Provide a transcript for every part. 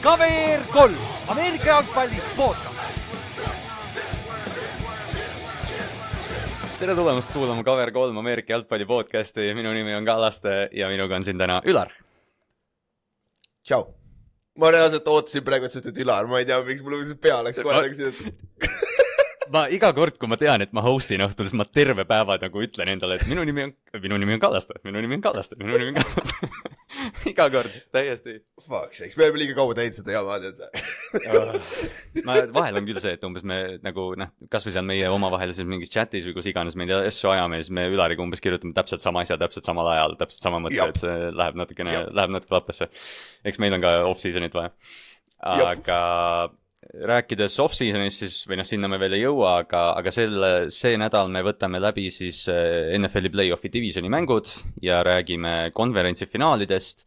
KVR kolm, Ameerika jalgpalli podcast. tere tulemast kuulama KVR kolm Ameerika jalgpalli podcasti, minu nimi on Kallaste ja minuga on siin täna Ülar. tšau. ma reaalselt ootasin praegu, et sa ütled Ülar, ma ei tea, miks mul pea läks kohe nagu sinna ma iga kord, kui ma tean, et ma host in õhtul, siis ma terve päeva nagu ütlen endale, et minu nimi on, minu nimi on Kallaste, minu nimi on Kallaste, minu nimi on Kallaste iga kord, täiesti. Fuck sakes, me oleme liiga kaua teinud seda jama, tead ma, vahel on küll see, et umbes me nagu noh, kasvõi seal meie omavahelises mingis chat'is või kus iganes me neid asju ajame, siis me Ülariga umbes kirjutame täpselt sama asja täpselt samal ajal, täpselt sama mõte, et see läheb natukene, läheb natuke lappesse. eks meil on ka off-season'it vaja. aga rääkides off-season'ist siis, või noh, sinna me veel ei jõua, aga, aga selle, see nädal me võtame läbi siis äh, NFL-i play-off'i divisioni mängud ja räägime konverentsi finaalidest.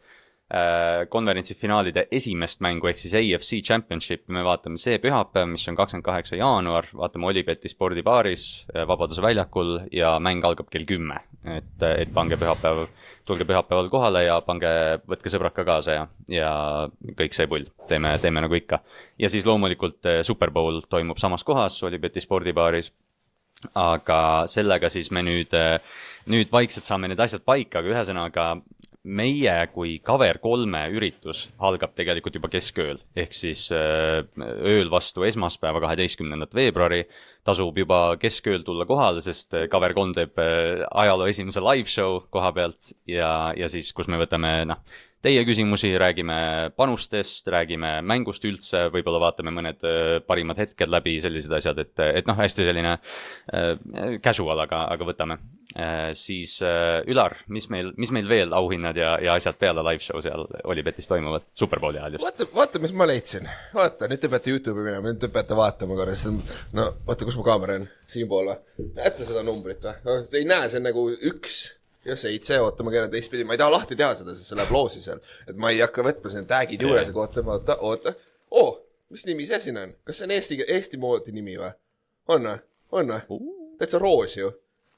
Äh, konverentsi finaalide esimest mängu ehk siis AFC Championship'i me vaatame see pühapäev, mis on kakskümmend kaheksa jaanuar, vaatame Olibeti spordibaaris äh, Vabaduse väljakul ja mäng algab kell kümme. et, et pange pühapäev tulge pühapäeval kohale ja pange, võtke sõbrad ka kaasa ja, ja kõik see pull, teeme, teeme nagu ikka. ja siis loomulikult eh, Super Bowl toimub samas kohas, Olibeti spordibaaris aga sellega siis me nüüd, nüüd vaikselt saame need asjad paika, aga ühesõnaga meie kui Cover kolme üritus algab tegelikult juba keskööl, ehk siis äh, ööl vastu esmaspäeva, kaheteistkümnendat veebruari tasub juba keskööl tulla kohale, sest äh, Cover kolm teeb äh, ajaloo esimese live show koha pealt ja, ja siis, kus me võtame noh, teie küsimusi, räägime panustest, räägime mängust üldse, võib-olla vaatame mõned parimad hetked läbi, sellised asjad, et, et noh, hästi selline äh, casual, aga, aga võtame äh,. siis äh, Ülar, mis meil, mis meil veel auhinnad ja, ja asjad peale live show seal Olipetis toimuvad, Superbowli ajal just? vaata, vaata, mis ma leidsin. vaata, nüüd te peate Youtube'i minema, nüüd te peate vaatama korra, sest no vaata, kus mu kaamera on, siinpool või? näete seda numbrit või? ei näe, see on nagu üks ja seitse, oota, ma keeran teistpidi, ma ei taha lahti teha seda, sest see läheb loosi seal. et ma ei hakka võtma siin tag'id juures, aga oota, oota, oota. oo oh,, mis nimi see siin on? kas see on eesti, Eesti moodi nimi või? on või? on või? täitsa roos ju.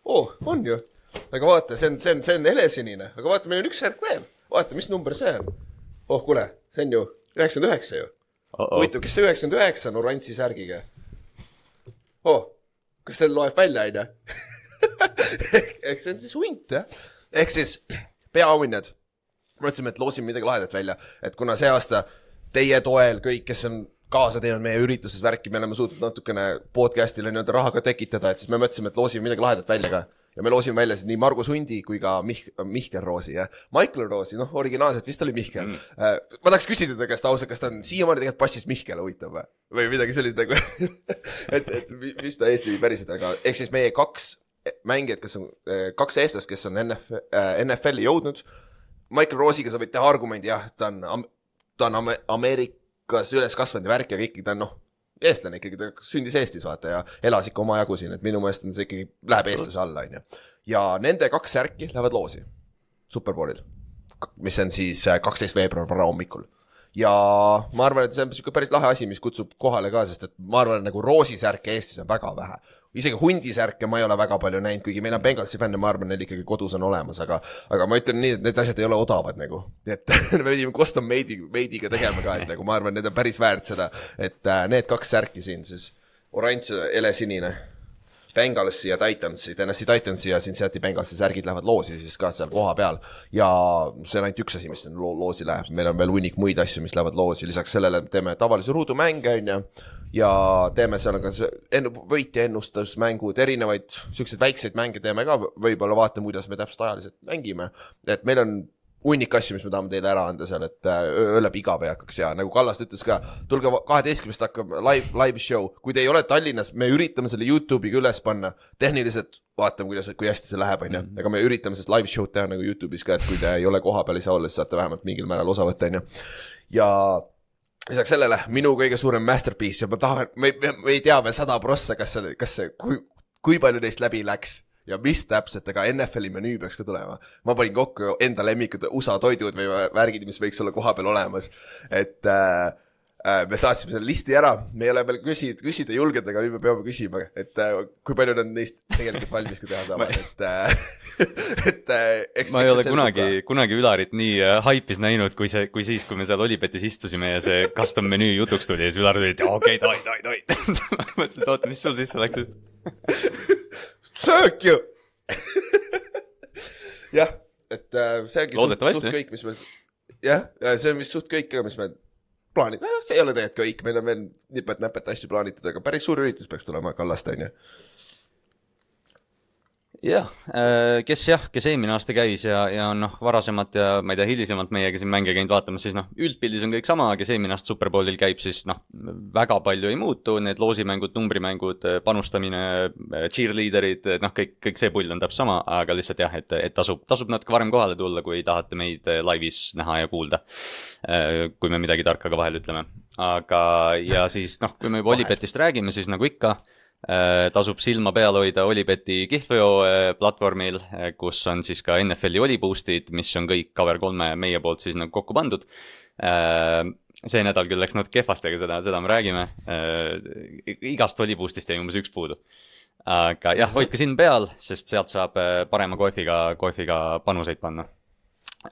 oo oh,, on ju. aga vaata, see on, see on, see on helesinine, aga vaata, meil on üks särk veel. vaata, mis number see on. oh, kuule, see on ju üheksakümmend üheksa ju. huvitav, kes see üheksakümmend üheksa on oranži särgiga? oh, kas see loeb välja, onju? ehk see on siis hunt, jah. ehk siis peaauhinnad. mõtlesime, et loosime midagi lahedat välja, et kuna see aasta teie toel kõik, kes on kaasa teinud meie ürituses värki, me oleme suutnud natukene podcast'ile nii-öelda raha ka tekitada, et siis me mõtlesime, et loosime midagi lahedat välja ka. ja me loosime välja nii Margus Hundi kui ka Mih-, Mihkel Roosi, jah. Michael Roosi, noh, originaalselt vist oli Mihkel mm.. Äh, ma tahaks küsida ta käest ausalt, kas ta on siiamaani tegelikult passis Mihkel, huvitav või? või midagi sellist nagu et, et mis ta Eesti päriselt, aga ehk siis meie kaks mängijad, kes on, eh, kaks eestlast, kes on NF, äh, NFL-i jõudnud. Michael Roosiga sa võid teha argumendi, jah, ta on, ta on Ameerikas üles kasvanud ja värk ja kõik, ta on noh, eestlane ikkagi, ta sündis Eestis vaata ja elas ikka omajagu siin, et minu meelest on see ikkagi, läheb eestlase alla, onju. ja nende kaks särki lähevad loosi Superbowlil, mis on siis äh, kaksteist veebruar varahommikul ja ma arvan, et see on niisugune päris lahe asi, mis kutsub kohale ka, sest et ma arvan, nagu roosisärke Eestis on väga vähe isegi hundisärke ma ei ole väga palju näinud, kuigi meil on Bengalsi fänne, ma arvan, neil ikkagi kodus on olemas, aga, aga ma ütlen nii, et need asjad ei ole odavad nagu. et me pidime custom made'i, made'iga tegema ka, et nagu ma arvan, need on päris väärt seda, et äh, need kaks särki siin siis, oranž, helesinine Bengalsi ja Titansi, Tennessee Titansi ja Cincinnati Bengalsi särgid lähevad loosi siis ka seal kohapeal. ja see on ainult üks asi, mis lo loosi läheb, meil on veel hunnik muid asju, mis lähevad loosi, lisaks sellele teeme tavalisi ruudumänge, on ju ja teeme seal ka enn-, võitja ennustusmängud, erinevaid siukseid väikseid mänge teeme ka, võib-olla vaatame, kuidas me täpselt ajaliselt mängime. et meil on hunnik asju, mis me tahame teile ära anda seal, et äh, öö läbi igav ei hakkaks ja nagu Kallaste ütles ka, tulge kaheteistkümnest hakkab live, live show, kui te ei ole Tallinnas, me üritame selle Youtube'iga üles panna, tehniliselt vaatame, kuidas, kui hästi see läheb, onju, aga me üritame sellest live show'd teha nagu Youtube'is ka, et kui te ei ole kohapeal, ei saa olla, siis saate vähemalt mingil määral osa võtta, onju. ja lisaks sellele minu kõige suurem masterpiece ja ma tahan, me, me, me ei tea veel sada prossa, kas see, kas see, kui, kui palju neist läbi läks ja mis täpselt, aga NFL-i menüü peaks ka tulema. ma panin kokku enda lemmikud USA toidud või värgid, mis võiks olla kohapeal olemas, et äh, äh, me saatsime selle listi ära, me ei ole veel küsinud, küsida julgenud, aga nüüd me peame küsima, et äh, kui palju nad neist tegelikult valmis ka teha saavad, et äh, et eks ma ei ole kunagi kunagi Ülarit nii haipis näinud, kui see, kui siis, kui me seal Olipetis istusime ja see custom menüü jutuks tuli ja siis Ülar tuli, et okei okay,, davai, davai. ma mõtlesin, et oota, mis sul sisse läks. söök ju jah, et äh, see ongi suht, suht kõik, mis me, jah, see on vist suht kõik, mis me plaanid, see ei ole tegelikult kõik, meil on veel nipet-näpet asju plaanitud, aga päris suur üritus peaks tulema Kallaste, on ju. jah, kes jah, kes eelmine aasta käis ja, ja noh, varasemalt ja ma ei tea, hilisemalt meiega siin mänge käinud vaatamas, siis noh, üldpildis on kõik sama, kes eelmine aasta Superbowlil käib, siis noh, väga palju ei muutu, need loosimängud, numbrimängud, panustamine, cheerleader'id, noh, kõik, kõik see pull on täpselt sama, aga lihtsalt jah, et, et tasub, tasub natuke varem kohale tulla, kui tahate meid laivis näha ja kuulda. kui me midagi tarka ka vahel ütleme, aga, ja siis noh, kui me juba Olipetist räägime, siis nagu ikka Äh, tasub silma peal hoida Olipeti kihlveo äh, platvormil, kus on siis ka NFL-i oliboost'id, mis on kõik Cover3 meie poolt siis nagu kokku pandud. see nädal küll läks natuke kehvasti, aga seda, seda me räägime. igast oliboost'ist jäi umbes üks puudu. aga jah, hoidke silm peal, sest sealt saab äh, parema kohviga, kohviga panuseid panna.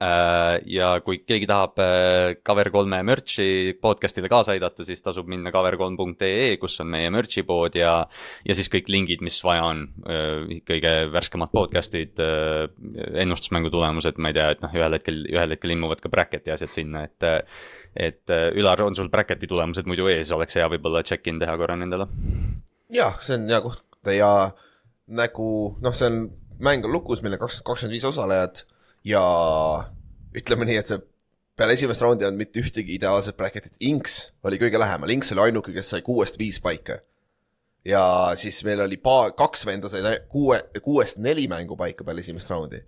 Ja kui keegi tahab äh, Cover3 merch'i podcast'ile kaasa aidata, siis tasub minna cover3.ee, kus on meie merch'i pood ja, ja siis kõik lingid, mis vaja on. kõige värskemad podcast'id, ennustusmängu tulemused, ma ei tea, et noh, ühel hetkel, ühel hetkel ilmuvad ka bracket'i asjad sinna, et et äh, Ülar, on sul bracket'i tulemused muidu ees, oleks hea võib-olla check-in teha korra nendele. jah, see on hea koht ja nagu noh, see on, mäng on lukus, meil on kaks, kakskümmend viis osalejat ja ütleme nii, et see peale esimest raundi ei olnud mitte ühtegi ideaalset bracket'it, Inks oli kõige lähemal, Inks oli ainuke, kes sai kuuest viis paika. ja siis meil oli paar, kaks venda said ai- kuue, kuuest neli mängu paika peale esimest raundi.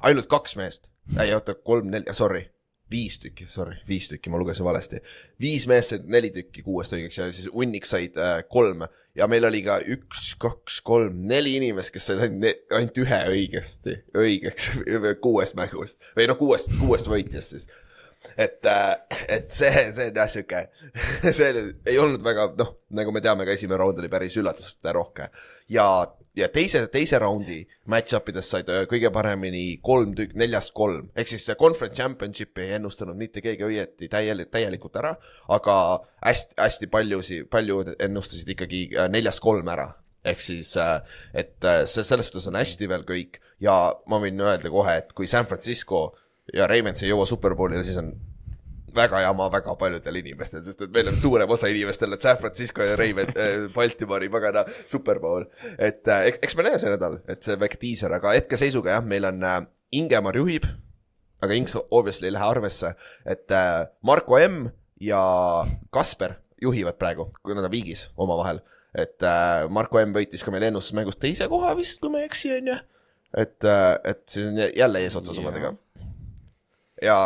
ainult kaks meest, ei oota, kolm-neli, sorry, viis tükki, sorry, viis tükki, ma lugesin valesti. viis meest said neli tükki kuuest õigeks ja siis Unniks said äh, kolm. Ja meil oli ka üks, kaks, kolm, neli inimest, kes said ainult, ainult ühe õigesti, õigeks kuuest mängust. Või noh, kuuest, kuuest võitjast siis. Et, et see, see on jah sihuke, see ei olnud väga noh, nagu me teame, ka esimene raund oli päris üllatusrohke ja, ja teise, teise raundi match-up idest said öö, kõige paremini kolm tükk, neljast kolm, ehk siis see conference championship'i ei ennustanud mitte keegi õieti täielikult, täielikult ära, aga hästi, hästi paljusi, paljud ennustasid ikkagi äh, neljast kolm ära. Ehk siis, et äh, see selles suhtes on hästi veel kõik. Ja ma võin öelda kohe, et kui San Francisco ja Ravens ei jõua Superbowlile, siis on väga jama väga paljudel inimestel, sest et meil on suurem osa inimestel, et San Francisco ja Raven äh,, Baltimoori pagana Superbowl. et äh, eks, eks me näe see nädal, et see väike diiser, aga hetkeseisuga jah, meil on äh, Ingemar juhib, aga Inks obviously ei lähe arvesse, et äh, Marko M ja Kasper juhivad praegu, kui nad on viigis omavahel. et äh, Marko M võitis ka meil ennustusmängus teise koha vist, kui ma ei eksi, on ju. et äh,, et jä- jälle eesotsas omadega. ja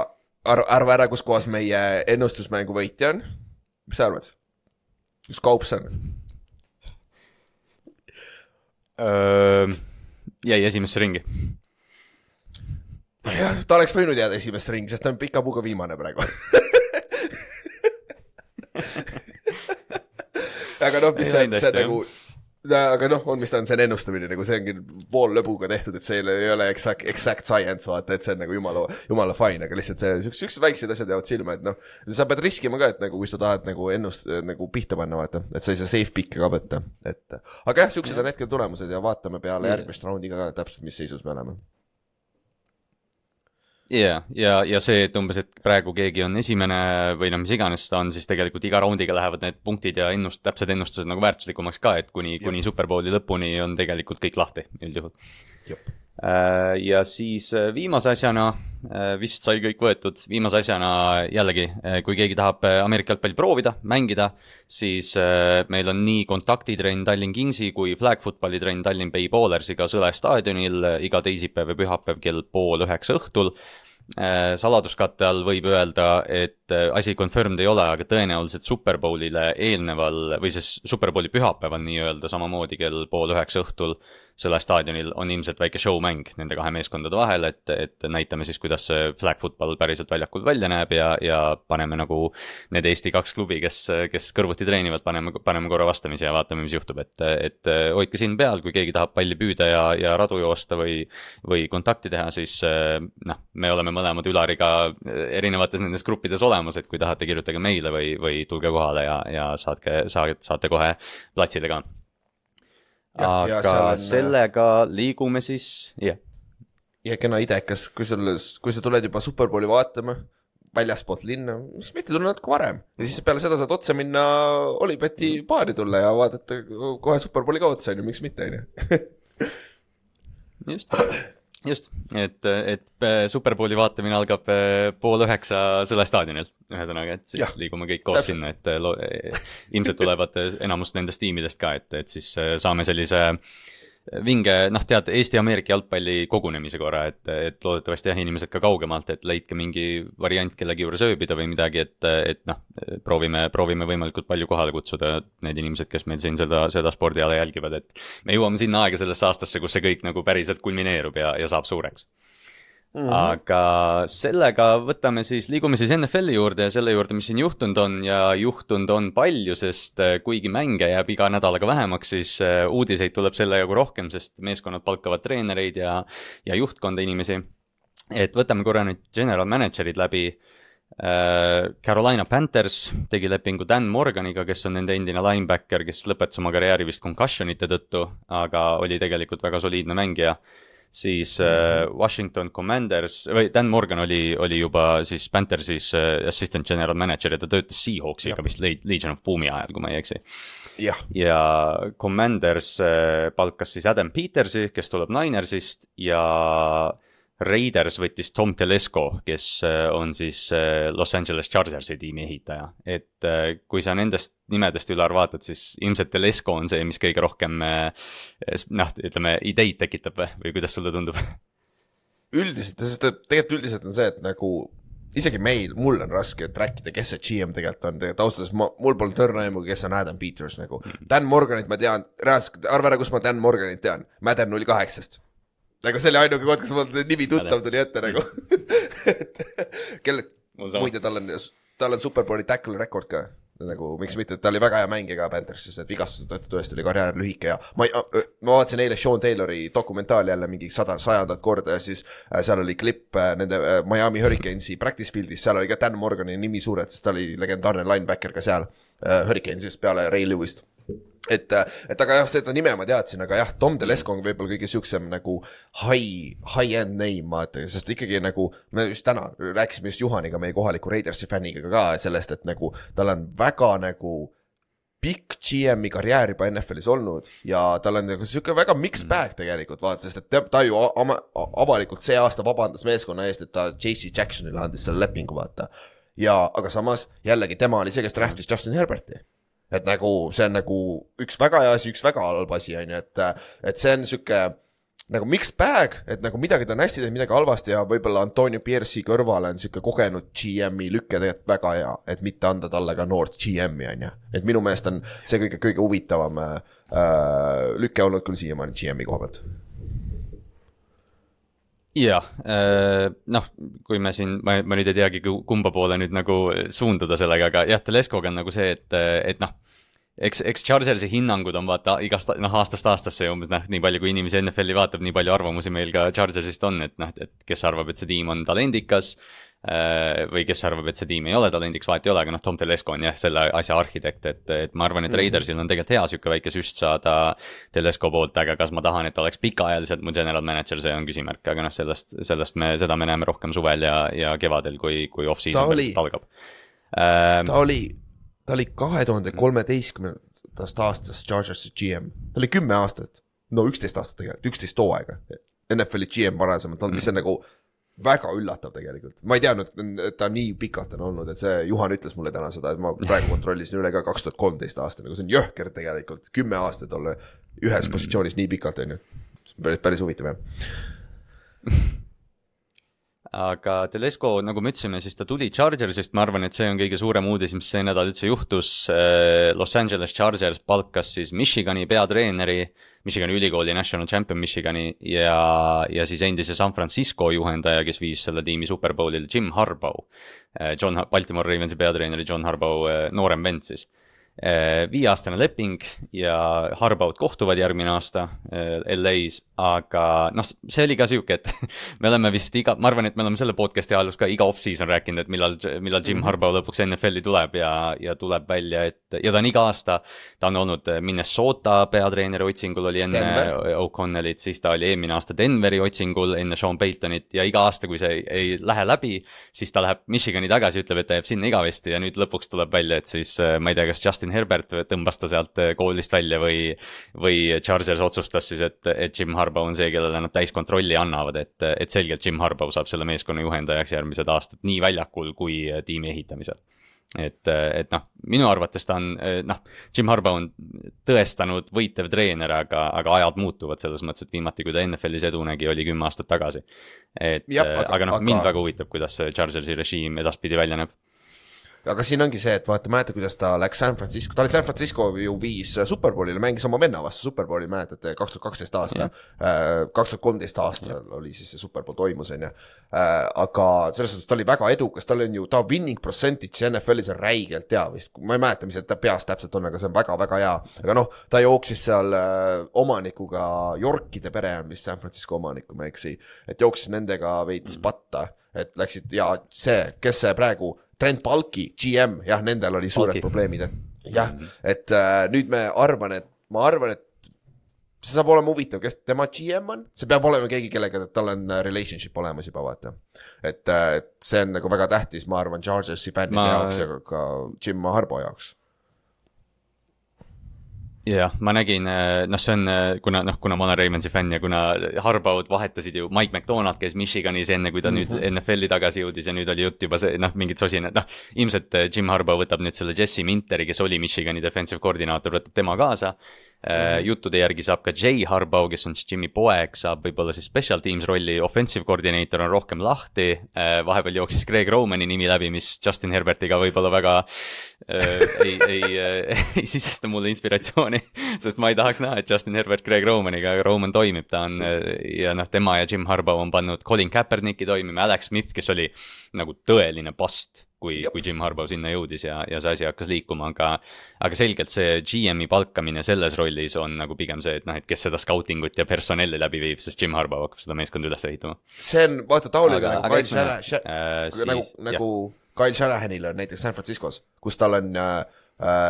arva, arva ära, kus kohas meie ennustusmängu võitja on. mis sa arvad? kus Kaups on? jäi esimesse ringi. jah, ta oleks võinud jääda esimesse ringi, sest ta on pika puuga viimane praegu. aga noh, mis see, läinud see hästi, nagu, aga noh, on, mis ta on, see on ennustamine nagu see ongi pool lõbuga tehtud, et see ei ole, exact, exact science vaata, et see on nagu jumala, jumala fine, aga lihtsalt see, siuksed, siuksed väiksed asjad jäävad silma, et noh, sa pead riskima ka, et nagu kui sa tahad nagu ennust-, nagu pihta panna, vaata, et sa ei saa safe pick'e ka võtta, et aga jah, siuksed on hetkel tulemused ja vaatame peale järgmist raundi ka täpselt, mis seisus me oleme. ja, ja, ja see, et umbes, et praegu keegi on esimene või noh, mis iganes ta on, siis tegelikult iga raundiga lähevad need punktid ja ennust-, täpsed ennustused nagu väärtuslikumaks ka, et kuni, kuni Superbowli lõpuni on tegelikult kõik lahti üldjuhul. Äh, ja siis äh, viimase asjana, vist sai kõik võetud, viimase asjana jällegi, kui keegi tahab äh, Ameerika jalgpalli proovida, mängida, siis äh, meil on nii kontaktitrenn Tallinn Kingsi kui flag footballi trenn Tallinn Bay Ballersiga Sõle staadionil äh, iga teisipäev ja pühapäev kell pool üheksa õhtul. Äh, saladuskatte all võib öelda, et äh, asi confirmed ei ole, aga tõenäoliselt Superbowlile eelneval või siis Superbowli pühapäeval nii-öelda samamoodi kell pool üheksa õhtul selle staadionil on ilmselt väike show-mäng nende kahe meeskondade vahel, et, et näitame siis, kuidas see flag football päriselt väljakul välja näeb ja, ja paneme nagu need Eesti kaks klubi, kes, kes kõrvuti treenivad, paneme, paneme korra vastamisi ja vaatame, mis juhtub, et, et hoidke silm peal, kui keegi tahab palli püüda ja, ja radu joosta või, või kontakti teha, siis noh, me oleme mõlemad Ülariga erinevates nendes gruppides olemas, et kui tahate, kirjutage meile või, või tulge kohale ja, ja saatke, saate, saate kohe platsile ka aga on... sellega liigume siis, jah. ja kena idekas, kui sul, kui sa tuled juba Superbowli vaatama väljaspoolt linna, miks mitte tulla natuke varem ja siis peale seda saad otse minna Olipeti baari tulla ja vaadata kohe Superbowli ka otsa, on ju, miks mitte, on ju. just just, et, et äh, Superbowli vaatamine algab äh, pool üheksa Sõle staadionil, ühesõnaga, et siis ja, liigume kõik koos täpselt. sinna, et lo, ilmselt tulevad enamus nendest tiimidest ka, et, et siis äh, saame sellise äh, vinge, noh, tead, Eesti-Ameerika jalgpalli kogunemise korra, et, et loodetavasti jah, inimesed ka kaugemalt, et leidke mingi variant kellegi juures ööbida või midagi, et, et noh, proovime, proovime võimalikult palju kohale kutsuda need inimesed, kes meil siin seda, seda spordiala jälgivad, et me jõuame sinna aega sellesse aastasse, kus see kõik nagu päriselt kulmineerub ja, ja saab suureks Mm -hmm. aga sellega võtame siis, liigume siis NFL-i juurde ja selle juurde, mis siin juhtunud on ja juhtunud on palju, sest äh, kuigi mänge jääb iga nädalaga vähemaks, siis äh, uudiseid tuleb selle jagu rohkem, sest meeskonnad palkavad treenereid ja, ja juhtkonda inimesi. et võtame korra nüüd general manager'id läbi. Äh, Carolina Panthers tegi lepingu Dan Morganiga, kes on nende endine linebacker, kes lõpetas oma karjääri vist concussion'ite tõttu, aga oli tegelikult väga soliidne mängija siis äh, Washington Commanders või Dan Morgan oli, oli juba siis Panthersis äh, assistant general manager ja ta töötas Seahawksiga vist Legion of Boom'i ajal, kui ma ei eksi. ja Commanders äh, palkas siis Adam Petersi, kes tuleb Ninersist ja Raiders võttis Tom Telesco, kes äh, on siis äh, Los Angeles Chargersi tiimi ehitaja. et äh, kui sa nendest nimedest, Ülar, vaatad, siis ilmselt Telesco on see, mis kõige rohkem noh, ütleme ideid tekitab või, kuidas sulle tundub? üldiselt, sest tegelikult üldiselt on see, et nagu isegi meil, mul on raske rääkida, kes see GM tegelikult on, tegelikult ausalt öeldes ma, mul pole törne aimu, kes on Adam Peters nagu. Mm. Dan Morganit ma tean, reaalselt, arva ära, kus ma Dan Morganit tean, Madden null kaheksast nagu see oli ainuke koht, kus mul nimi tuttav tuli ette nagu. Et kelle, muide, tal on, tal on Superbowli tackle record ka. Nagu miks mitte, ta oli väga hea mängija ka Panthersis, et vigastuse tõttu tõesti oli karjäär lühike ja ma, ma vaatasin eile Sean Taylori dokumentaali jälle mingi sada, sajandat korda ja siis äh, seal oli klipp äh, nende äh, Miami Hurricanesi practice field'is, seal oli ka Dan Morgani nimi suured, sest ta oli legendaarne linebacker ka seal Hurricanesis peale Ray Lewis't et, et aga jah, seda nime ma teadsin, aga jah, Tom Telesco on võib-olla kõige siuksem nagu high, high-end name, vaata, sest ikkagi nagu me just täna rääkisime just Juhaniga, meie kohaliku Raidersi fänniga ka sellest, et nagu tal on väga nagu pikk GM-i karjäär juba NFL-is olnud ja tal on nagu sihuke väga mixed bag tegelikult vaata, sest et ta, ta ju ama, avalikult see aasta vabandas meeskonna eest, et ta JC Jacksonile andis selle lepingu, vaata. ja, aga samas jällegi tema oli see, kes draft'is Justin Herberti et nagu see on nagu üks väga hea asi, üks väga halb asi, on ju, et, et see on sihuke nagu mixed bag, et nagu midagi ta on hästi teinud, midagi halvasti ja võib-olla Antonio Pierce'i kõrvale on sihuke kogenud GM-i lüke tegelikult väga hea, et mitte anda talle ka noort GM-i, on ju. et minu meelest on see kõige, kõige huvitavam äh, lüke olnud küll siiamaani GM-i koha pealt jah, äh, noh, kui me siin, ma, ma nüüd ei teagi, kumba poole nüüd nagu suunduda sellega, aga jah, Teleskoga on nagu see, et, et noh eks, eks Chargersi hinnangud on vaata igast, noh, aastast aastasse umbes noh, nii palju, kui inimesi NFL-i vaatab, nii palju arvamusi meil ka Chargersist on, et noh, et kes arvab, et see tiim on talendikas äh,. või kes arvab, et see tiim ei ole talendiks, vahet ei ole, aga noh, Tom Telesco on jah, selle asja arhitekt, et, et ma arvan, et mhm. Raidersil on tegelikult hea sihuke väike süst saada Telesco poolt, aga kas ma tahan, et ta oleks pikaajaliselt mu general manager, see on küsimärk, aga noh, sellest, sellest me, seda me näeme rohkem suvel ja, ja kevadel, kui, kui off-season algab ta oli ta oli kahe tuhande kolmeteistkümnendast aastast Chargersi GM, ta oli kümme aastat, no üksteist aastat tegelikult, üksteist hooaega. NFL-i GM varasemalt olnud, mis on nagu väga üllatav tegelikult, ma ei teadnud, et ta nii pikalt on olnud, et see Juhan ütles mulle täna seda, et ma praegu kontrollisin üle ka kaks tuhat kolmteist aasta, nagu see on jõhker tegelikult, kümme aastat olla ühes positsioonis nii pikalt, on ju. päris, päris huvitav jah aga Telesco, nagu me ütlesime, siis ta tuli Chargersist, ma arvan, et see on kõige suurem uudis, mis see nädal üldse juhtus. Los Angeles Chargers palkas siis Michigani peatreeneri, Michigani ülikooli national champion Michigani ja, ja siis endise San Francisco juhendaja, kes viis selle tiimi Superbowlile, Jim Harbaugh. John, Baltimore Ravensi peatreeneri John Harbaugh noorem vend siis Äh, viieaastane leping ja Harbaud kohtuvad järgmine aasta äh, LA-s, aga noh, see oli ka sihuke, et me oleme vist iga, ma arvan, et me oleme selle podcast'i ajaloos ka iga off-season rääkinud, et millal, millal Jim -hmm. Harbaugh lõpuks NFL-i tuleb ja, ja tuleb välja, et ja ta on iga aasta, ta on olnud Minnesota peatreeneri otsingul, oli enne O'Connellit, siis ta oli eelmine aasta Denveri otsingul enne Sean Paytonit ja iga aasta, kui see ei, ei lähe läbi, siis ta läheb Michigani tagasi, ütleb, et ta jääb sinna igavesti ja nüüd lõpuks tuleb välja, et siis ma ei tea, kas Justin Justin Herbert tõmbas ta sealt eh, koolist välja või, või Chargers otsustas siis, et, et Jim Harbaugh on see, kellele nad täiskontrolli annavad, et, et selgelt Jim Harbaugh saab selle meeskonna juhendajaks järgmised aastad nii väljakul kui tiimi ehitamisel et, et noh, minu arvates ta on noh, Jim Harbaugh on tõestanud võitev treener, aga, aga ajad muutuvad selles mõttes, et viimati, kui ta NFL-is edu nägi, oli kümme aastat tagasi. et ja, aga, aga noh aga..., mind väga huvitab, kuidas see Chargersi režiim edaspidi välja näeb aga siin ongi see, et vaata, mäletad, kuidas ta läks San Francisco, ta oli San Francisco ju viis Superbowlile, mängis oma venna vastu Superbowli, mäletate, kaks tuhat kaksteist aasta, äh, kaks tuhat kolmteist aastal oli siis see Superbowl toimus, on ju. Äh, aga selles suhtes ta oli väga edukas, tal on ju, ta winning percentage NFL-is on räigelt hea vist, ma ei mäleta, mis ta peas täpselt on, aga see on väga-väga hea. aga noh, ta jooksis seal äh, omanikuga, Yorkide pere on vist San Francisco omanik, kui ma ei eksi, et jooksis nendega veits mm. patta et läksid ja see, kes see praegu Trent Balki, GM, jah, nendel oli suured Balki. probleemid, jah, mhm. et äh, nüüd me arvan, et ma arvan, et see saab olema huvitav, kes tema GM on, see peab olema keegi, kellega tal on äh, relationship olemas juba, vaata. et, äh, et see on nagu väga tähtis, ma arvan, Chargersi fännide ma... jaoks ja ka Jim Harbo jaoks jah, ma nägin, äh, noh, see on, äh, kuna noh, kuna ma olen Raimonsi fänn ja kuna Harbaud vahetasid ju, Mike McDonald käis Michiganis enne, kui ta mm -hmm. nüüd NFL-i tagasi jõudis ja nüüd oli jutt juba see, noh, mingid sosinad, noh. ilmselt äh, Jim Harbaugh võtab nüüd selle Jesse Minteri, kes oli Michigani defensive koordinaator, võtab tema kaasa. Juttude järgi saab ka Jay Harbaugh, kes on siis Jimmy poeg, saab võib-olla siis special teams rolli, offensive koordineeter on rohkem lahti. vahepeal jooksis Greg Romani nimi läbi, mis Justin Herbertiga võib-olla väga äh, ei, ei, ei sisesta mulle inspiratsiooni sest ma ei tahaks näha, et Justin Herbert Greg Romaniga, aga Roman toimib, ta on ja noh, tema ja Jim Harbaugh on pannud Colin Kaepernicki toimima, Alex Smith, kes oli nagu tõeline past kui, kui Jim Harbaugh sinna jõudis ja, ja see asi hakkas liikuma, aga. aga selgelt see GM-i palkamine selles rollis on nagu pigem see, et noh, et kes seda scouting ut ja personelli läbi viib, sest Jim Harbaugh hakkab seda meeskonda üles ehitama. see on vaata taoline nagu Kyle Shanahan äh,, nagu, nagu Kyle Shanahanil on näiteks San Franciscos, kus tal on Äh,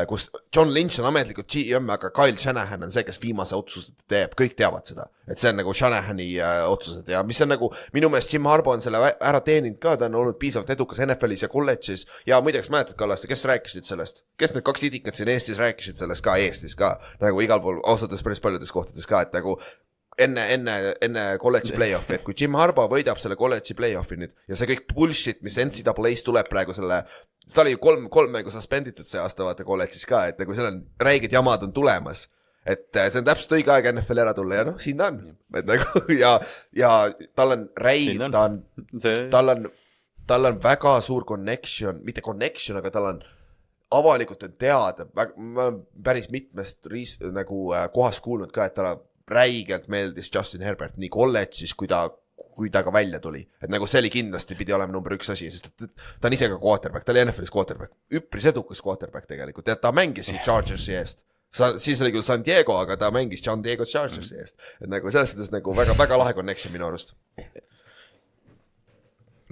kus John Lynch on ametlikult GM, aga Kyle Shanahan on see, kes viimase otsuse teeb, kõik teavad seda. et see on nagu Shanahani äh, otsused. Ja mis on nagu, minu meelest Jim Harbo on selle ära teeninud ka, ta on olnud piisavalt edukas NFL-is ja kolledžis. ja muideks mäletad, Kallaste, kes rääkisid sellest, kes need kaks idikat siin Eestis rääkisid sellest ka, Eestis ka, nagu igal pool, ausalt öeldes päris paljudes kohtades ka, et nagu enne, enne, enne kolledži play-off'i, et kui Jim Harbo võidab selle kolledži play-off'i nüüd ja see kõik bullshit, mis NCAA-s tuleb praegu selle ta oli ju kolm, kolm mängu suspenditud see aasta vaata kolledžis ka, et nagu seal on räiged jamad on tulemas. et äh, see on täpselt õige aeg NFL-i ära tulla ja noh, siin ta on, et nagu ja, ja tal on räig, ta on. tal on, tal on väga suur connection, mitte connection, aga tal on avalikult on teada, ma olen päris mitmest riis, nagu äh, kohast kuulnud ka, et talle räigelt meeldis Justin Herbert nii kolledžis kui ta kui ta ka välja tuli, et nagu see oli kindlasti pidi olema number üks asi, sest ta on ise ka quarterback, ta oli NFL-is quarterback, üpris edukas quarterback tegelikult, tead, ta mängis siin Chargersi eest. Sa, siis oli küll San Diego, aga ta mängis San Diego Chargersi eest, et nagu selles suhtes nagu väga-väga lahe connection minu arust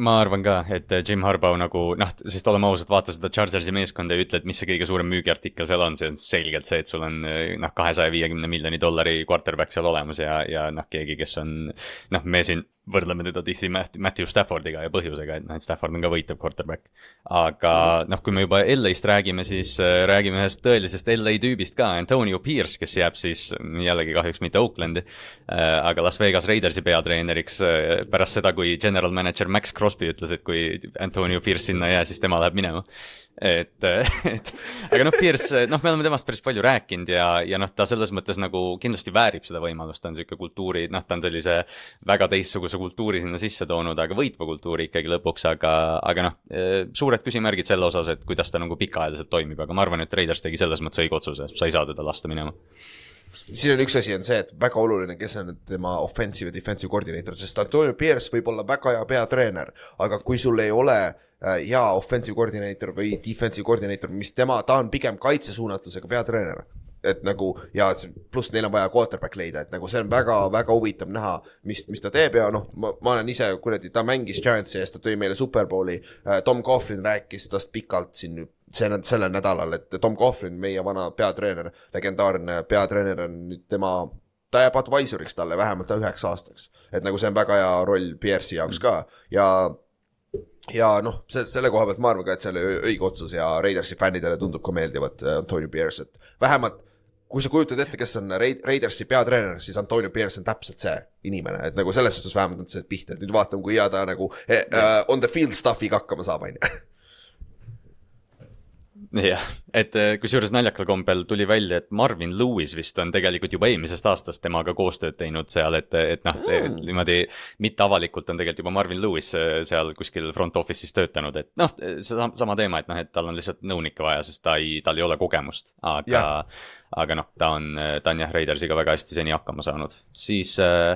ma arvan ka, et Jim Harbaugh nagu noh, sest oleme ausad, vaata seda Chargersi meeskonda ja ütle, et mis see kõige suurem müügiartikkel seal on, see on selgelt see, et sul on noh, kahesaja viiekümne miljoni dollari quarterback seal olemas ja, ja noh, keegi, kes on noh, me siin võrdleme teda tihti Matthew Staffordiga ja põhjusega, et noh, et Stafford on ka võitev quarterback. aga noh, kui me juba LA-st räägime, siis äh, räägime ühest tõelisest LA tüübist ka, Antonio Pierce, kes jääb siis jällegi kahjuks mitte Oaklandi äh,, aga Las Vegas Raidersi peatreeneriks äh, pärast seda, kui general manager Max Crosby ütles, et kui Antonio Pierce sinna ei jää, siis tema läheb minema et, et aga noh, Pierce, noh, me oleme temast päris palju rääkinud ja, ja noh, ta selles mõttes nagu kindlasti väärib seda võimalust, ta on niisugune kultuuri, noh, ta on sellise väga teistsuguse kultuuri sinna sisse toonud, aga võitva kultuuri ikkagi lõpuks, aga, aga noh, suured küsimärgid selle osas, et kuidas ta nagu pikaajaliselt toimib, aga ma arvan, et Raiders tegi selles mõttes õige otsuse, sa ei saa teda lasta minema siin on üks asi, on see, et väga oluline, kes on tema offensive ja defensive koordineeter, sest Antonio Pierce võib olla väga hea peatreener, aga kui sul ei ole äh, hea offensive koordineeter või defensive koordineeter, mis tema, ta on pigem kaitsesuunatlusega peatreener et nagu ja pluss neil on vaja quarterback leida, et nagu see on väga-väga huvitav näha, mis, mis ta teeb ja noh, ma, ma olen ise kuradi, ta mängis Giantsi eest, ta tõi meile Superbowli. Äh, Tom Coughlin rääkis tast pikalt siin see, sellel nädalal, et Tom Coughlin, meie vana peatreener, legendaarne peatreener on nüüd tema ta jääb advisor'iks talle vähemalt üheks aastaks. et nagu see on väga hea roll Pierce'i jaoks ka ja ja noh, see, selle koha pealt ma arvan ka, et see oli õige otsus ja Raidersi fännidele tundub ka meeldivat äh, Antonio Pierce, et vähemalt kui sa kujutad ette, kes on Raid-, Raidersi peatreener, siis Antonio Pierce on täpselt see inimene, et nagu selles suhtes vähemalt on see pihta, et nüüd vaatame, kui hea ta nagu eh, uh, on the field stuff'iga hakkama saab, on ju jah, et äh, kusjuures naljakal kombel tuli välja, et Marvin Lewis vist on tegelikult juba eelmisest aastast temaga koostööd teinud seal, et, et noh mm., niimoodi mitteavalikult on tegelikult juba Marvin Lewis äh, seal kuskil front office'is töötanud, et noh, see sama teema, et noh, et tal on lihtsalt nõunikke vaja, sest ta ei, tal ei ole kogemust, aga, aga noh, ta on, ta on jah, Raidersiga väga hästi seni hakkama saanud, siis äh,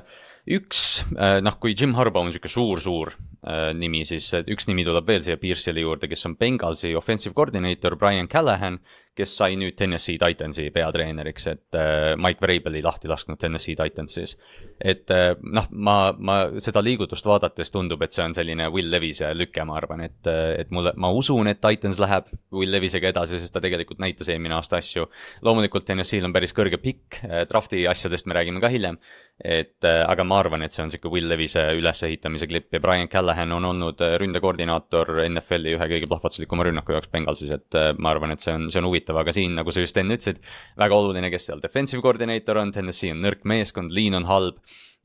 üks, äh, noh, kui Jim Harbaugh on niisugune suur-suur äh, nimi, siis üks nimi tuleb veel siia Pierce'i juurde, kes on Bengalsi offensive coordinator Brian Callahan kes sai nüüd Tennessee Titansi peatreeneriks, et äh, Mike Vrabeli lahti lasknud Tennessee Titansis. et äh, noh, ma, ma seda liigutust vaadates tundub, et see on selline Will Levise lüke, ma arvan, et, äh, et mulle, ma usun, et Titans läheb Will Levisega edasi, sest ta tegelikult näitas eelmine aasta asju. loomulikult Tennessee'l on päris kõrge pikk, drafti asjadest me räägime ka hiljem, et aga ma arvan, et see on sihuke Will Levise ülesehitamise klipp ja Brian Callahan on olnud ründekoordinaator NFL-i ühe kõige plahvatuslikuma rünnaku jaoks Bengalsis, et ma arvan, et see on, see on huvitav aga siin, nagu sa just enne ütlesid, väga oluline, kes seal defensive koordineeter on, Tennessee on nõrk meeskond, liin on halb.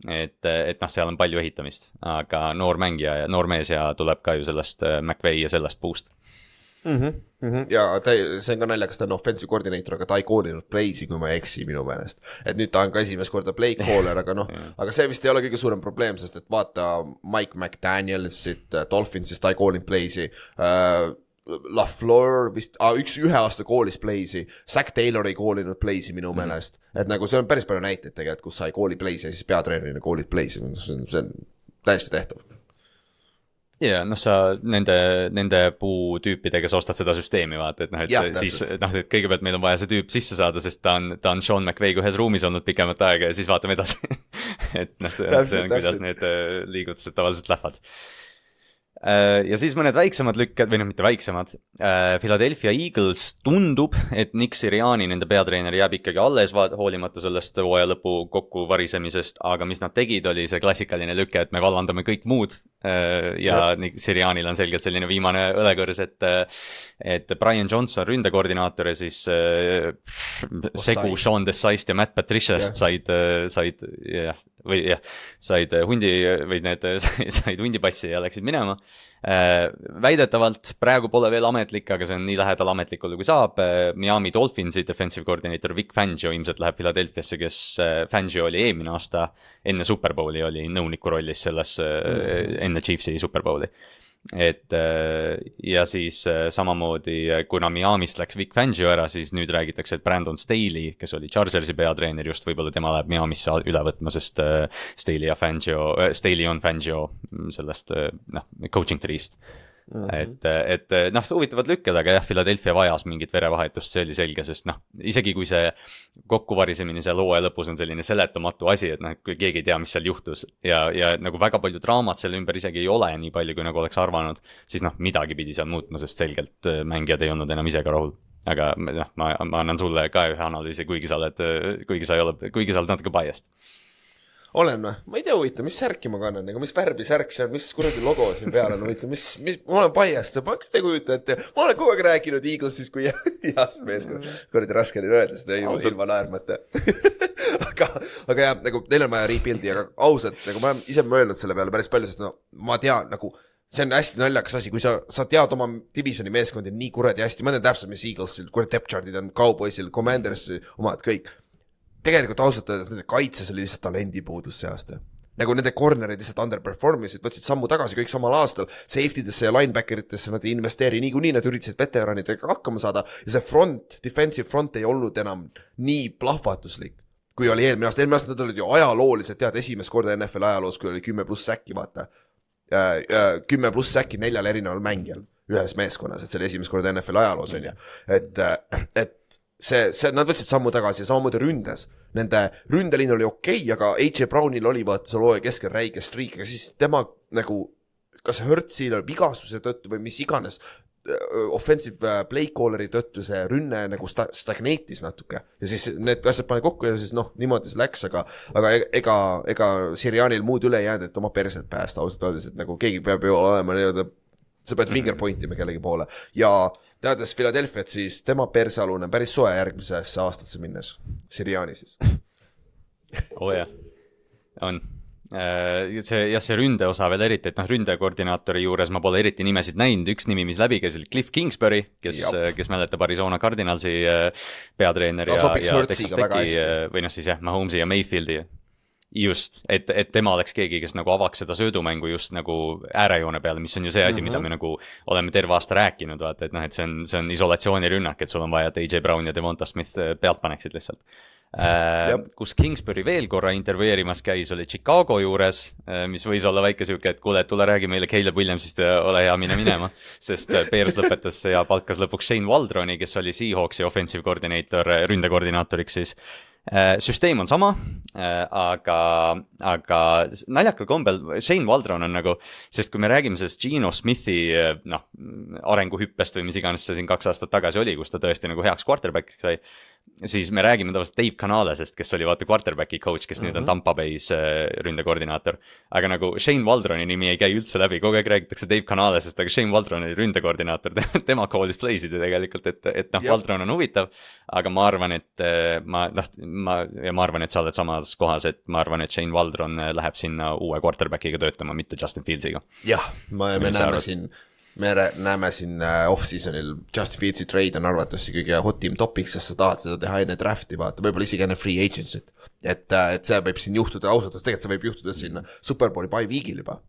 et, et noh, seal on palju ehitamist, aga noor mängija ja noor mees ja tuleb ka ju sellest äh, McVay ja sellest puust mm. -hmm, mm -hmm. ja ta, see on ka naljakas, ta on offensive koordineeter, aga ta ei koodinud play'si, kui ma ei eksi minu meelest. et nüüd ta on ka esimest korda play caller, aga noh aga see vist ei ole kõige suurem probleem, sest et vaata Mike McDanielsit äh, Dolphinsist, ta ei koolinud play'si uh, LaFleur vist ah,, üks, ühe aasta koolis Blaze'i, Zack Taylor ei koolinud Blaze'i minu mm. meelest. et nagu seal on päris palju näiteid tegelikult, kus sa ei kooli Blaze'i ja siis peatreenerina koolid Blaze'i, see on, see on täiesti tehtav. Ja noh, sa nende, nende puutüüpidega sa ostad seda süsteemi, vaata, et noh, et ja, siis noh, et kõigepealt meil on vaja see tüüp sisse saada, sest ta on, ta on Sean McVay'ga ühes ruumis olnud pikemat aega ja siis vaatame edasi. Et noh, see, see on, kuidas need äh, liigutused tavaliselt lähevad. Äh, ja siis mõned väiksemad lükked või noh, mitte väiksemad. Äh, Philadelphia Eagles tundub, et Nick Siriani, nende peatreener, jääb ikkagi alles, hoolimata sellest hooaja lõpu kokkuvarisemisest, aga mis nad tegid, oli see klassikaline lüke, et me vallandame kõik muud. Äh, ja Nick Sirianil on selgelt selline viimane õlekõrs, et, et Brian Johnson, ründekoordinaator ja siis äh, segu Sean Dessaist ja Matt Patricia'st said, said jah, või jah, said hundi või need said hundipassi ja läksid minema Äh, väidetavalt praegu pole veel ametlik, aga see on nii lähedal ametlikule kui saab. Äh, Miami Dolphinsi defensive coordinator Vic Fangio ilmselt läheb Philadelphiasse, kes äh, Fangio oli eelmine aasta enne Superbowli oli nõuniku rollis selles mm., enne Chiefsi Superbowli et äh, ja siis äh, samamoodi, äh, kuna Miami'st läks Vic Fangio ära, siis nüüd räägitakse, et Brandon Staley, kes oli Chargersi peatreener just, võib-olla tema läheb Miami'sse üle võtma, sest Staley ja Fangio, Staley on Fangio mm, sellest noh, coaching tree'st Mm -hmm. et, et noh, huvitavad lükked, aga jah, Philadelphia vajas mingit verevahetust, see oli selge, sest noh, isegi kui see kokkuvarisemine seal hooaja lõpus on selline seletamatu asi, et noh, kui keegi ei tea, mis seal juhtus ja, ja nagu väga palju draamat selle ümber isegi ei ole nii palju, kui nagu oleks arvanud, siis noh, midagi pidi seal muutma, sest selgelt äh, mängijad ei olnud enam ise ka rahul aga noh, ma, ma annan sulle ka ühe analüüsi, kuigi sa oled, kuigi sa ei ole, kuigi sa oled natuke biased olen või? ma ei tea, huvitav, mis särki ma kannan, ega mis värvi särk on, mis kuradi logo siin peal on, huvitav, mis, mis, ma olen biased, ma küll ei kujuta ette, ma olen kogu aeg rääkinud Eaglesist kui heast meeskonnast mm., kuradi raske oli öelda seda ilma, ilma naermata aga, aga jah, nagu neil on vaja rebuild'i, aga ausalt, nagu ma olen ise mõelnud selle peale päris palju, sest no ma tean nagu see on hästi naljakas asi, kui sa, sa tead oma divisioni meeskondi nii kuradi hästi, ma tean täpselt, mis Eaglesil, kuradi depth chart'id on Cowboysil, Commandersil omad kõik. Tegelikult ausalt öeldes nende kaitses oli lihtsalt talendipuudus see aasta. Nagu nende corner'id lihtsalt underperform isid, võtsid sammu tagasi kõik samal aastal, safety desse ja linebacker itesse nad ei investeeri niikuinii, nad üritasid veteranidega hakkama saada. Ja see front, defensive front ei olnud enam nii plahvatuslik, kui oli eelmine aasta, eelmine aasta nad olid ju ajalooliselt, tead, esimest korda NFL ajaloos, kui oli kümme pluss säkki, vaata. kümme pluss säkki neljal erineval mängijal ühes meeskonnas, et see oli esimest korda NFL ajaloos on ju, et, et see, see, nad võtsid sammu tagasi ja samamoodi ründes. Nende ründeliin oli okei okay,, aga AJ Brownil oli vaata seal hooaja keskel räige streak, aga siis tema nagu, kas Hertzil vigastuse tõttu või mis iganes, offensive äh, play caller'i tõttu see rünne nagu sta-, stagneetis natuke. Ja siis need asjad pani kokku ja siis noh, niimoodi see läks, aga aga e- ega, ega Sirianil muud üle ei jäänud, et oma perset päästa ausalt öeldes, et nagu keegi peab ju olema nii-öelda sa pead finger point ima kellegi poole. Ja teades Philadelphia't, siis tema persealune on päris soe järgmisesse aastasse minnes, Siriani siis. oo oh, jah, on. see jah, see ründeosa veel eriti, et noh, ründekoordinaatori juures ma pole eriti nimesid näinud, üks nimi, mis läbi käis, oli Cliff Kingsbury, kes Jap., kes mäletab Arizona Cardinalsi äh, peatreener Ta ja, ja Texas Techi äh, või noh, siis jah, Mahomes'i ja Mayfieldi just, et, et tema oleks keegi, kes nagu avaks seda söödumängu just nagu äärejoone peale, mis on ju see asi mm, -hmm. mida me nagu oleme terve aasta rääkinud, vaata, et noh, et see on, see on isolatsioonirünnak, et sul on vaja, et AJ Brown ja Devonta Smith äh, pealt paneksid lihtsalt äh, kus Kingsbury veel korra intervjueerimas käis, oli Chicago juures, mis võis olla väike sihuke, et kuule, tule räägi meile Caleb Williamsist ja ole hea, mine minema. sest äh, Bears lõpetas ja palkas lõpuks Shane Waldroni, kes oli Seahawksi offensive koordineeter, ründekoordinaatoriks siis. Süsteem on sama, aga, aga naljakal kombel Shane Waldron on nagu, sest kui me räägime sellest Geno Smithi äh, noh, arenguhüppest või mis iganes see siin kaks aastat tagasi oli, kus ta tõesti nagu heaks quarterback'iks sai, siis me räägime tavaliselt Dave Canalesest, kes oli vaata quarterback'i coach, kes mm -hmm. nüüd on Tampa Bay's äh, ründekoordinaator. aga nagu Shane Waldroni nimi ei käi üldse läbi, kogu aeg räägitakse Dave Canalesest, aga Shane Waldron oli ründekoordinaator, tema call'is play'sid ju tegelikult, et, et noh. Waldron on huvitav, aga ma arvan, et äh, ma noh, ma ja ma arvan, et sa oled samas kohas, et ma arvan, et Shane Waldron äh, läheb sinna uue quarterback'iga töötama, mitte Justin Fields'iga. jah, me, näeme arvad? siin, me näeme siin äh, off-season'il Justin Fields'i trade on arvatavasti kõige hotim topiks, sest sa tahad seda teha enne draft'i, vaata, võib-olla isegi enne free agency't. et, et see võib siin juhtuda, ausalt öeldes tegelikult see võib juhtuda siin Superbowli by week'il juba.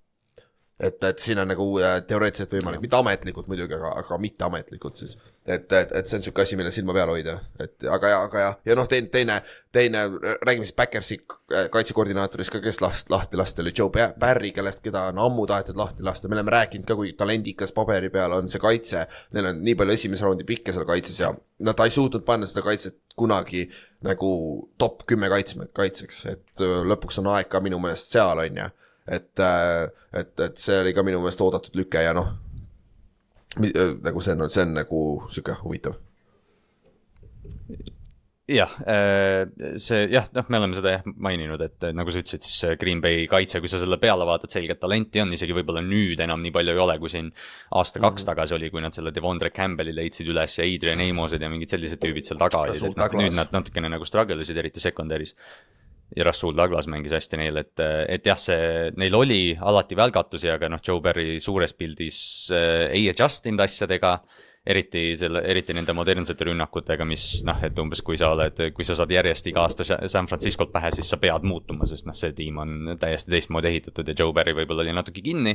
et, et siin on nagu äh, teoreetiliselt võimalik, mitte ametlikult muidugi, aga, aga mitteametlikult siis. et, et, et see on sihuke asi, mille silma peal hoida, et aga ja, aga ja, ja noh, teine, teine, teine, räägime siis Backersi äh, kaitsekoordinaatorist ka, kes last, lahti lasti, oli Joe Ba- Barry, kellest, keda on ammu tahetud lahti lasta, me oleme rääkinud ka, kui talendikas paberi peal on see kaitse. Neil on nii palju esimese raundi pikke seal kaitses ja nad ei suutnud panna seda kaitset kunagi nagu top kümme kaitsme, kaitseks, et öö, lõpuks on aeg ka minu meelest seal, on ju et, et, et see oli ka minu meelest oodatud lüke ja noh, nagu see on, see on nagu sihuke huvitav. jah, see jah, noh, me oleme seda jah maininud, et nagu sa ütlesid, siis see Green Bay kaitse, kui sa selle peale vaatad, selget talenti on, isegi võib-olla nüüd enam nii palju ei ole, kui siin aasta-kaks tagasi oli, kui nad selle Devondre Campbell'i leidsid üles ja Adrian Amosed ja mingid sellised tüübid seal taga olid, et noh, nüüd nad natukene nagu struggle isid, eriti secondary's ja Rasul Douglas mängis hästi neil, et, et jah, see, neil oli alati välgatusi, aga noh, Joe Barry suures pildis äh, ei adjust inud asjadega, eriti selle, eriti nende modernsete rünnakutega, mis noh, et umbes kui sa oled, kui sa saad järjest iga aasta Sa- San Franciscolt pähe, siis sa pead muutuma, sest noh, see tiim on täiesti teistmoodi ehitatud ja Joe Barry võib-olla oli natuke kinni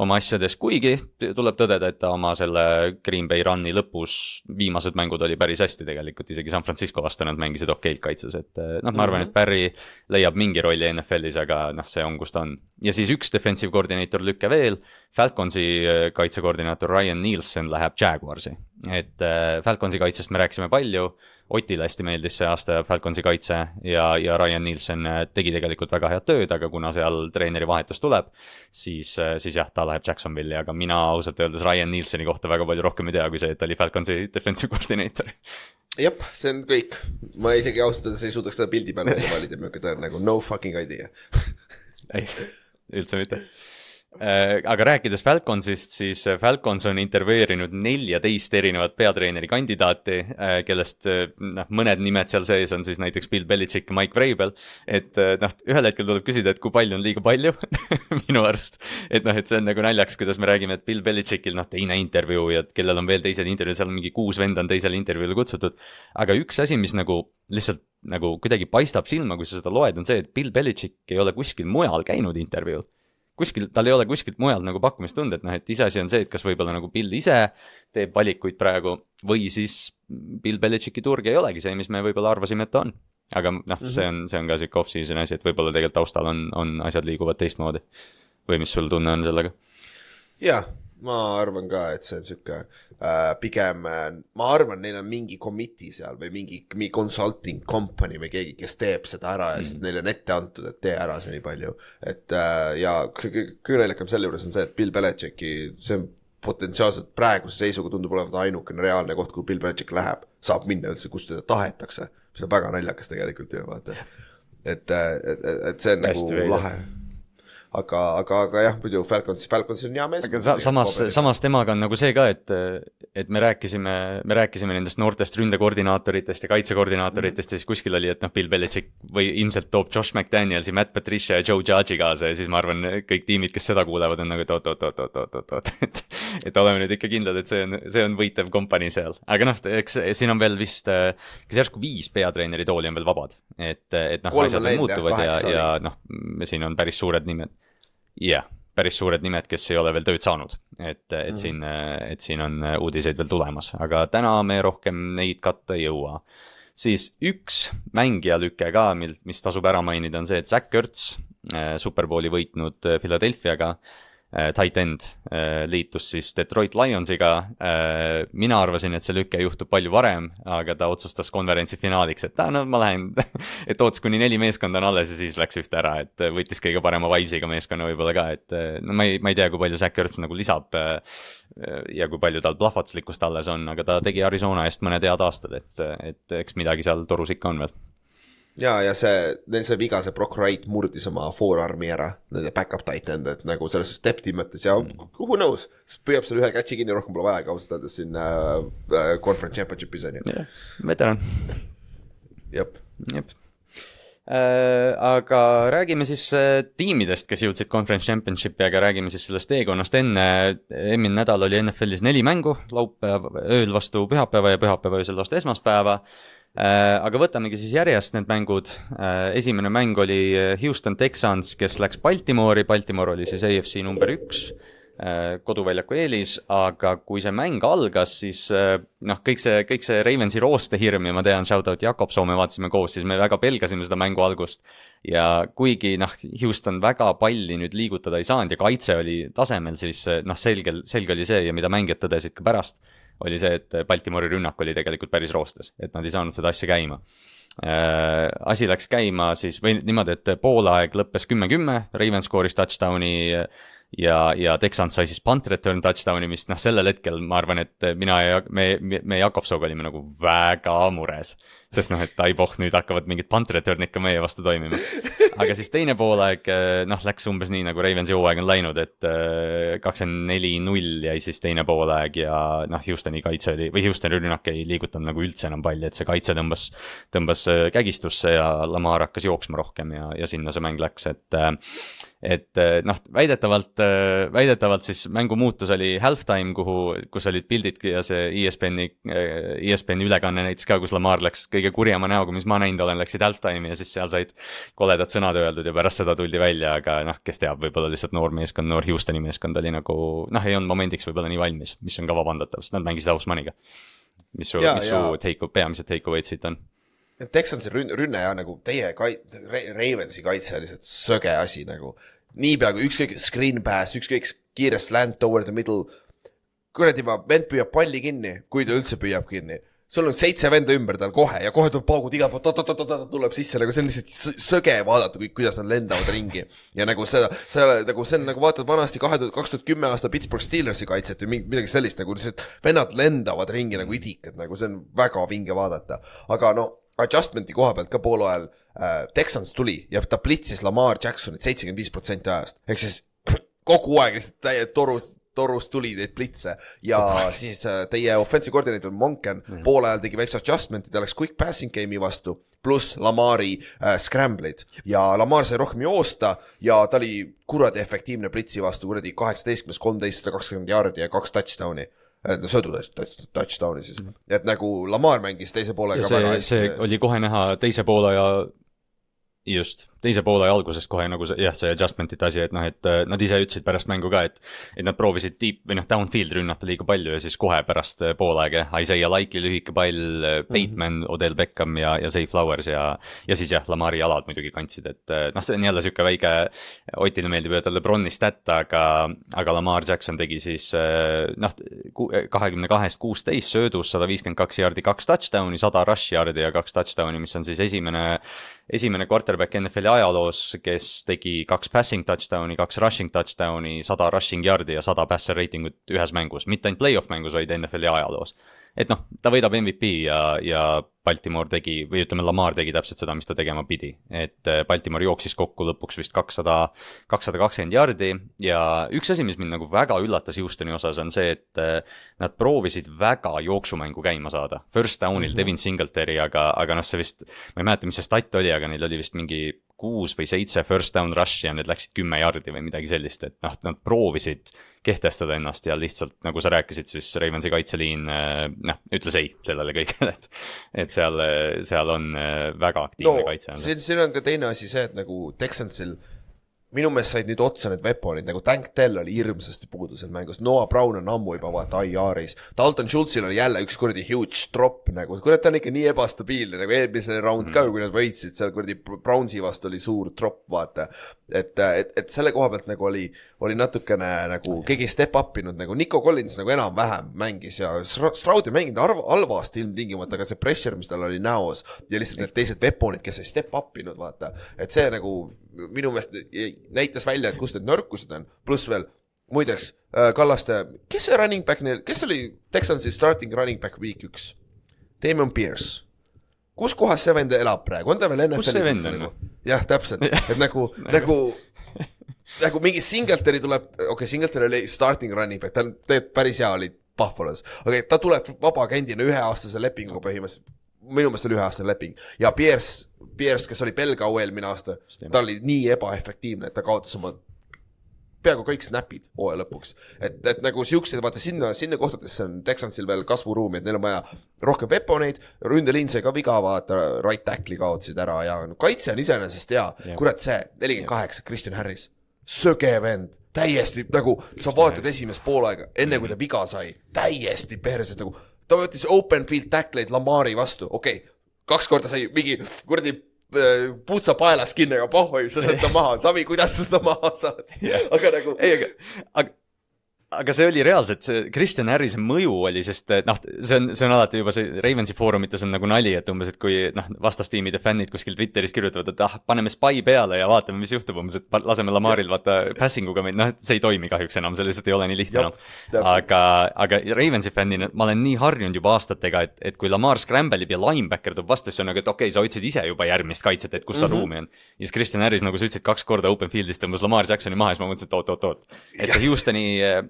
oma asjades, kuigi tuleb tõdeda, et ta oma selle Green Bay run'i lõpus viimased mängud oli päris hästi tegelikult, isegi San Francisco vastu nad mängisid okeilt kaitses, et eh, noh, ma arvan, et Barry leiab mingi rolli NFL-is, aga noh, see on, kus ta on. ja siis üks defensive koordineeter lükke veel, Falconsi eh, kaitsekoordinaator Ryan Nielsen läheb Jaguarsi. Et eh, Falconsi kaitsest me rääkisime palju, Otile hästi meeldis see aasta Falconsi kaitse ja, ja Ryan Nielsen eh, tegi tegelikult väga head tööd, aga kuna seal treeneri vahetus tuleb, siis, siis jah, ta läheb Jacksonville'i, aga mina ausalt öeldes Ryan Nielseni kohta väga palju rohkem ei tea, kui see, et ta oli Falconsi defensive koordineeter. jah, see on kõik, ma isegi ausalt öeldes ei suudaks seda pildi peale välja valida, on nagu no fucking idea. ei, üldse mitte. Äh, aga rääkides Falconsist, siis äh, Falcons on intervjueerinud neljateist erinevat peatreeneri kandidaati, äh, kellest noh, mõned nimed seal sees on siis näiteks Bill Belichik ja Mike Vrabel. et noh, ühel hetkel tuleb küsida, et kui palju on liiga palju minu arust. et noh, et see on nagu naljakas, kuidas me räägime, et Bill Belichikil noh, teine intervjuu ja kellel on veel teised intervjuud, seal on mingi kuus venda on teisele intervjuule kutsutud. aga üks asi, mis nagu lihtsalt nagu kuidagi paistab silma, kui sa seda loed, on see, et Bill Belichik ei ole kuskil mujal käinud intervjuul kuskil, tal ei ole kuskilt mujalt nagu pakkumist tunda, et noh, et iseasi on see, et kas võib-olla nagu Bill ise teeb valikuid praegu või siis Bill Belichicki turg ei olegi see, mis me võib-olla arvasime, et ta on. aga noh mm, -hmm. see on, see on ka sihuke off-season asi, et võib-olla tegelikult taustal on, on asjad liiguvad teistmoodi. või mis sul tunne on sellega? jah ma arvan ka, et see on sihuke äh, pigem äh,, ma arvan, neil on mingi committee seal või mingi, mingi consulting company või keegi, kes teeb seda ära ja mm. siis neile on ette antud, et tee ära see nii palju. et äh, ja kõige naljakam selle juures on see, et Bill Belichicki, see on potentsiaalselt praeguse seisuga tundub olevat ainukene reaalne koht, kuhu Bill Belichick läheb, saab minna üldse, kus teda tahetakse. mis on väga naljakas tegelikult ju vaata. et, et, et, et see on Hästi nagu veidi. lahe aga, aga, aga jah, muidu Falcons, Falcons on hea mees. aga sa, samas, samas temaga on nagu see ka, et, et me rääkisime, me rääkisime nendest noortest ründekoordinaatoritest ja kaitsekoordinaatoritest ja siis kuskil oli, et noh, Bill Belichik või ilmselt toob Josh McDanielsi, Matt Patricia ja Joe Judge'i kaasa ja siis ma arvan, kõik tiimid, kes seda kuulevad, on nagu, et oot-oot-oot-oot-oot-oot, et et oleme nüüd ikka kindlad, et see on, see on võitev kompanii seal. aga noh, eks siin on veel vist, kas järsku viis peatreeneri tooli on veel vabad, et, et noh, asjad muutuvad ja, ja noh, siin on päris suured nimed jah yeah,, päris suured nimed, kes ei ole veel tööd saanud, et, et mm. siin, et siin on uudiseid veel tulemas, aga täna me rohkem neid katta ei jõua. siis üks mängijalüke ka, mil, mis tasub ära mainida, on see, et Zack Ertz, äh, superbowli võitnud äh, Philadelphiaga tight end äh, liitus siis Detroit Lionsiga. Äh, mina arvasin, et see lüke juhtub palju varem, aga ta otsustas konverentsi finaaliks, et aa, no ma lähen et ootas, kuni neli meeskonda on alles ja siis läks ühte ära, et võttis kõige parema vibes'iga meeskonna võib-olla ka, et no ma ei, ma ei tea, kui palju Zack Ertz nagu lisab. ja kui palju tal plahvatuslikkust alles on, aga ta tegi Arizona eest mõned head aastad, et, et eks midagi seal torus ikka on veel ja, ja see, neil see viga, see Brock Wright murdis oma forearm'i ära, nende back-up tight end, et nagu selles suhtes depth'i mõttes ja who knows, püüab selle ühe catch'i kinni, rohkem pole vajagi ausalt öeldes siin äh, äh, conference championship'is on ju. veteran. jep. jep äh,. aga räägime siis äh, tiimidest, kes jõudsid conference championship'i, aga räägime siis sellest teekonnast enne. eelmine nädal oli NFL-is neli mängu, laupäev ööl vastu pühapäeva ja pühapäeva öösel vastu esmaspäeva aga võtamegi siis järjest need mängud. Äh, esimene mäng oli äh, Houston Texans, kes läks Baltimoori, Baltimore oli siis AFC number üks koduväljaku eelis, aga kui see mäng algas, siis noh, kõik see, kõik see Ravensi rooste hirm ja ma tean, shout out Jakob Soome vaatasime koos, siis me väga pelgasime seda mängu algust. ja kuigi noh, Houston väga palli nüüd liigutada ei saanud ja kaitse oli tasemel, siis noh, selgel, selge oli see ja mida mängijad tõdesid ka pärast oli see, et Baltimori rünnak oli tegelikult päris roostes, et nad ei saanud seda asja käima äh,. asi läks käima siis või niimoodi, et poolaeg lõppes kümme-kümme, Raven skooris touchdown'i ja, ja Texans sai siis punt return touchdown'i, mis noh, sellel hetkel ma arvan, et mina ja me, me Jakobsooga olime nagu väga mures sest noh, et ai voh, nüüd hakkavad mingid punt return'id ka meie vastu toimima. aga siis teine poolaeg eh, noh, läks umbes nii nagu Ravensi hooaeg on läinud, et eh, kakskümmend neli null jäi siis teine poolaeg ja noh, Houstoni kaitse oli või Houstoni rünnak ei liigutanud nagu üldse enam palli, et see kaitse tõmbas, tõmbas eh, kägistusse ja Lamar hakkas jooksma rohkem ja, ja sinna see mäng läks, et et noh, väidetavalt, väidetavalt siis mängu muutus oli halftime, kuhu, kus olid pildid ja see ESPN-i, ESPN-i ülekanne näitas ka, kus Lamar läks kõige kurjema näoga, mis ma näinud olen, läksid halftime'i ja siis seal said koledad sõnad öeldud ja pärast seda tuldi välja, aga noh, kes teab, võib-olla lihtsalt noor meeskond, noor Houstoni meeskond oli nagu noh, ei olnud momendiks võib-olla nii valmis, mis on ka vabandatav, sest nad mängisid aus money'ga. mis su, mis su take, peamised take away'd siit on? Texansi rünne, rünne ja nagu teie kait-, Ravensi kaitse on lihtsalt söge asi nagu. niipea kui ükskõik screen pass, ükskõik kiire slant over the middle, kuradi ma, vend püüab palli kinni, kui ta üldse püüab kinni sul on seitse venda ümber tal kohe ja kohe tuleb paugud igalt poolt, tuleb sisse, nagu see on lihtsalt söge vaadata, kuidas nad lendavad ringi. ja nagu seda, seda nagu see on nagu vaatad vanasti kahe tuhat, kaks tuhat kümme aasta Pittsburgh Steelersi kaitset või midagi sellist nagu lihtsalt vennad lendavad ringi nagu idikad, nagu see on väga vinge vaadata. aga no adjustment'i koha pealt ka poole ajal äh, Texans tuli ja ta plitsis Lamar Jacksonit seitsekümmend viis protsenti ajast, ehk siis kogu aeg lihtsalt täie torus torust tuli neid blitse ja siis äh, teie offensive coordinator Monken mm -hmm. poole ajal tegi väikse adjustment'i, ta läks quick passing game'i vastu, pluss Lamari äh, scramble'id. Ja Lamar sai rohkem joosta ja ta oli kuradi efektiivne blitsi vastu, kuradi kaheksateistkümnes, kolmteist, sada kakskümmend jaardi ja kaks touchdown'i söödu touchdown'i siis et nagu Lamar mängis teise poolega ja see, väga hästi. see oli kohe näha teise poole ja just, teise poole alguses kohe nagu see, jah, see adjustment'ite asi, et noh, et äh, nad ise ütlesid pärast mängu ka, et et nad proovisid deep või noh, downfield rünnata liiga palju ja siis kohe pärast äh, poolaega Isaiah Likely lühike pall, äh, Bateman mm, -hmm. Odell Beckham ja, ja Zay Flowers ja ja siis jah, Lamari jalad muidugi kandsid, et noh, see on jälle niisugune väike, Otile meeldib öelda Lebroni stat, aga aga Lamar Jackson tegi siis noh, kahekümne kahest kuusteist söödus, sada viiskümmend kaks jaardi, kaks touchdown'i, sada rush yard'i ja kaks touchdown'i, mis on siis esimene esimene quarterback NFL-i ajaloos, kes tegi kaks passing touchdown'i, kaks rushing touchdown'i, sada rushing yard'i ja sada passer rating ut ühes mängus, mitte ainult play-off mängus, vaid NFL-i ajaloos et noh, ta võidab MVP ja, ja Baltimore tegi või ütleme, Lamar tegi täpselt seda, mis ta tegema pidi. et äh, Baltimore jooksis kokku lõpuks vist kakssada, kakssada kakskümmend jardi ja üks asi, mis mind nagu väga üllatas Houstoni osas, on see, et äh, nad proovisid väga jooksumängu käima saada. First down'il mm -hmm. Devin Singletary, aga, aga noh, see vist, ma ei mäleta, mis see stat oli, aga neil oli vist mingi kuus või seitse first down rush'i ja need läksid kümme jardi või midagi sellist, et noh, nad proovisid kehtestada ennast ja lihtsalt, nagu sa rääkisid, siis Ravensi kaitseliin äh, noh, ütles ei sellele kõigele, et et seal, seal on äh, väga aktiivne no, kaitse. siin, siin on ka teine asi see, et nagu Texansil minu meelest said nüüd otsa need weapon'id, nagu Tank Dell oli hirmsasti puudu seal mängus, Noah Brown on ammu juba vaata IR-is, Dalton Schultzil oli jälle üks kuradi huge drop nagu, kurat, ta on ikka nii ebastabiilne, nagu eelmisel round mm. ka, kui nad võitsid seal kuradi Brownsi vastu oli suur drop, vaata. et, et, et selle koha pealt nagu oli, oli natukene nagu keegi step up inud, nagu Nico Collins nagu enam-vähem mängis ja Stroud ei mänginud arv, halvasti ilmtingimata, aga see pressure, mis tal oli näos ja lihtsalt need teised weapon'id, kes ei step up inud, vaata, et see nagu minu meelest näitas välja, et kus need nõrkused on, pluss veel muideks äh, Kallaste, kes see running back neil, kes oli Texansi starting running back week üks? Damon Pierce. kus kohas see vend elab praegu, on ta veel NFL-is? Nagu? jah, täpselt, et nagu nagu nagu mingi Singletary tuleb, okei okay,, Singletary oli starting running back, ta tegelikult päris hea oli Buffalo's, aga okay, ta tuleb vabakandina üheaastase lepinguga põhimõtteliselt minu meelest oli üheaastane leping. Ja Pierce, Pierce, kes oli Belgao eelmine aasta, ta oli nii ebaefektiivne, et ta kaotas oma peaaegu kõik snap'id hooaja lõpuks. et, et nagu siuksed, vaata sinna, sinna kohtadesse on Texansil veel kasvuruumi, et neil on vaja rohkem peponeid, ründeliin sai ka viga, vaata, right tackle'i kaotasid ära ja no, kaitse on iseenesest hea, kurat see, nelikümmend kaheksa, Christian Harris, söge vend, täiesti nagu, sa vaatad esimest poolaega, enne kui ta viga sai, täiesti perses nagu ta võttis open field tackle'id Lamari vastu, okei okay,, kaks korda sai mingi kuradi äh, putsa paelas kinni, aga pohhui, sa saad ta maha, Savi, kuidas sa ta maha saad yeah.? aga nagu. ei, aga, aga aga see oli reaalselt, see Kristjan Harrise mõju oli, sest noh, see on, see on alati juba see Ravensi foorumites on nagu nali, et umbes, et kui noh, vastastiimide fännid kuskil Twitteris kirjutavad, et ah, paneme spy peale ja vaatame, mis juhtub, umbes, et laseme Lamaril vaata passing uga meid, noh, et see ei toimi kahjuks enam, see lihtsalt ei ole nii lihtne enam aga, aga Ravensi fännina ma olen nii harjunud juba aastatega, et, et kui Lamar scramble ib ja linebacker tuleb vastu, siis on nagu, et okei okay,, sa otsid ise juba järgmist kaitset, et kus tal mm -hmm. ruumi on. ja siis Kristjan Harris, nagu sa ütlesid, kaks korda open field'is tõmbas Lamar Jacksoni maha ja siis ma mõtlesin, et oot-oot-oot, et see Houstoni Äh,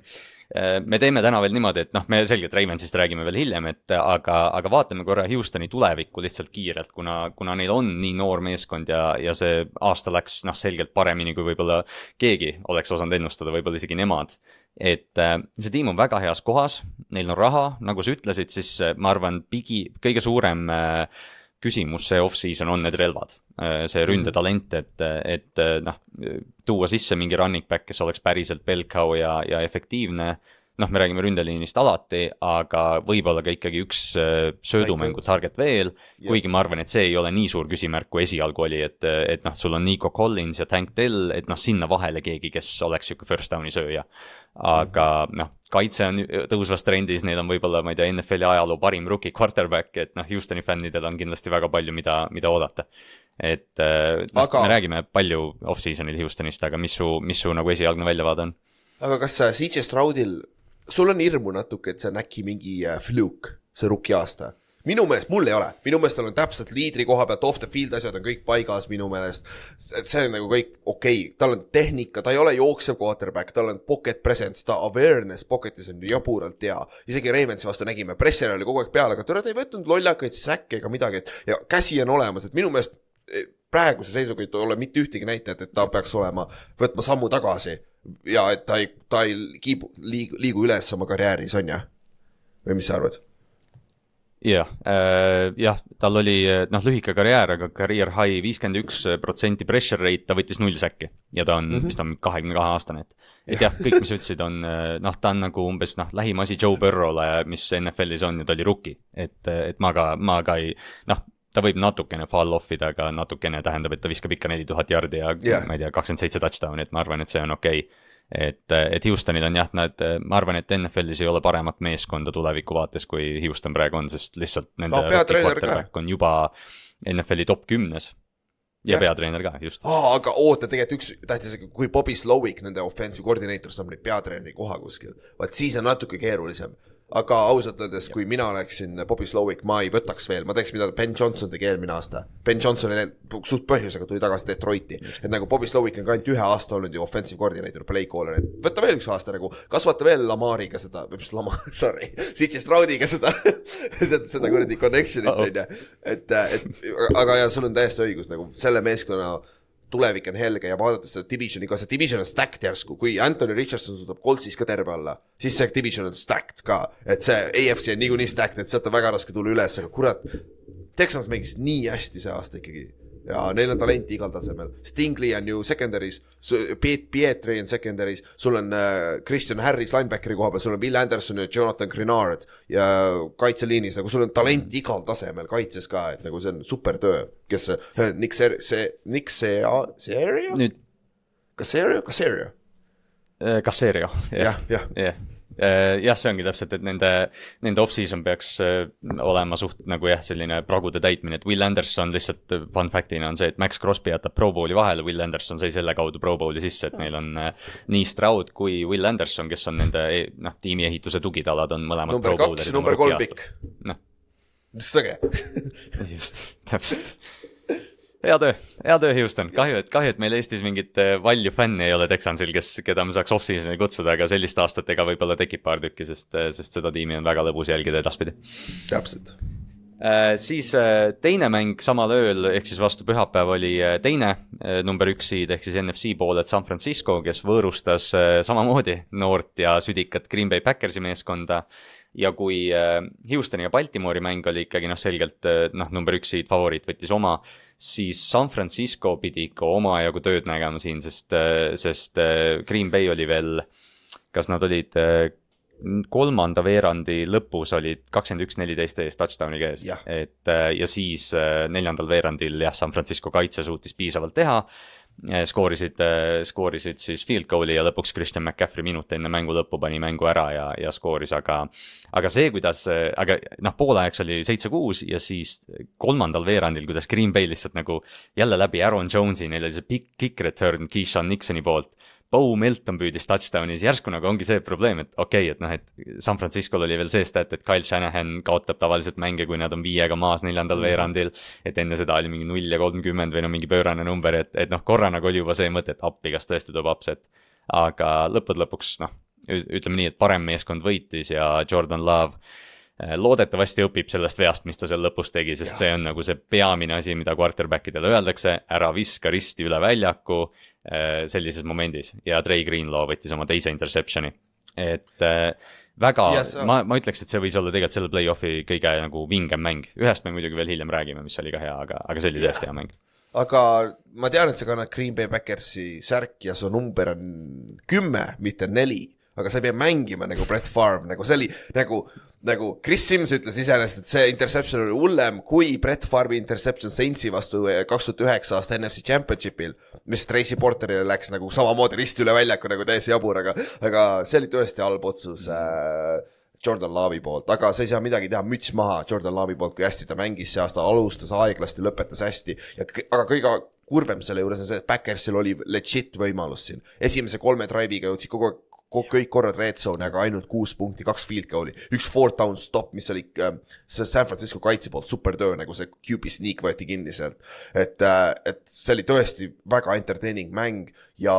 me teeme täna veel niimoodi, et noh, me selgelt Ravensist räägime veel hiljem, et aga, aga vaatame korra Houstoni tulevikku lihtsalt kiirelt, kuna, kuna neil on nii noor meeskond ja, ja see aasta läks noh, selgelt paremini, kui võib-olla keegi oleks osanud ennustada, võib-olla isegi nemad. et äh, see tiim on väga heas kohas, neil on raha, nagu sa ütlesid, siis äh, ma arvan, pigi, kõige suurem äh, küsimus see off-season on need relvad, äh, see mhm. ründetalent, et, et äh, noh, tuua sisse mingi running back, kes oleks päriselt Belcow ja, ja efektiivne noh, me räägime ründeliinist alati, aga võib-olla ka ikkagi üks äh, söödumängu target veel, kuigi ma arvan, et see ei ole nii suur küsimärk, kui esialgu oli, et, et noh, sul on Nico Collins ja Tank Dell, et noh, sinna vahele keegi, kes oleks niisugune first down'i sööja. aga noh, kaitse on tõusvas trendis, neil on võib-olla, ma ei tea, NFL-i ajaloo parim rookie quarterback, et noh, Houstoni fännidel on kindlasti väga palju, mida, mida oodata. et äh, noh aga... me räägime palju off-season'il Houstonist, aga mis su, mis su nagu esialgne väljavaade on? aga kas CJ Stroudil sul on hirmu natuke, et see on äkki mingi äh, fluke, see rookie aasta? Minu meelest, mul ei ole, minu meelest tal on täpselt liidri koha pealt, off the field asjad on kõik paigas minu meelest. see on nagu kõik okei okay., tal on tehnika, ta ei ole jooksev quarterback, tal on pocket presence, ta awareness pocket'is on jaburalt hea. isegi Ravensi vastu nägime, pressure oli kogu aeg peal, aga ta ei võtnud lollakaid säkke ega midagi, et ja käsi on olemas, et minu meelest eh, praeguse seisuga ei ole mitte ühtegi näitajat, et ta peaks olema, võtma sammu tagasi ja et ta ei, ta ei kiibu, liigu, liigu üles oma karjääris, on ju? või mis sa arvad? Jah äh,, jah, tal oli noh, lühike karjäär, aga career high viiskümmend üks protsenti pressure rate, ta võttis null säkki ja ta on mm, -hmm. vist on kahekümne kahe aastane, et. et jah, kõik, mis sa ütlesid, on noh, ta on nagu umbes noh, lähim asi Joe Burrow'le, mis NFL-is on ja ta oli rookie, et, et ma ka, ma ka ei noh ta võib natukene fall off ida, aga natukene tähendab, et ta viskab ikka neli tuhat jardi ja yeah. ma ei tea, kakskümmend seitse touchdown'i, et ma arvan, et see on okei okay et, et Houstonil on jah, nad, ma arvan, et NFL-is ei ole paremat meeskonda tuleviku vaates, kui Houston praegu on, sest lihtsalt nende no, on juba NFL-i top kümnes. Ja, ja peatreener ka, just. aa, aga oota, tegelikult üks tähtis, kui Bobby Slowick, nende offensive koordineeter, saab nüüd peatreeneri koha kuskil, vaat siis on natuke keerulisem aga ausalt öeldes, kui mina oleksin Bobby Slowick, ma ei võtaks veel, ma teeks, mida Ben Johnson tegi eelmine aasta. Ben Johnson suht põhjusega tuli tagasi Detroiti, et nagu Bobby Slowick on ka ainult ühe aasta olnud ju offensive coordinator, play caller, et võta veel üks aasta nagu, kasvata veel Lamariga seda, või mis Lamar, sorry, CJ Stroudiga seda seda, seda kuradi connection'it on ju, et, et aga ja sul on täiesti õigus nagu selle meeskonna tulevik on helge ja vaadates seda divisioni ka, see division on stacked järsku, kui Anthony Richardson suudab Coltsis ka terve olla, siis see division on stacked ka, et see AFC on niikuinii stacked, et sealt on väga raske tulla üles, aga kurat, Texans mängis nii hästi see aasta ikkagi ja neil on talenti igal tasemel. Stingley on ju secondary's, Piet-, Pietri on secondary's, sul on äh, Christian Harris linebackeri koha peal, sul on Will Anderson ja Jonathan Grenard ja kaitseliinis nagu sul on talenti igal tasemel kaitses ka, et nagu see on super töö, kes äh, Nick Ser-, see, Nick See-, Serio? nüüd. Caserio, Caserio? Caserio, jah, jah. jah Äh, jah, see ongi täpselt, et nende, nende off-season peaks äh, olema suht nagu jah, selline pragude täitmine, et Will Anderson lihtsalt äh, fun fact'ina on see, et Max Crosby jätab Pro Bowli vahele, Will Anderson sai selle kaudu Pro Bowli sisse, et neil on nii Stroud kui Will Anderson, kes on nende noh, tiimiehituse tugitalad on mõlemad number kaks, number kolm pikk. noh. sõge just, täpselt hea töö, hea töö, Houston, kahju, et, kahju, et meil Eestis mingit äh, valju fänni ei ole Texansil, kes, keda me saaks off-season'i kutsuda, aga sellist aastat ega võib-olla tekib paar tükki, sest, äh, sest seda tiimi on väga lõbus jälgida edaspidi. täpselt äh,. siis äh, teine mäng samal ööl, ehk siis vastu pühapäev oli äh, teine äh, number üks seed ehk siis NFC pool, et San Francisco, kes võõrustas samamoodi noort ja südikat Green Bay Packersi meeskonda ja kui Houstoni ja Baltimoori mäng oli ikkagi noh, selgelt noh, number üks seed favoriit võttis oma siis San Francisco pidi ikka omajagu tööd nägema siin, sest, sest äh, Green Bay oli veel, kas nad olid äh, kolmanda veerandi lõpus olid kakskümmend üks, neliteist ees touchdown'i käes. et äh, ja siis neljandal veerandil jah, San Francisco kaitse suutis piisavalt teha Eh, skoorisid, eh, skoorisid siis field goal'i ja lõpuks Christian McCaffrey minut enne mängu lõppu pani mängu ära ja, ja skooris, aga. aga see, kuidas, aga noh, poolajaks oli seitse-kuus ja siis kolmandal veerandil, kuidas Green Bay lihtsalt nagu jälle läbi Aaron Jones'i, neil oli see pikk kick return Keyshawn Nixoni poolt Bo Melton püüdis touchdown'i, siis järsku nagu ongi see probleem, et okei okay,, et noh, et San Francisco'l oli veel see stat, et Kyle Shanahan kaotab tavaliselt mänge, kui nad on viiega maas neljandal -hmm. veerandil. et enne seda oli mingi null ja kolmkümmend või no mingi pöörane number, et, et noh, korra nagu oli juba see mõte, et appi, kas tõesti tuleb upset. aga lõppude lõpuks noh, ütleme nii, et parem meeskond võitis ja Jordan Love loodetavasti õpib sellest veast, mis ta seal lõpus tegi, sest ja. see on nagu see peamine asi, mida quarterback idele öeldakse, ära viska risti üle väljaku äh, sellises momendis. Ja Trey Greenlaw võttis oma teise interception'i. et äh, väga yes,, ma, ma ütleks, et see võis olla tegelikult selle play-off'i kõige nagu vingem mäng, ühest me muidugi veel hiljem räägime, mis oli ka hea, aga, aga see oli tõesti hea mäng. Aga ma tean, et sa kannad Green Bay Backersi särki ja su number on kümme, mitte neli. Aga sa ei pea mängima nagu Brett Favre, nagu see oli nagu, nagu Chris Sims ütles iseenesest, et see interception oli hullem kui Brett Favre'i interception Saintsi vastu eh, kaks tuhat üheksa aasta NFC Championship'il, mis Tracy Porterile läks nagu samamoodi risti üle väljaku nagu täiesti jabur, aga, aga see oli tõesti halb otsus äh, Jordan Love'i poolt, aga sa ei saa midagi teha, müts maha Jordan Love'i poolt, kui hästi ta mängis see aasta, alustas aeglasti, lõpetas hästi ja aga kõige kurvem selle juures on see, et Backersil oli legit võimalus siin. esimese kolme drive'iga jõudsid kogu aeg kõik korrad red zone, aga ainult kuus punkti, kaks field goal'i, üks fourth down stop, mis oli äh, see San Francisco kaitse poolt super töö, nagu see QB sneak võeti kinni sealt. et äh,, et see oli tõesti väga entertaining mäng ja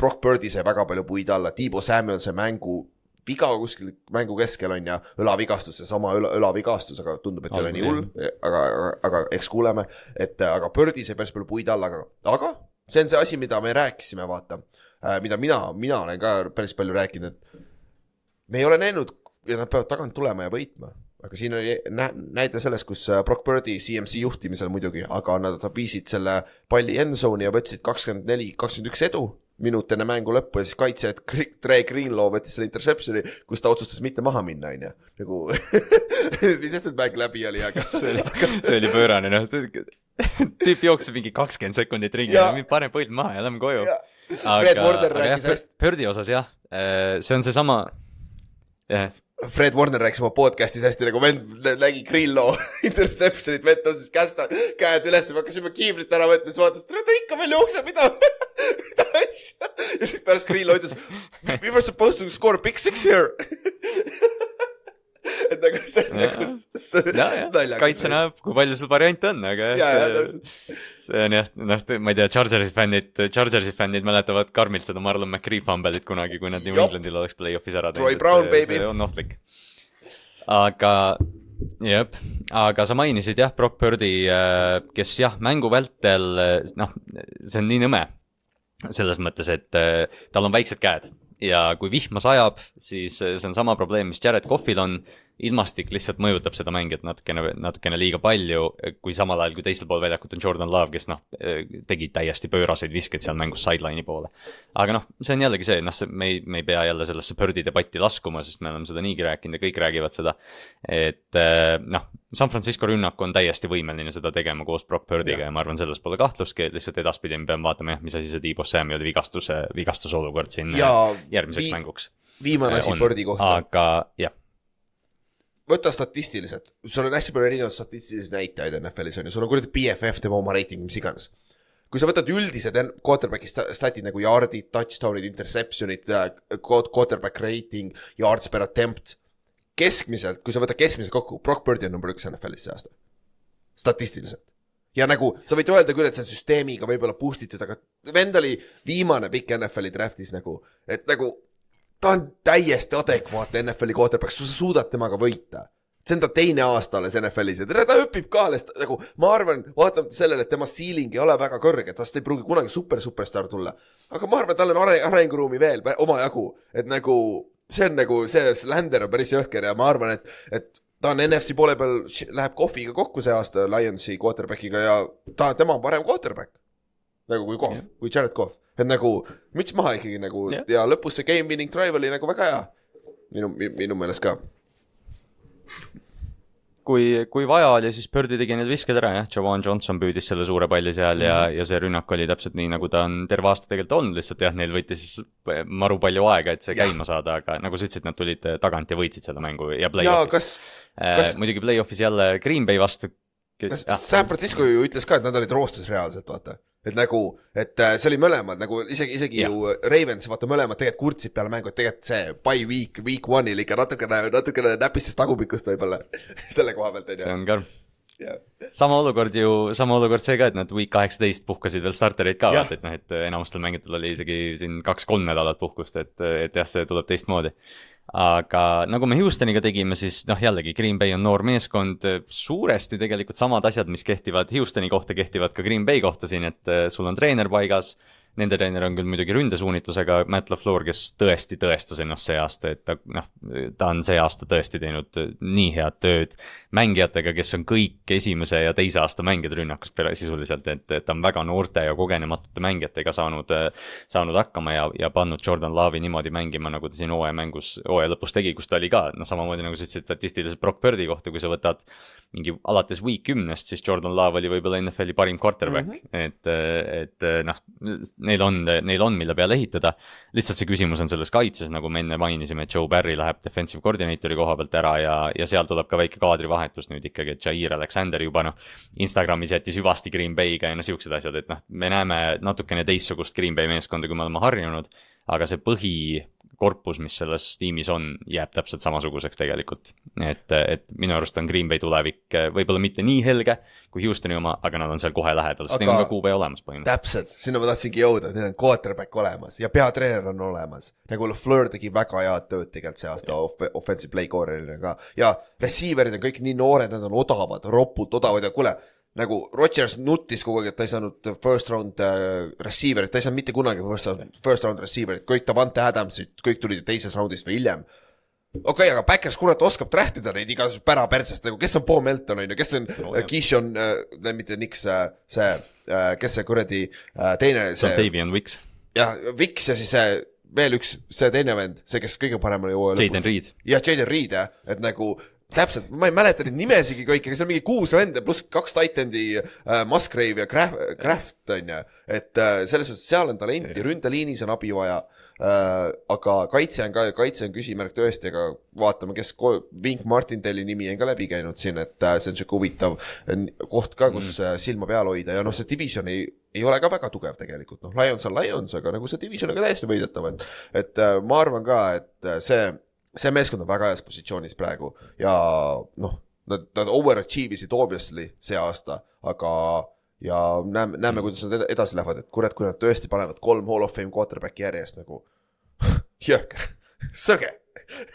Brock Birdi sai väga palju puid alla, Tiibo Samuel sai mängu viga kuskil mängu keskel on ja õlavigastus, seesama õla, õlavigastus, aga tundub, et ei ole nii hull, aga, aga, aga eks kuuleme, et äh, aga Birdi sai päris palju puid alla, aga, aga see on see asi, mida me rääkisime, vaata, mida mina, mina olen ka päris palju rääkinud, et me ei ole näinud ja nad peavad tagant tulema ja võitma, aga siin oli nä näide sellest, kus äh, Brock Birdi CMC juhtimisel muidugi, aga nad viisid selle palli endzone'i ja võtsid kakskümmend neli, kakskümmend üks edu minut enne mängu lõppu ja siis kaitse, et Dre Greenlaw võttis selle interception'i, kus ta otsustas mitte maha minna, onju. nagu, mis sest, et mäng läbi oli, aga see oli, see oli pöörane, noh. tüüp jookseb mingi kakskümmend sekundit ringi Jaa. ja pane põld maha ja lähme koju. Fred Warner rääkis hästi, Birdi osas jah, see on seesama, jah, Fred Warner rääkis oma podcast'is hästi nagu vend nä- nägi Greenlaw interception'it, vend tõstis käest, käed üles, me hakkasime kiivrit ära võtma, siis vaatas, ta ikka veel jookseb, mida, mida asja. ja siis pärast Greenlaw ütles, we were supposed to score big six here. et nagu see on nagu s- ja, ja, kaitse. näeb, kui palju sul variante on, aga ja, ja jah, täpselt. see, see on jah, noh, ma ei tea, Chargersi fännid, Chargersi fännid mäletavad karmilt seda Marlon McCree fumble'it kunagi, kui nad New. Englandil oleks play-off'is ära Troy Brown, baby. see on ohtlik. aga, jep, aga sa mainisid jah, Brock Purdy, kes jah, mängu vältel, noh, see on nii nõme selles mõttes, et äh, tal on väiksed käed ja kui vihma sajab, siis äh, see on sama probleem, mis Jared Cougil on. Ilmastik lihtsalt mõjutab seda mängijat natukene, natukene liiga palju, kui samal ajal kui teisel pool väljakut on Jordan Love, kes noh, tegi täiesti pööraseid viskeid seal mängus sideline'i poole. aga noh, see on jällegi see, noh, see, me ei, me ei pea jälle sellesse Birdi debatti laskuma, sest me oleme seda niigi rääkinud ja kõik räägivad seda. et äh, noh, San Francisco rünnak on täiesti võimeline seda tegema koos Brock Birdiga ja ma arvan, selles pole kahtlustki, lihtsalt edaspidi me peame vaatama jah, mis asi see Tiibo Samueli vigastuse, vigastusolukord siin ja järgmiseks vii- mänguks viimane asi. Birdi kohta. aga jah, võta statistiliselt, sul on hästi palju erinevaid statistilisi näitajaid NFL-is on ju, sul on kuradi BFF, tema oma reiting, mis iganes. kui sa võtad üldised quarterback'i sta- statid nagu yard'id, touchdown'id, interception'id, quarterback rating, yards per attempt. keskmiselt, kui sa võtad keskmiselt kokku, Brock Birdi on number üks NFL-is see aasta. statistiliselt. ja nagu sa võid öelda küll, et see on süsteemiga võib-olla boost itud, aga vend oli viimane pikk NFL-i draft'is nagu, et nagu ta on täiesti adekvaatne NFL-i quarterback, sa suudad temaga võita. see on ta teine aasta alles NFL-is ja tere, ta õpib ka alles, nagu ma arvan, vaatamata sellele, et tema ceiling ei ole väga kõrge, tast ei pruugi kunagi super superstaar tulla. aga ma arvan, tal on are-, arenguruumi veel omajagu, et nagu see on nagu, see Slander on päris jõhker ja ma arvan, et, et ta on NFC poole peal, läheb kohviga kokku see aasta Lionsi quarterback'iga ja ta, tema on parem quarterback. nagu kui Kohv, kui Jared Kohv, et nagu müts maha ikkagi nagu Jah. ja lõpus see game winning drive oli nagu väga hea. minu, minu meelest ka. kui, kui vaja oli, siis Birdi tegi need visked ära jah, Javan Johnson püüdis selle suure palli seal ja mm, -hmm. ja see rünnak oli täpselt nii, nagu ta on terve aasta tegelikult olnud, lihtsalt jah, neil võttis siis maru palju aega, et see Jah. käima saada, aga nagu sa ütlesid, nad tulid tagant ja võitsid seda mängu ja ja play-off'is. kas, Äh, kas- muidugi play-off'is jälle Green Bay vastu. kas San Francisco ju ütles ka, et nad olid roostes reaalselt, vaata. Et nagu, et äh, see oli mõlemad nagu isegi, isegi Jah. ju Ravens, vaata mõlemad tegelikult kurtsid peale mängu, et tegelikult see by week, week one'il ikka natukene, natukene näpistas tagumikust võib-olla selle koha pealt see onju. on karm. jah, sama olukord ju, sama olukord see ka, et nad week kaheksateist puhkasid veel startereid ka, vaata, et noh, et enamustel mängijatel oli isegi siin kaks-kolm nädalat puhkust, et, et jah, see tuleb teistmoodi. Aga nagu me Houstoniga tegime, siis noh, jällegi Green Bay on noor meeskond, suuresti tegelikult samad asjad, mis kehtivad Houstoni kohta, kehtivad ka Green Bay kohta siin, et eh, sul on treener paigas. Nende treener on küll muidugi ründesuunitlusega Matt LaFleur, kes tõesti tõestas ennast see aasta, et ta noh, ta on see aasta tõesti teinud nii head tööd mängijatega, kes on kõik esimese ja teise aasta mängijad rünnakus pere- sisuliselt, et, et ta on väga noorte ja kogenematute mängijatega saanud, saanud hakkama ja, ja pannud Jordan Love'i niimoodi mängima, nagu ta siin hooaja mängus, hooaja lõpus tegi, kus ta oli ka, noh samamoodi nagu sa ütlesid statistiliselt Brock Birdi kohta, kui sa võtad mingi alates week kümnest, siis Jordan Love oli võib-olla NFL-i parim quarterback mm, -hmm. et, et noh, neil on, neil on, mille peale ehitada. lihtsalt see küsimus on selles kaitses, nagu me enne mainisime, et Joe Barry läheb defensive coordinator'i koha pealt ära ja, ja seal tuleb ka väike kaadrivahetus nüüd ikkagi, et Jair Alexander juba noh, Instagramis jättis hüvasti Green Bay'ga ja noh, siuksed asjad, et noh, me näeme natukene teistsugust Green Bay meeskonda, kui me oleme harjunud, aga see põhi korpus, mis selles tiimis on, jääb täpselt samasuguseks tegelikult. et, et minu arust on Green Bay tulevik võib-olla mitte nii helge kui Houstoni oma, aga nad on seal kohe lähedal, sest neil on ka kuupäev olemas põhimõtteliselt. täpselt, sinna ma tahtsingi jõuda, neil on quarterback olemas ja peatreener on olemas. nagu LaFleur tegi väga head tööd tegelikult see aasta off offensive play coordinator'ina ka ja receiver'id on kõik nii noored, nad on odavad, ropult odavad ja kuule nagu Rodgers nutis kogu aeg, et ta ei saanud first round äh, receiver'it, ta ei saanud mitte kunagi first round, first round receiver'it, kõik Davante Adamsid, kõik tulid teises raundis või hiljem. okei okay,, aga Backers kurat oskab traht ida neid igasugust pärapertsest nagu, kes on Paul Melton on ju, kes on no, äh, Keishon äh,, mitte Nix äh,, see äh,, kes see kuradi äh, teine, see. Davian Wicks. jah, Wicks ja siis see veel üks, see teine vend, see, kes kõige paremal jõuab. Jaden Reed. jah, Jaden Reed jah, et nagu täpselt, ma ei mäleta neid nimesigi kõiki, aga seal mingi kuus venda pluss kaks Titani äh,, Musgrave ja Craft, Craft on ju. et äh, selles suhtes seal on talenti, ründeliinis on abi vaja äh,. aga kaitse on ka, kaitse on küsimärk tõesti, aga vaatame, kes, Vink Martindali nimi on ka läbi käinud siin, et äh, see on sihuke huvitav koht ka, kus mm. silma peal hoida ja noh, see division ei ei ole ka väga tugev tegelikult, noh, Lions on Lions, aga nagu see division on ka täiesti võidetav, et et äh, ma arvan ka, et see see meeskond on väga heas positsioonis praegu ja noh, nad, nad overachieve isid obviously see aasta, aga ja näeme, näeme, kuidas nad edasi lähevad, et kurat, kui nad tõesti panevad kolm Hall of Fame quarterback'i järjest nagu jõhker, sõge!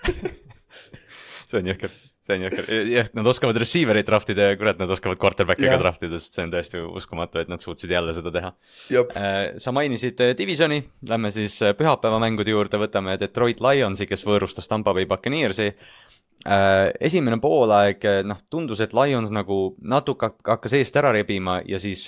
See on jõhker see on jõhker, jah, nad oskavad receiver'it draft ida ja kurat, nad oskavad quarterback'i ka draft ida, sest see on täiesti uskumatu, et nad suutsid jälle seda teha. Äh, sa mainisid äh, divisioni, lähme siis äh, pühapäeva mängude juurde, võtame Detroit Lionsi, kes võõrustas Tampa Bay Buccaneersi. esimene poolaeg, noh, tundus, et Lions nagu natuke hakkas eest ära rebima ja siis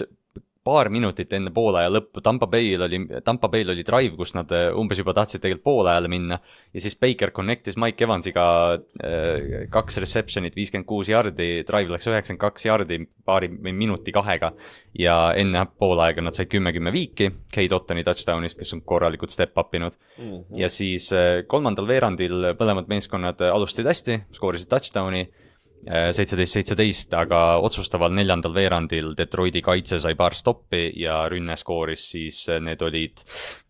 paar minutit enne poolaja lõppu. Tampa Bay'l oli, Tampa Bay'l oli drive, kus nad äh, umbes juba tahtsid tegelikult poolajale minna. Ja siis Baker connect'is Mike Evansiga äh, kaks reception'it, viiskümmend kuus jardi, drive läks üheksakümmend kaks jardi paari või minuti kahega. Ja enne poolaega nad said kümme-kümme viiki Kate Ottoni touchdown'ist, kes on korralikult step up inud. Mm. -hmm. ja siis äh, kolmandal veerandil mõlemad meeskonnad alustasid hästi, skoorisid touchdown'i seitseteist, seitseteist, aga otsustaval neljandal veerandil Detroiti kaitse sai paar stoppi ja rünne skooris siis, need olid,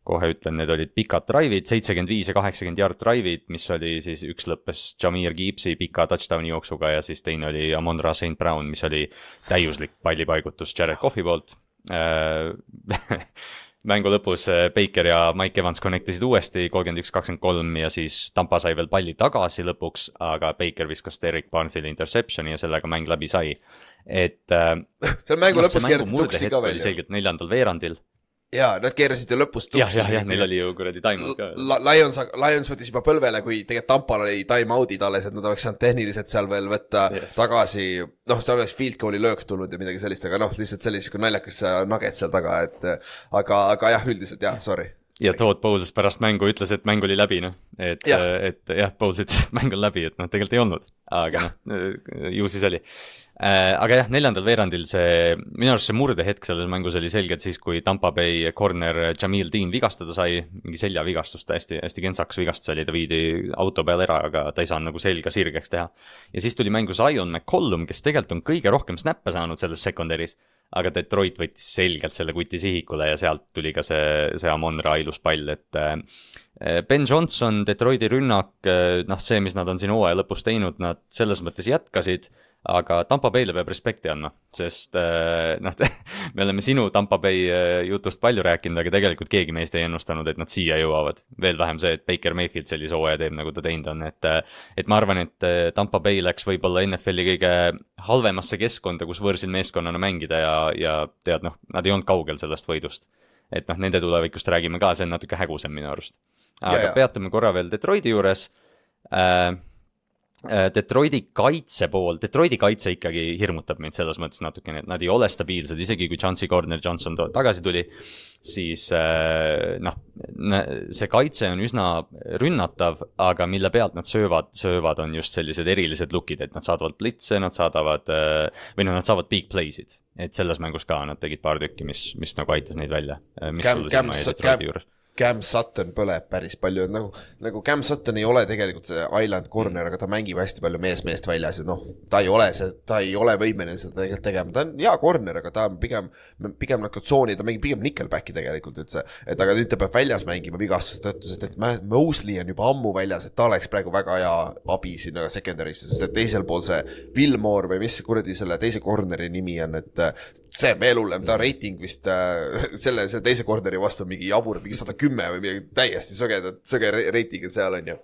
kohe ütlen, need olid pikad drive'id, seitsekümmend viis ja kaheksakümmend yard drive'id, mis oli siis, üks lõppes Jameer Gibbsi pika touchdown'i jooksuga ja siis teine oli Amondra St Brown, mis oli täiuslik pallipaigutus Jared Cough'i poolt. Äh, mängu lõpus äh, Baker ja Mike Evans connect isid uuesti, kolmkümmend üks, kakskümmend kolm ja siis Tampa sai veel palli tagasi lõpuks, aga Baker viskas Derek Barnesile interception'i ja sellega mäng läbi sai. et äh,. seal mängu no, lõpus keerati tuksi ka veel ju. selgelt neljandal veerandil jaa, nad keerasid ju lõpus jah, jah, jah, neil oli ju kuradi time-out ka. Lions, Lions võttis juba põlvele, kui tegelikult Tampal oli time-out'id alles, et nad oleks saanud tehniliselt seal veel võtta yeah. tagasi. noh, seal oleks field goal'i löök tulnud ja midagi sellist, aga noh, lihtsalt see oli sihuke naljakas nugget seal taga, et aga, aga jah, üldiselt jah, sorry ja Todd Bowles pärast mängu ütles, et mäng oli läbi, noh. et, et jah, Bowles ütles, et mäng on läbi, et noh, tegelikult ei olnud. aga noh, ju siis oli Äh, aga jah, neljandal veerandil see, minu arust see murdehetk selles mängus oli selgelt siis, kui Tampa Bay corner Jamil Dean vigastada sai, mingi seljavigastust, hästi, hästi kentsakas vigastus oli, ta viidi auto peale ära, aga ta ei saanud nagu selga sirgeks teha. ja siis tuli mängu Zion McCollum, kes tegelikult on kõige rohkem snappe saanud selles secondary's, aga Detroit võttis selgelt selle kuti sihikule ja sealt tuli ka see, see Amon-Ra ilus pall, et äh, Ben Johnson, Detroiti rünnak, äh, noh, see, mis nad on siin hooaja lõpus teinud, nad selles mõttes jätkasid aga Tampa Bay'le peab respekti andma, sest äh, noh, me oleme sinu Tampa Bay äh, jutust palju rääkinud, aga tegelikult keegi meist ei ennustanud, et nad siia jõuavad. veel vähem see, et Baker Mayfield sellise hooaja teeb, nagu ta teinud on, et äh, et ma arvan, et Tampa Bay läks võib-olla NFL-i kõige halvemasse keskkonda, kus võõrsil meeskonnana mängida ja, ja tead, noh, nad ei olnud kaugel sellest võidust. et noh, nende tulevikust räägime ka, see on natuke hägusam minu arust. aga ja, peatume korra veel Detroiti juures Äh, Detroiti kaitse pool, Detroiti kaitse ikkagi hirmutab mind selles mõttes natukene, et nad ei ole stabiilsed, isegi kui Chauncey Gardner Johnson tagasi tuli, siis äh, noh, see kaitse on üsna rünnatav, aga mille pealt nad söövad, söövad, on just sellised erilised look'id, et nad saadavad blitse, nad saadavad äh, või noh, nad saavad big play'sid. et selles mängus ka nad tegid paar tükki, mis, mis nagu aitas neid välja. mis Cam, sul Cam, Cam, Cam Sutton põleb päris palju, et nagu, nagu Cam Sutton ei ole tegelikult see island corner, aga ta mängib hästi palju mees-meest väljas ja noh, ta ei ole see, ta ei ole võimeline seda tegelikult tegema, ta on hea corner, aga ta on pigem, pigem nagu tsooni, ta mängib pigem nickelbacki tegelikult üldse. et aga nüüd ta peab väljas mängima vigastuse tõttu, sest et Mosley on juba ammu väljas, et ta oleks praegu väga hea abi sinna secondary'sse, sest et teisel pool see Wilmore või mis kuradi selle teise corner'i nimi on, et äh, see on veel hullem, ta reiting vist äh, selle, selle teise corner'i vastu on mingi jabur, mingi sada kümme või midagi täiesti sõgedad, sõge re- reitingud seal on ju.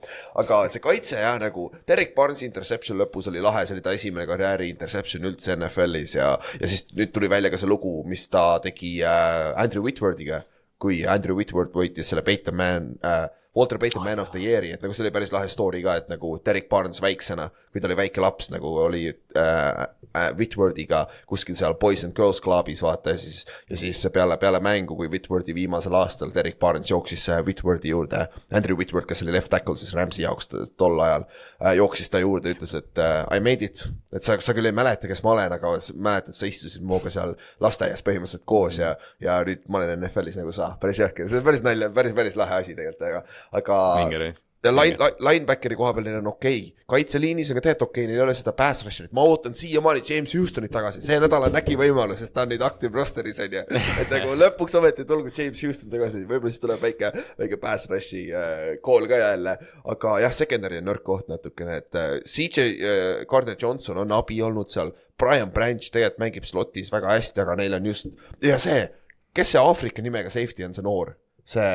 aga see kaitse jah, nagu Derek Barnesi interception lõpus oli lahe, see oli ta esimene karjääri interception üldse NFL-is ja, ja siis nüüd tuli välja ka see lugu, mis ta tegi äh, Andrew Whitworthiga, kui Andrew Whitworth võitis selle Peyton Man äh, Walter Payton Man of the Year'i, et nagu see oli päris lahe story ka, et nagu Derek Barnes väiksena, kui ta oli väike laps nagu oli äh, äh, Whitworthiga kuskil seal Boys and Girls Clubis vaata ja siis, ja siis peale, peale mängu, kui Whitworthi viimasel aastal Derek Barnes jooksis äh, Whitworthi juurde, Andrew Whitworth, kes oli left tackle siis Rams'i jaoks tol ajal äh,, jooksis ta juurde, ütles, et äh, I made it, et sa, sa küll ei mäleta, kes ma olen, aga mäletad, sa istusid minuga seal lasteaias põhimõtteliselt koos ja, ja nüüd ma olen NFL-is nagu sa, päris jõhker, see on päris nalja, päris, päris lahe asi tegelikult, aga, aga ja line, linebackeri koha peal neil on okei okay., kaitseliinis on ka tegelikult okei okay., neil ei ole seda pass rusher'it, ma ootan siiamaani James Houstonit tagasi, see nädal on äkki võimalus, sest ta on nüüd active roster'is on ju. et nagu lõpuks ometi tulgu James Houston tagasi, võib-olla siis tuleb väike, väike pass rush'i äh, call ka jälle. aga jah, secondary on nõrk koht natukene, et äh, CJ äh, Gardner Johnson on abi olnud seal. Brian Branch tegelikult mängib slotis väga hästi, aga neil on just ja see, kes see Aafrika nimega safety on, see noor, see,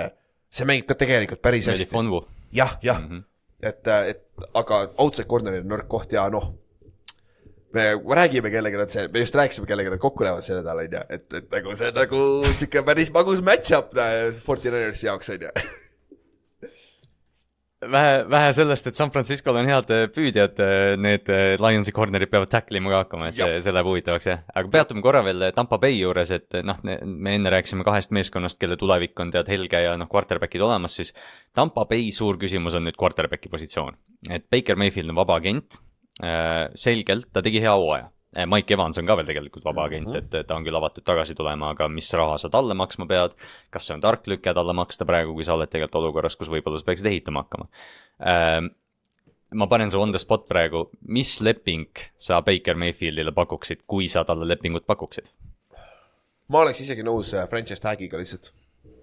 see mängib ka tegelikult päris hästi jah, jah mm, -hmm. et, et aga outside corner'il on nõrk koht ja noh, me räägime kellegagi nad see, me just rääkisime kellega nad kokku lähevad see nädal onju, et, et nagu see on nagu sihuke päris magus match-up Fortinanersi jaoks onju. vähe, vähe sellest, et San Francisco'l on head äh, püüdjad, need äh, Lionsi corner'id peavad tackle ima ka hakkama, et see, see läheb huvitavaks jah. aga peatume korra veel Tampa Bay juures, et noh, me enne rääkisime kahest meeskonnast, kelle tulevik on tead helge ja noh, quarterback'id olemas, siis Tampa Bay suur küsimus on nüüd quarterback'i positsioon. et Baker Mayfield on vaba agent, selgelt ta tegi hea hooaja. Mike Evans on ka veel tegelikult vaba agent mm, -hmm. et ta on küll avatud tagasi tulema, aga mis raha sa talle maksma pead, kas see on tark lüke talle maksta praegu, kui sa oled tegelikult olukorras, kus võib-olla sa peaksid ehitama hakkama ähm, ma panen su on the spot praegu, mis leping sa Baker Mayfieldile pakuksid, kui sa talle lepingut pakuksid? ma oleks isegi nõus äh, franchise tag'iga lihtsalt.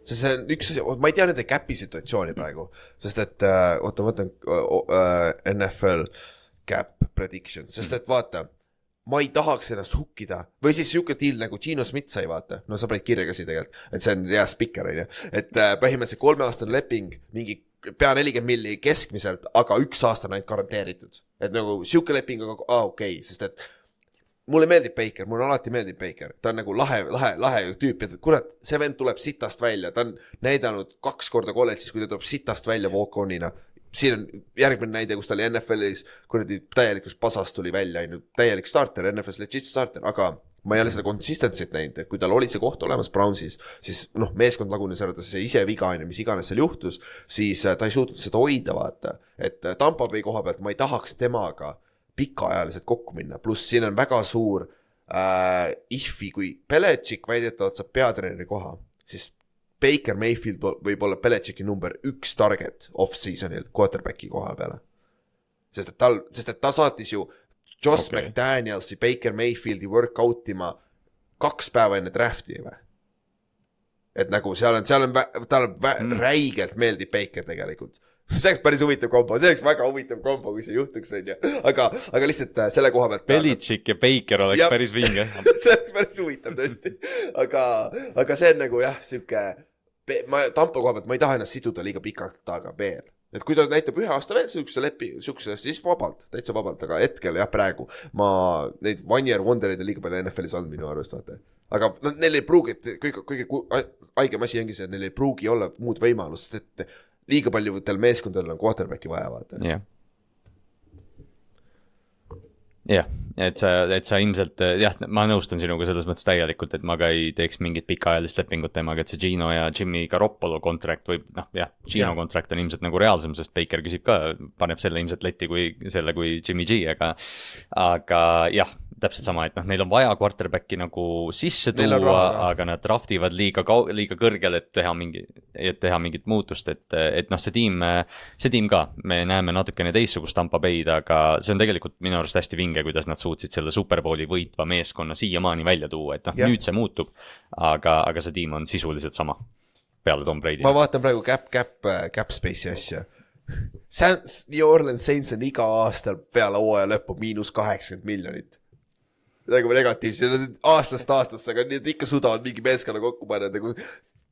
sest see on üks asi, ma ei tea nende cap'i situatsiooni praegu, sest et äh, oota, ma võtan äh, NFL cap predictions, sest et vaata ma ei tahaks ennast hukkida. või siis sihuke deal nagu Gino Schmidt sai, vaata, no sa panid kirja ka siia tegelikult, et see on hea spikker onju, et äh, põhimõtteliselt kolmeaastane leping, mingi pea nelikümmend milli keskmiselt, aga üks aasta on ainult garanteeritud. et nagu sihuke leping on, aa okei okay,, sest et mulle meeldib Baker, mulle alati meeldib Baker, ta on nagu lahe, lahe, lahe tüüp ja kurat, see vend tuleb sitast välja, ta on näidanud kaks korda kolledžis, kui ta tuleb sitast välja walk-on'ina. Siin on järgmine näide, kus ta oli NFL-is kuradi täielikus pasas tuli välja, on ju, täielik starter, NFL-is legit starter, aga ma ei ole seda consistency't näinud, et kui tal oli see koht olemas Brownsis, siis noh, meeskond lagunes ära, ta sai ise viga, on ju, mis iganes seal juhtus, siis äh, ta ei suutnud seda hoida, vaata. et äh, Tampa Bay koha pealt ma ei tahaks temaga pikaajaliselt kokku minna, pluss siin on väga suur äh, ihvi, kui Belichik väidetavalt saab peatreeneri koha, siis Baker Mayfield võib olla Belichicki number üks target off-season'il quarterback'i koha peale. sest et tal, sest et ta saatis ju Josh okay. McDanielsi Baker Mayfieldi workout ima kaks päeva enne draft'i või? et nagu seal on, seal on, talle mm. räigelt meeldib Baker tegelikult. see oleks päris huvitav kombo, see oleks väga huvitav kombo, kui see juhtuks, onju. aga, aga lihtsalt äh, selle koha pealt. Belichik ja Baker oleks Jah. päris vinge. see on päris huvitav tõesti, aga, aga see on nagu jah, sihuke, ma Tampo koha pealt, ma ei taha ennast siduda liiga pikalt taga veel. et kui ta näitab ühe aasta veel siukse lepi, siukse, siis vabalt, täitsa vabalt, aga hetkel jah, praegu ma neid one year wonder'id on liiga palju NFL-is olnud minu arust, vaata. aga no neil ei pruugi, et kõige, kõige haigem asi ongi see, et neil ei pruugi olla muud võimalust, et liiga paljudel meeskondadel on quarterback'i vaja, vaata. jah. jah, et sa, et sa ilmselt jah, ma nõustun sinuga selles mõttes täielikult, et ma ka ei teeks mingit pikaajalist lepingut temaga, et see Gino ja Jimmy Garoppolo contract võib noh, jah, Gino Jah. contract on ilmselt nagu reaalsem, sest Baker küsib ka, paneb selle ilmselt letti kui selle kui Jimmy G, aga aga jah, täpselt sama, et noh, neil on vaja quarterback'i nagu sisse tuua aga nad draft ivad liiga kau-, liiga kõrgele, et teha mingi, et teha mingit muutust, et, et noh, see tiim, see tiim ka, me näeme natukene teistsugust Tampa Bay'd, aga see on tegelikult minu arust hästi vinge, kuidas nad suutsid selle Superbowli võitva meeskonna siiamaani välja tuua, et noh nüüd see muutub, aga, aga see tiim on sisuliselt sama peale Tom Brady ma. vaatan praegu cap, cap, cap space'i asja. San-, New Orleans Saints on iga aasta peale hooaja lõppu miinus kaheksakümmend miljonit. Nagu negatiivse, nad aastast aastasse, aga nad ikka suudavad mingi meeskonna kokku panna nagu,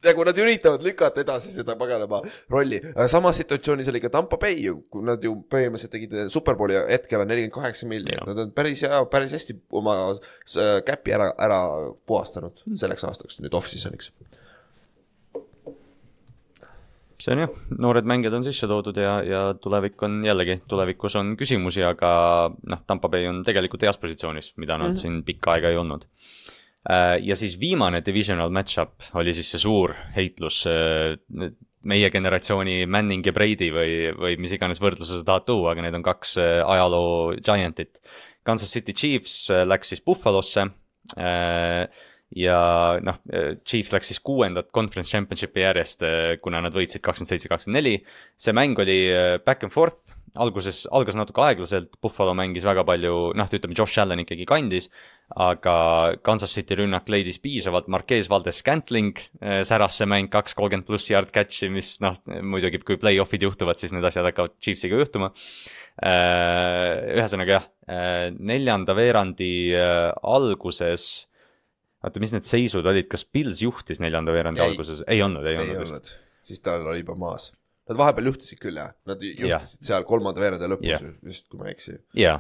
nagu nad üritavad lükata edasi seda paganama rolli. samas situatsioonis oli ka Tampa Bay ju, kui nad ju põhimõtteliselt tegid Superbowli hetkel on nelikümmend kaheksa miljonit, nad on päris hea, päris hästi oma s- cap'i ära, ära puhastanud selleks aastaks nüüd off-season'iks. See on jah, noored mängijad on sisse toodud ja, ja tulevik on jällegi, tulevikus on küsimusi, aga noh, Tampa Bay on tegelikult heas positsioonis, mida nad mm -hmm. siin pikka aega ei olnud. ja siis viimane divisional match-up oli siis see suur heitlus, meie generatsiooni Manning ja Brady või, või mis iganes võrdluse sa tahad tuua, aga need on kaks äh, ajaloo giant'it. Kansas City Chiefs äh, läks siis Buffalosse äh, ja noh, Chiefs läks siis kuuendat conference championship'i järjest, kuna nad võitsid kakskümmend seitse, kakskümmend neli. see mäng oli äh, back and forth, alguses, algas natuke aeglaselt, Buffalo mängis väga palju, noh, ütleme Josh Allan ikkagi kandis, aga Kansas City rünnak leidis piisavalt, Marquez Valdes Scantling äh, säras see mäng kaks kolmkümmend pluss yard catch'i, mis noh, muidugi kui play-off'id juhtuvad, siis need asjad hakkavad Chiefsiga juhtuma. ühesõnaga jah, neljanda veerandi alguses oota, mis need seisud olid, kas Pils juhtis neljanda veerandi Ei. alguses? ei olnud, ei olnud vist. siis tal oli juba maas. Nad vahepeal juhtisid küll jah, nad juhtisid seal kolmanda veerandi lõpus Jah. vist, kui ma ei eksi. jaa.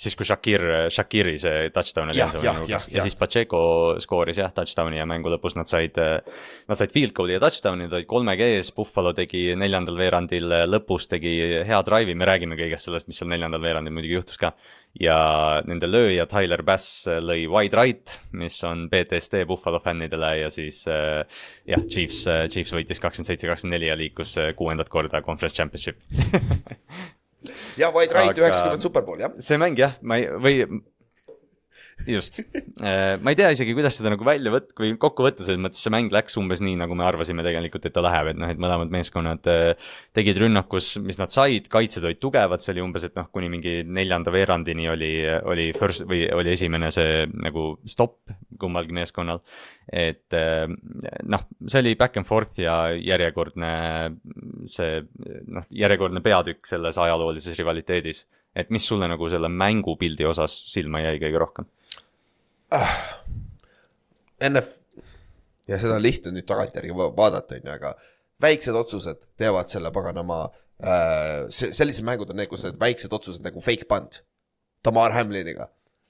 siis, kui Shakir, Shakiri see touchdown oli Jah, esimene jah, nurgas jah, ja jah. siis Pacheco skooris jah, touchdown'i ja mängu lõpus nad said, nad said field goal'i ja touchdown'i, nad olid kolmega ees, Buffalo tegi neljandal veerandil lõpus tegi hea drive'i, me räägime kõigest sellest, mis seal neljandal veerandil muidugi juhtus ka. ja nende lööja Tyler Bass lõi wide right, mis on PTSD Buffalo fännidele ja siis äh, jah, Chiefs, Chiefs võitis kakskümmend seitse, kakskümmend neli ja liikus äh, kuuendat korda conference championship jah, Wide Right üheksakümmend superbowl jah. see mäng jah, ma ei, või just, ma ei tea isegi, kuidas seda nagu välja võtta või kokku võtta, selles mõttes see mäng läks umbes nii, nagu me arvasime tegelikult, et ta läheb, et noh, et mõlemad meeskonnad äh, tegid rünnakus, mis nad said, kaitsed olid tugevad, see oli umbes, et noh, kuni mingi neljanda veerandini oli, oli first või oli esimene see nagu stopp kummalgi meeskonnal. et äh, noh, see oli back and forth ja järjekordne see noh, järjekordne peatükk selles ajaloolises rivaliteedis. et mis sulle nagu selle mängupildi osas silma jäi kõige rohkem? NF, ja seda on lihtne nüüd tagantjärgi va- vaadata, on ju, aga väiksed otsused teevad selle paganama äh,, sellised mängud on need, kus need väiksed otsused nagu fake punt. Tamar Hamliniga,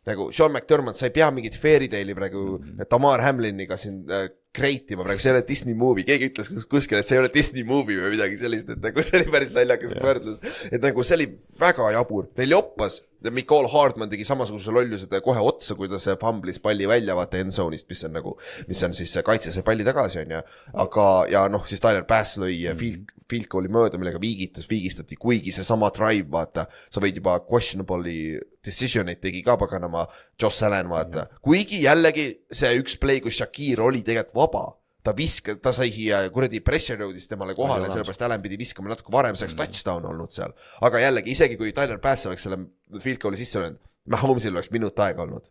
nagu Sean McDermott, sa ei pea mingit fairy tale'i praegu Tamar Hamliniga siin äh, create ima praegu, see ei ole Disney movie, keegi ütles kus- kuskil, et see ei ole Disney movie või midagi sellist, et nagu see oli päris naljakas võrdlus. et nagu see oli väga jabur, neil joppas, Nicole Hardman tegi samasuguse lolluse kohe otsa, kui ta see fumblis palli välja vaata end zone'ist, mis on nagu, mis on siis kaitse sai palli tagasi, on ju. aga, ja noh, siis Tyler Bass lõi field, field goal'i mööda, millega viigitas, viigistati, kuigi seesama drive, vaata, sa võid juba questionable'i decision eid tegi ka paganama Joss Allan, vaata. kuigi jällegi see üks play, kus Shakir oli tegelikult vaba ta viska-, ta sai kuradi pressure jõudis temale kohale, sellepärast Allan pidi viskama natuke varem, see oleks touchdown olnud seal. aga jällegi, isegi kui Tyler Bass oleks selle field goal'i sisse löönud, Mahomes'il oleks minut aega olnud.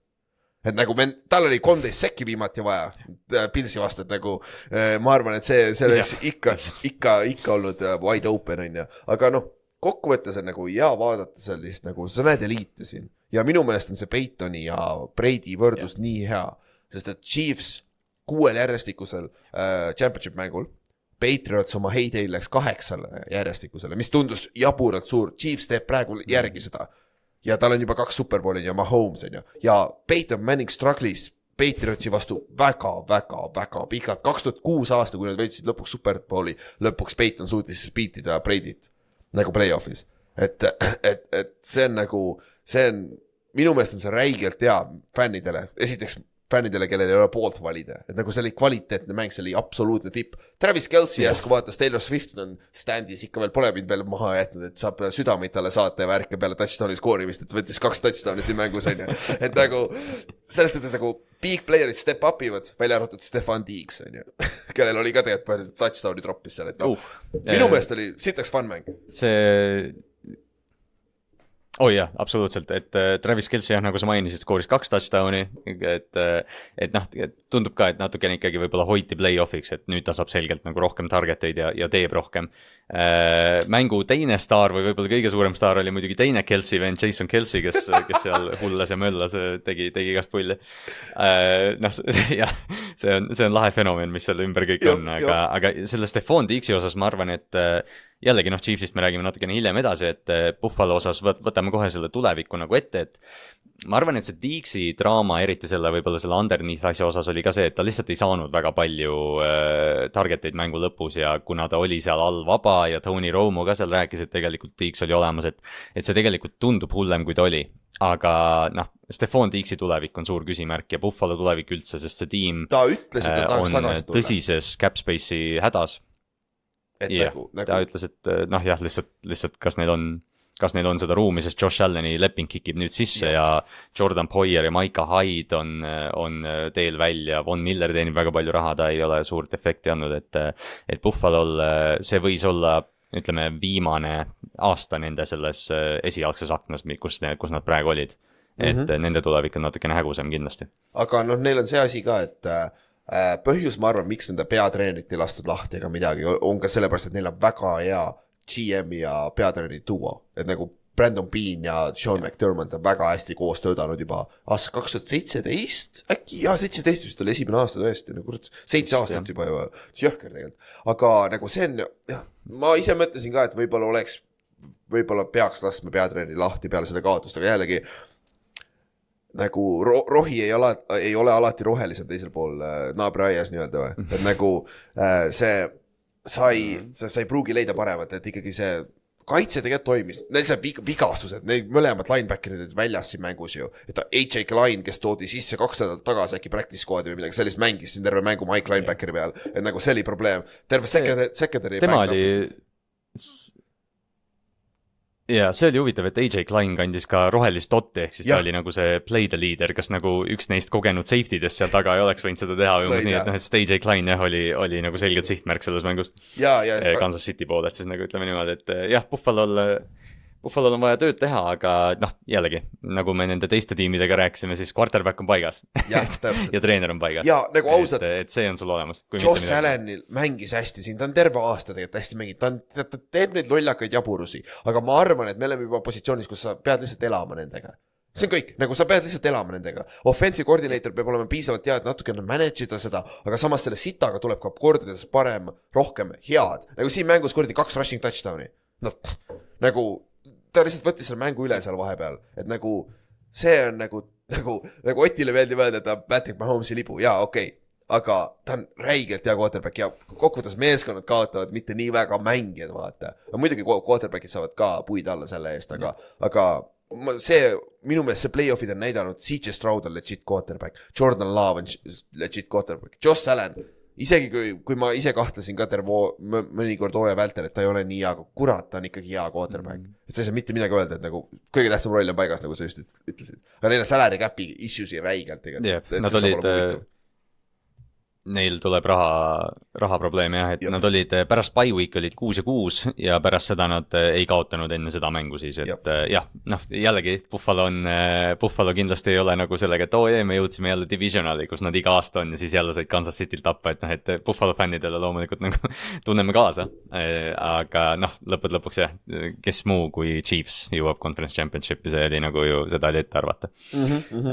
et nagu me, tal oli kolmteist sekki viimati vaja äh, Pilsi vastu, et nagu äh, ma arvan, et see, see oleks ikka, ikka, ikka olnud äh, wide open on ju, aga noh, kokkuvõttes on nagu hea vaadata sellist nagu, sa näed eliite siin ja minu meelest on see Peytoni ja Brady võrdlus ja. nii hea, sest et Chiefs kuuel järjestikusel äh, championship mängul. Patriots oma heyday läks kaheksale järjestikusele, mis tundus jaburalt suur, Chiefs teeb praegu järgi seda. ja tal on juba kaks superbowli ja Mahomes on ju, ja Peyton Manning struggle'is Patriotsi vastu väga-väga-väga pikalt, kaks tuhat kuus aasta, kui nad võitsid lõpuks superbowli, lõpuks Peyton suutis siis beatida Brady't nagu play-off'is. et, et, et see on nagu, see on, minu meelest on see räigelt hea fännidele, esiteks fännidele, kellel ei ole poolt valida, et nagu see oli kvaliteetne mäng, see oli absoluutne tipp. Travis Kelci järsku vaatas Taylor Swift on stand'is ikka veel, pole mind veel maha jätnud, et saab südameid talle saata ja värke peale touchdown'i skoorimist, et võttis kaks touchdown'i siin mängus on ju. et nagu selles suhtes nagu big player'id step up ivad, välja arvatud Stefan Diggs on ju, kellel oli ka tegelikult palju touchdown'i troppis seal, et noh uh, minu meelest oli sitaks fun mäng. see oh, jah, absoluutselt, et äh, Travis Kelci jah, nagu sa mainisid, skooris kaks touchdown'i, et äh, et noh, tundub ka, et natukene ikkagi võib-olla hoiti play-off'iks, et nüüd ta saab selgelt nagu rohkem target eid ja, ja teeb rohkem. Mängu teine staar või võib-olla kõige suurem staar oli muidugi teine Kelci vend, Jason Kelci, kes, kes seal hullas ja möllas, tegi, tegi igast pulli äh,. noh, jah, see on, see on lahe fenomen, mis selle ümber kõik on, aga, aga selle Stefan Dixi osas ma arvan, et äh, jällegi noh, Chiefsist me räägime natukene hiljem edasi, et äh, Buffalo osas võt-, võtame kohe selle tuleviku nagu ette, et ma arvan, et see Dixi draama, eriti selle võib-olla selle underneath asja osas oli ka see, et ta lihtsalt ei saanud väga palju äh, target eid mängu lõpus ja kuna ta oli seal all vaba ja Tony Romo ka seal rääkis, et tegelikult Dix oli olemas, et et see tegelikult tundub hullem, kui ta oli. aga noh, Stefan Dixi tulevik on suur küsimärk ja Buffalo tulevik üldse, sest see tiim ta ütles, et ta äh, tahaks on tagasi tulla. tõsises cap space'i hädas jah nagu, ta nagu ütles, et eh, noh, jah, lihtsalt, lihtsalt kas neil on, kas neil on seda ruumi, sest Josh Allan'i leping kikib nüüd sisse ja, ja Jordan Poyer ja Maika Hyde on, on teel välja, Von Miller teenib väga palju raha, ta ei ole suurt efekti andnud, et et Buffalo'l eh, see võis olla ütleme, viimane aasta nende selles esialgses aknas, kus, kus nad praegu olid. et mm -hmm. nende tulevik on natukene hägusam kindlasti. aga noh, neil on see asi ka, et äh, põhjus, ma arvan, miks nende peatreenerit ei lastud lahti ega midagi, on ka sellepärast, et neil on väga hea GM ja peatreeneri duo, et nagu Brandon Bean ja Sean McDermott on väga hästi koos töötanud juba aasta kaks tuhat seitseteist, äkki? Jaa, seitseteist vist oli esimene aasta tõesti, no kurat, seitse aastat juba juba, jõhker tegelikult. aga nagu see on, jah, ma ise mõtlesin ka, et võib-olla oleks, võib-olla peaks laskma peatreeneri lahti peale seda kaotust, aga jällegi nagu ro-, rohi ei ole, ei ole alati rohelisem teisel pool äh, naabriaias nii-öelda või, et nagu äh, see, sa ei, sa, sa ei pruugi leida paremat, et ikkagi see kaitse tegelikult toimis, neil vig-, vigastused, neil mõlemad linebacker'id olid väljas siin mängus ju, et AJ Klein, kes toodi sisse kaks nädalat tagasi äkki practice squad'i või midagi sellist, mängis siin terve mängu Mike linebackeri peal, et nagu see oli probleem, terve secondary, secondary tema oli, jaa, see oli huvitav, et AJ Klein kandis ka rohelist dotti, ehk siis Jah. ta oli nagu see play the leader, kas nagu üks neist kogenud safety dest seal taga ei oleks võinud seda teha või umbes nii, et noh, et see AJ Klein jah, oli, oli nagu selgelt sihtmärk selles mängus. Ja, ja eh, Kansas City poolelt siis nagu ütleme niimoodi, et eh, jah, Buffalo'l, Buffalo'l on vaja tööd teha, aga noh, jällegi nagu me nende teiste tiimidega rääkisime, siis quarterback on paigas ja treener on paigas. ja nagu ausalt, et, see on sul olemas. Josh Allanil mängis hästi siin, ta on terve aasta tegelikult hästi mänginud, ta on, ta teeb neid lollakaid jaburusi, aga ma arvan, et me oleme juba positsioonis, kus sa pead lihtsalt elama nendega. see on kõik, nagu sa pead lihtsalt elama nendega. Offensive coordinator peab olema piisavalt hea, et natukene manage ida seda, aga samas selle sitaga tuleb ka kordades parem, rohkem head. nagu siin mängus kuradi kaks rushing touchdown'i. noh, nagu ta lihtsalt võttis selle mängu üle seal vahepeal, et nagu see on nagu, nagu, nagu Otile meeldib öelda, et ta on Patrick Mahomes'i libu, jaa, okei okay. aga ta on räigelt hea quarterback ja kokkuvõttes meeskonnad kaotavad mitte nii väga mängijad, vaata. muidugi qu- quarterback'id saavad ka puid alla selle eest, aga, aga ma, see, minu meelest see play-off'id on näidanud, CJ Stroud on legit quarterback, Jordan Love on legit quarterback, Josh Allan, isegi kui, kui ma ise kahtlesin ka terve mõnikord hooaja vältel, et ta ei ole nii hea, aga kurat, ta on ikkagi hea quarterback mm. -hmm. et sa ei saa mitte midagi öelda, et nagu kõige tähtsam roll on paigas, nagu sa just üt- ütlesid. aga neil on salary cap'i issue'i räigelt tegelikult., nad olid, neil tuleb raha, rahaprobleem jah, et Jep. nad olid pärast by week olid kuus ja kuus ja pärast seda nad äh, ei kaotanud enne seda mängu siis, et äh, jah, noh jällegi Buffalo on, Buffalo kindlasti ei ole nagu sellega, et oo oh, ei, me jõudsime jälle divisionali, kus nad iga aasta on ja siis jälle said Kansas City't tappa, et noh, et Buffalo fännidele loomulikult nagu tunneme kaasa. aga noh, lõppude lõpuks jah, kes muu kui Chiefs jõuab conference championship'i, see oli nagu ju, seda oli ette arvata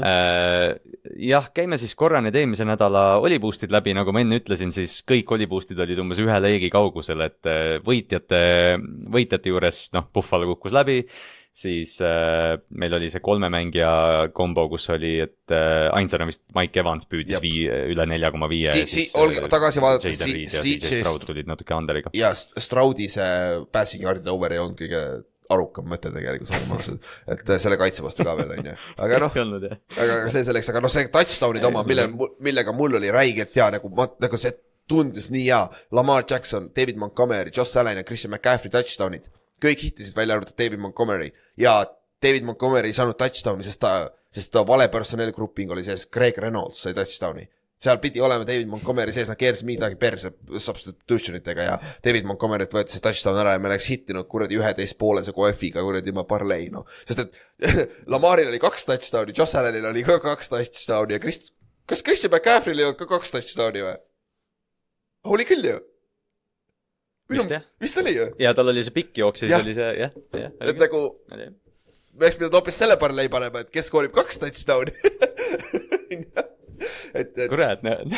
Äh, jah, käime siis korra need eelmise nädala oliboost'id läbi, nagu ma enne ütlesin, siis kõik oliboost'id olid umbes ühe leegi kaugusel, et äh, võitjate, võitjate juures, noh, Buffalo kukkus läbi, siis äh, meil oli see kolme mängija kombo, kus oli, et äh, ainsana vist Mike Evans püüdis vii, üle nelja koma viie. Si- olge- tagasi vaadates, CJ Stroud tulid natuke under'iga. ja St- Stroudi see passing yard'ide over ei olnud kõige arukam mõte tegelikult, olgem ausad. et selle kaitse vastu ka veel, on ju. aga noh, aga see selleks, aga noh, see touchdown'ide oma, mille, millega mul oli räigelt hea nagu ma, nagu see tundus nii hea. Lamar Jackson, David Montgomery, Josh Allan ja Christian McCaffrey touchdown'id. kõik hittisid välja arvatud David Montgomery ja David Montgomery ei saanud touchdown'i, sest ta, sest ta vale personaalgrupping oli sees, Greg Reynolds sai touchdown'i seal pidi olema David Montgomery sees, nad keerasid midagi perse substitution itega ja David Montgomery't võeti see touchdown ära ja me oleks hittinud kuradi üheteist poolese koefiga kuradi ilma parlei noh. sest et Lamaril oli kaks touchdown'i, Josh Allanil oli ka kaks touchdown'i ja Chris, kas Christian McCaffrey'l ei olnud ka kaks touchdown'i või? oli küll ju. Vist jah. vist oli ju, ja tal oli see pikk jooks ja siis oli see jah, jah. et nagu me oleks pidanud hoopis selle parlei panema, et kes skoorib kaks touchdown'i et, et, kurat, näed.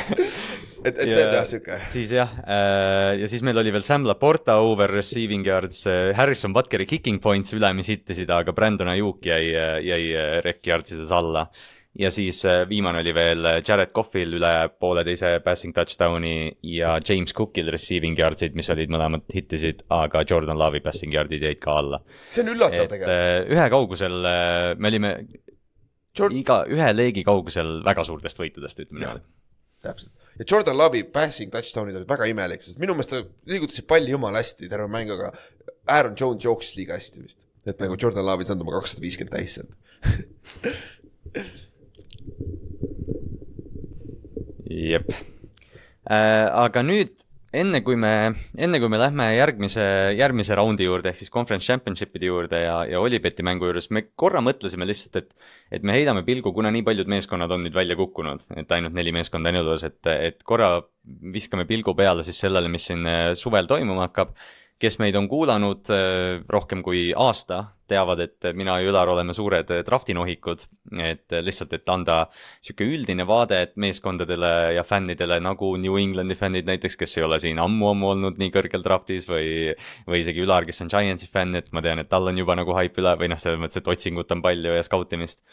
et, et see on jah siuke siis jah äh,, ja siis meil oli veel Sam Laporta over receiving yards, Harrison Butkeri kicking points üle, mis hittisid, aga Brandon Ayuk jäi, jäi äh, rec yardsides alla. ja siis äh, viimane oli veel Jared Coughlil üle pooleteise passing touchdown'i ja James Cookil receiving yardsid, mis olid mõlemad hittisid, aga Jordan Love'i passing yard'id jäid ka alla. see on üllatav et tegelikult. äh, ühe kaugusel äh, me olime Jord- iga, ühe leegi kaugusel väga suurtest võitudest, ütleme niimoodi. täpselt. ja Jordan Love'i passing touchdown'id olid väga imelik, sest minu meelest ta liigutasid palli jumala hästi terve mängu, aga Aaron Jones jooksis liiga hästi vist. et nagu Jordan Love ei saanud oma kakssada viiskümmend täis sealt. jep äh,. aga nüüd, enne kui me, enne kui me lähme järgmise, järgmise raundi juurde ehk siis conference championship'ide juurde ja, ja Olibeti mängu juures, me korra mõtlesime lihtsalt, et et me heidame pilgu, kuna nii paljud meeskonnad on nüüd välja kukkunud, et ainult neli meeskonda on elus, et, et korra viskame pilgu peale siis sellele, mis siin äh, suvel toimuma hakkab kes meid on kuulanud äh, rohkem kui aasta, teavad, et mina ja Ülar oleme suured äh, draftinohikud, et äh, lihtsalt, et anda niisugune üldine vaade et meeskondadele ja fännidele nagu New Englandi fännid näiteks, kes ei ole siin ammu-ammu olnud nii kõrgel draftis või või isegi Ülar, kes on Giantsi fänn, et ma tean, et tal on juba nagu haip üle või noh, selles mõttes, et otsingut on palju ja skautimist.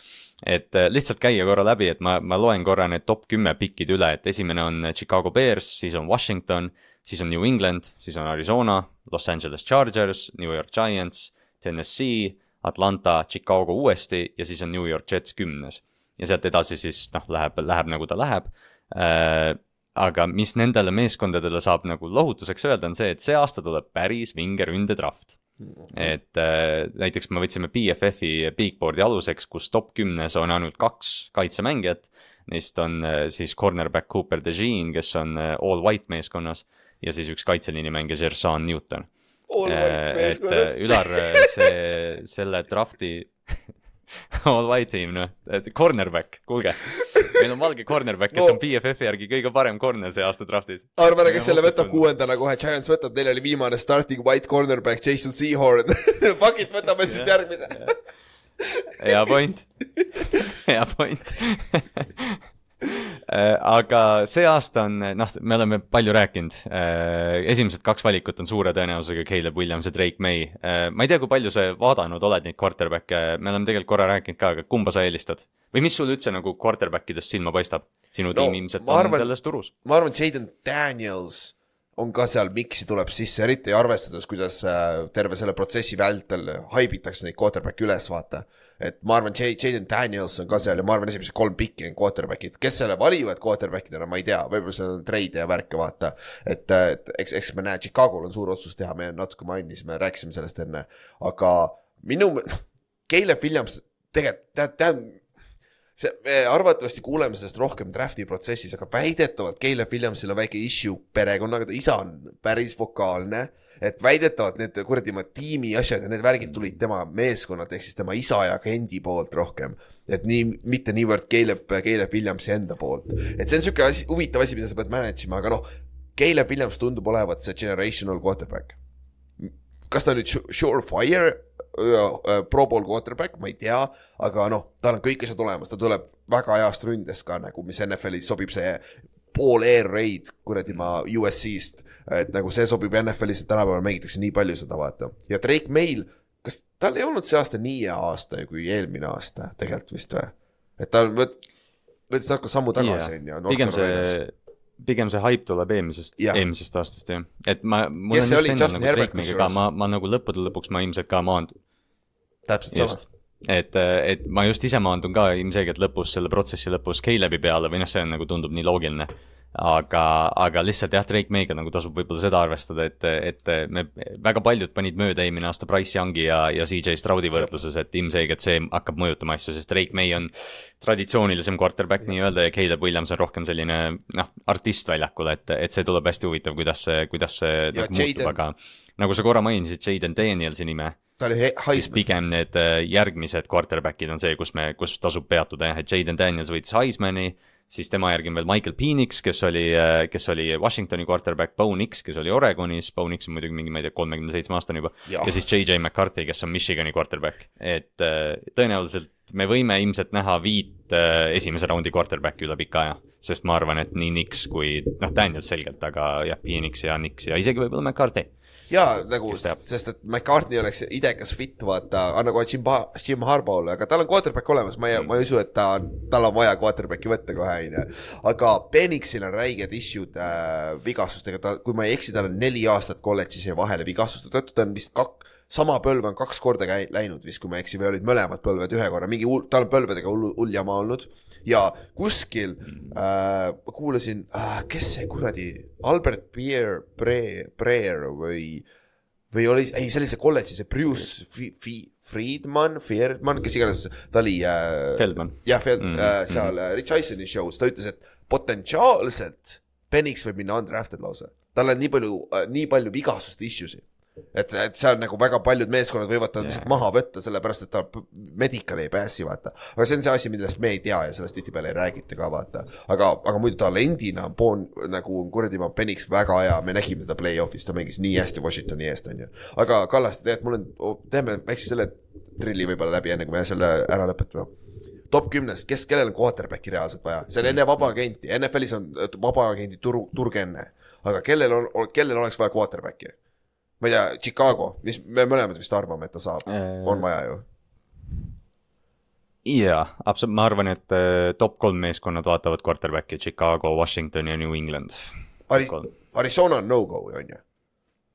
et äh, lihtsalt käia korra läbi, et ma, ma loen korra need top kümme pikid üle, et esimene on Chicago Bears, siis on Washington, siis on New England, siis on Arizona, Los Angeles Chargers, New York Giants, Tennessee, Atlanta, Chicago uuesti ja siis on New York Jets kümnes. ja sealt edasi siis noh, läheb, läheb nagu ta läheb äh,. aga mis nendele meeskondadele saab nagu lohutuseks öelda, on see, et see aasta tuleb päris vinge ründedraft. et äh, näiteks me võtsime BFF-i bigboard'i aluseks, kus top kümnes on ainult kaks kaitsemängijat. Neist on äh, siis cornerback Cooper DeJean, kes on äh, all white meeskonnas ja siis üks kaitseliini mängija Jerson Newton. et äh, Ülar, see, selle drafti all white team noh, et cornerback, kuulge. meil on valge cornerback, kes No. on BFF-i järgi kõige parem corner see aasta draftis. arvan, kes selle võtab kuuendana kohe, Giants võtab, neil oli viimane starting white cornerback Jason Seahorn. Pakid võtame siis järgmise. hea point, hea point. aga see aasta on, noh, me oleme palju rääkinud. esimesed kaks valikut on suure tõenäosusega Caleb Williams ja Drake May. ma ei tea, kui palju sa vaadanud oled neid quarterback'e, me oleme tegelikult korra rääkinud ka, aga kumba sa eelistad? või mis sul üldse nagu quarterback idest silma paistab? sinu No, tiim ilmselt on arvan- selles turus. ma arvan, Jaden Daniels on ka seal, miksi tuleb sisse, eriti arvestades, kuidas äh, terve selle protsessi vältel haibitakse neid quarterback'e üles, vaata. Et ma arvan, Jaden Daniels on ka seal ja ma arvan, esimesed kolm pikki on quarterback'id, kes selle valivad quarterback'idena, ma ei tea, võib-olla seal on treide ja värke, vaata. et, et eks, eks me näe, Chicago'l on suur otsus teha, me natuke mainisime, rääkisime sellest enne, aga minu, Caleb Williams tegelikult, tead, tead see, me arvatavasti kuuleme sellest rohkem draft'i protsessis, aga väidetavalt Caleb Williamsil on väike issue perekonnaga, ta isa on päris vokaalne. Et väidetavalt need kuradi tiimi asjad ja need värgid tulid tema meeskonnalt ehk siis tema isa ja agendi poolt rohkem. et nii, mitte niivõrd Caleb, Caleb Williamsi enda poolt. et see on siuke asi, huvitav asi, mida sa pead manage ima, aga noh, Caleb Williams tundub olevat see generational quarterback kas ta nüüd su- surefire pro bowl quarterback, ma ei tea, aga noh, tal on kõik asjad olemas, ta tuleb väga heast ründest ka nagu, mis NFL-is sobib see pool air raid kuradi ma USC-st, et nagu see sobib NFL-is, et tänapäeval mängitakse nii palju seda vaata ja Drake Mail, kas tal ei olnud see aasta nii hea aasta kui eelmine aasta tegelikult vist või? et ta on võt-, võttis natuke sammu tagasi on ju. pigem see, pigem see haip tuleb eelmisest eelmisest aastast jah, et ma, Kes see oli? Justin nagu Herbert kusjuures. ma, ma nagu lõppude lõpuks ma ilmselt ka maandun, täpselt sama et, et ma just ise maandun ka ilmselgelt lõpus, selle protsessi lõpus Caleb'i peale või noh, see on nagu tundub nii loogiline. aga, aga lihtsalt jah, Drake May'ga nagu tasub võib-olla seda arvestada, et, et me väga paljud panid mööda eelmine aasta Price Youngi ja, ja CJ Stroudi võrdluses, et ilmselgelt see hakkab mõjutama asju, sest Drake May on traditsioonilisem quarterback nii-öelda ja Caleb Williams on rohkem selline noh, artist väljakul, et, et see tuleb hästi huvitav, kuidas see, kuidas see nagu muutub, aga nagu sa korra mainisid, Jaden Danielsi nime ta oli Heisman, pigem need äh, järgmised quarterback'id on see, kus me, kus tasub peatuda jah, et Jaden Daniels võitis Heismani, siis tema järgi on veel Michael Penix, kes oli, kes oli Washingtoni quarterback, Bo Nix, kes oli Oregonis, Bo Nix on muidugi mingi, ma ei tea, kolmekümne seitsme aastane juba, ja siis JJ McCarthy, kes on Michigani quarterback, et äh, tõenäoliselt me võime ilmselt näha viit äh, esimese raundi quarterback'i üle pika aja, sest ma arvan, et nii Nix kui noh, Daniels selgelt, aga jah, Penix ja Nix ja isegi võib-olla McCarthy. jaa, nagu, sest et McCartney oleks idekas fit, vaata, nagu Jim, Jim Harbaugh'le, aga tal on quarterback olemas, ma ei, ma ei usu, et ta on, tal on vaja quarterback'i võtta kohe, onju. aga Penixil on räiged issue'd äh, vigastustega, ta, kui ma ei eksi, tal on neli aastat kolledžis jäi vahele vigastuste tõttu, ta on vist kak-, sama põlve on kaks korda käi-, läinud vist, kui ma ei eksi, või olid mõlemad põlved ühe korra, mingi hull, tal on põlvedega hull, hull jama olnud. ja kuskil äh, kuulasin äh,, kes see kuradi, Albert Pierre, Bre-, Breer või või oli, ei, see oli see kolledži, see Bruce Fi- Fi- Friedman, Friedman, kes iganes ta oli äh,. Feldman. jah, Feld- mm, äh, seal mm. Rich Eiseni show's, ta ütles, et potentsiaalselt Penix võib minna undrafted lausa. tal on nii palju äh,, nii palju vigastust issue'si. et, et seal nagu väga paljud meeskonnad võivad ta lihtsalt maha võtta, sellepärast et ta medical ei pääsi, vaata. aga see on see asi, millest me ei tea ja sellest tihtipeale ei räägita ka, vaata. aga, aga muidu talendina on Boon nagu kuradi ma Penix väga hea, me nägime teda play-off'is, ta mängis nii hästi Washingtoni eest, onju. aga Kallaste, tegelikult mul on, teeme väikse selle trilli võib-olla läbi, enne kui me selle ära lõpetame top kümnest, kes, kellel on quarterback'i reaalselt vaja, see on enne vaba agenti, NFL-is on vaba agendi turu, turg enne. aga kellel on, kellel oleks vaja quarterback'i? Ma ei tea, Chicago, mis me mõlemad vist arvame, et ta saab, Äh, on vaja ju. jaa, absoluutselt, ma arvan, et äh, top kolm meeskonnad vaatavad quarterback'i Chicago, Washington ja New England. Ari- Arizona on no-go on ju.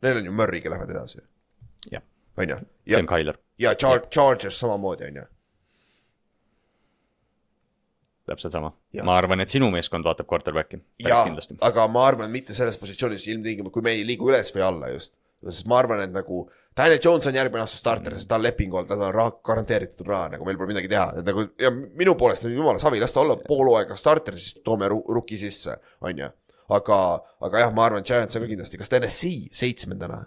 Neil on ju Murry'ga lähevad edasi, jah, on ju. ja on, Tyler, ja Char-, Chargers samamoodi on ju. täpselt sama ma arvan, et sinu meeskond vaatab quarterback'i, ja aga ma arvan, mitte selles positsioonis ilmtingimata, kui me ei liigu üles või alla just. Sest ma arvan, et nagu Daniel Jones on järgmine aasta starter, sest ta on lepingu all, tal on raha, garanteeritud raha, nagu meil pole midagi teha, et nagu ja minu poolest on jumala savi, las ta olla pool hooaega starter, siis toome ru- ruki sisse, on ju. aga, aga jah, ma arvan, Giants on ka kindlasti, kas TNS-i seitsmendana?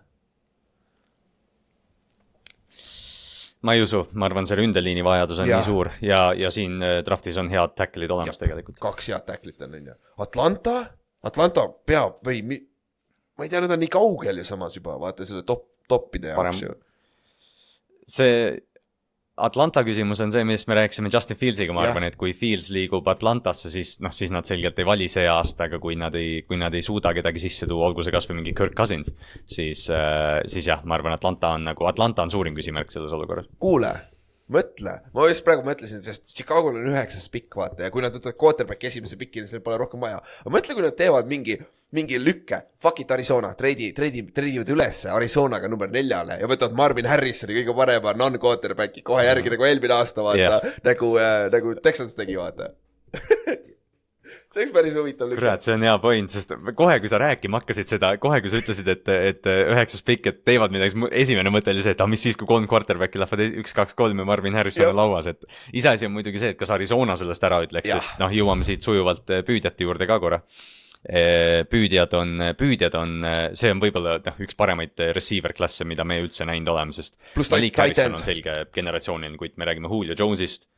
ma ei usu, ma arvan, see ründeliini vajadus on Jah. nii suur ja, ja siin äh, draft'is on head tackle'id olemas tegelikult. kaks head tacklit on, on ju. Atlanta, Atlanta peab või mi, ma ei tea, nad on nii kaugel ju samas juba, vaata selle top, toppide jaoks ju. see Atlanta küsimus on see, millest me rääkisime Justin Fields'iga, ma Jah. arvan, et kui Fields liigub Atlantasse, siis noh, siis nad selgelt ei vali see aasta, aga kui nad ei, kui nad ei suuda kedagi sisse tuua, olgu see kasvõi mingi Kirk Cousins, siis, siis jah, ma arvan, Atlanta on nagu, Atlanta on suurim küsimärk selles olukorras. kuule, mõtle, ma just praegu mõtlesin, sest Chicago'l on üheksas pikk, vaata, ja kui nad võtavad quarterback'i esimese pikini, siis neil pole rohkem vaja. aga mõtle, kui nad teevad mingi, mingi lükke, fuck it Arizona, treidi, treidi, treidivad ülesse Arizonaga number neljale ja võtavad Marvin Harrisoni kõige parema non-quarterback'i kohe järgi nagu eelmine aasta, vaata yeah., nagu äh,, nagu Texans tegi, vaata see oleks päris huvitav kurat, see on hea point, sest kohe, kui sa rääkima hakkasid seda, kohe, kui sa ütlesid, et, et üheksas pikk, et teevad midagi, siis esimene mõte oli see, et ah, mis siis, kui kolm quarterback'i lähevad e-, üks, kaks, kolm ja Marvin Harrison Jah. on lauas, et iseasi on muidugi see, et kas Arizona sellest ära ütleks, sest noh, jõuame siit sujuvalt eh, püüdjate juurde ka korra. püüdjad on, püüdjad on, see on võib-olla noh, üks paremaid receiver klasse, mida me üldse näinud oleme, sest Malik Harrison on selge generatsiooniline kutt, me räägime Julio Jones'ist.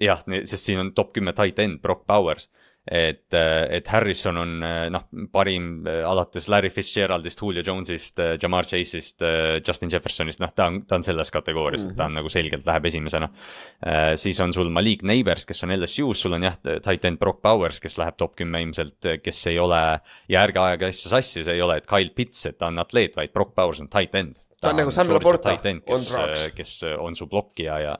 jah, sest siin on top kümme tight end, Brock Bowers. et, et Harrison on noh, parim alates Larry Fitzgeraldist, Julio Jones'ist, Jamar Chase'ist, Justin Jeffersonist, noh, ta on, ta on selles kategoorias mm, -hmm. ta on nagu selgelt läheb esimesena. siis on sul Malik Neighbors, kes on LSU-s, sul on jah, tight end Brock Bowers, kes läheb top kümme ilmselt, kes ei ole ja ärge ajage asja sassi, see ei ole, et Kyle Pitts, et ta on atleet, vaid Brock Bowers on tight end. Ta on nagu Sam Laporta, on kes drugs., kes on su blokkija ja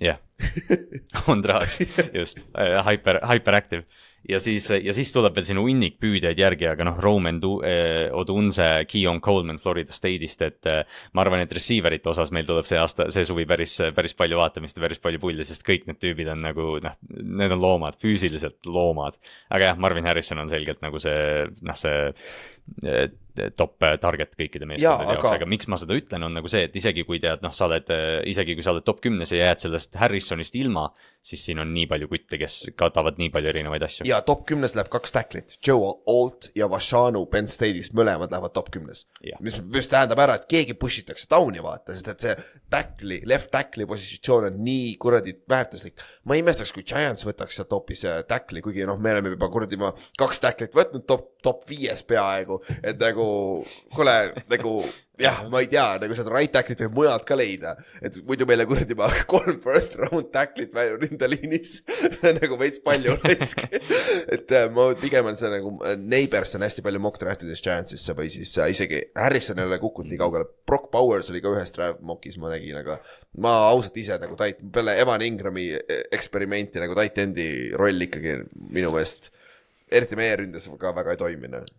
jah, on draags, just, hyper, hyperactive. ja siis, ja siis tuleb veel sinu hunnik püüdjaid järgi, aga noh, Roman Du- eh, Odunze, Keon Coleman Florida State'ist, et eh, ma arvan, et receiver'ite osas meil tuleb see aasta, see suvi päris, päris palju vaatamist ja päris palju pulli, sest kõik need tüübid on nagu noh, need on loomad, füüsiliselt loomad. aga jah, Marvin Harrison on selgelt nagu see, noh, see eh, top eh, target kõikide meeskondade jaoks, aga- aga miks ma seda ütlen, on nagu see, et isegi kui tead, noh, sa oled, isegi kui sa oled top kümnes ja jääd sellest Harrisonist ilma, siis siin on nii palju kutte, kes katavad nii palju erinevaid asju. ja top kümnes läheb kaks tacklit, Joe Alt ja Vashanu Penn State'ist, mõlemad lähevad top kümnes. Mis, mis tähendab ära, et keegi push itakse down'i vaata, sest et see tackli, left tackli positsioon on nii kuradi väärtuslik. ma ei imestaks, kui Giants võtaks sealt hoopis äh, tackli, kuigi noh, me oleme juba kuradi kaks tacklit võtnud top, top viies peaaegu, et nagu kuule, nagu jah, ma ei tea, nagu seda right tacklit võib mujalt ka leida, et muidu meile kuradi ma kolm first round tacklit välja rindeliinis. Nagu veits palju raisk. et äh, ma pigem on see nagu äh, Neighbors on hästi palju mock draft'ides Giantsisse või siis äh, isegi Harrison ei ole kukkunud nii kaugele, Brock Powers oli ka ühes draft mock'is ma nägin, aga ma ausalt ise nagu tait-, peale Evan Ingrami eksperimenti nagu tight end'i roll ikkagi minu meelest eriti meie ründes ka väga ei toiminud.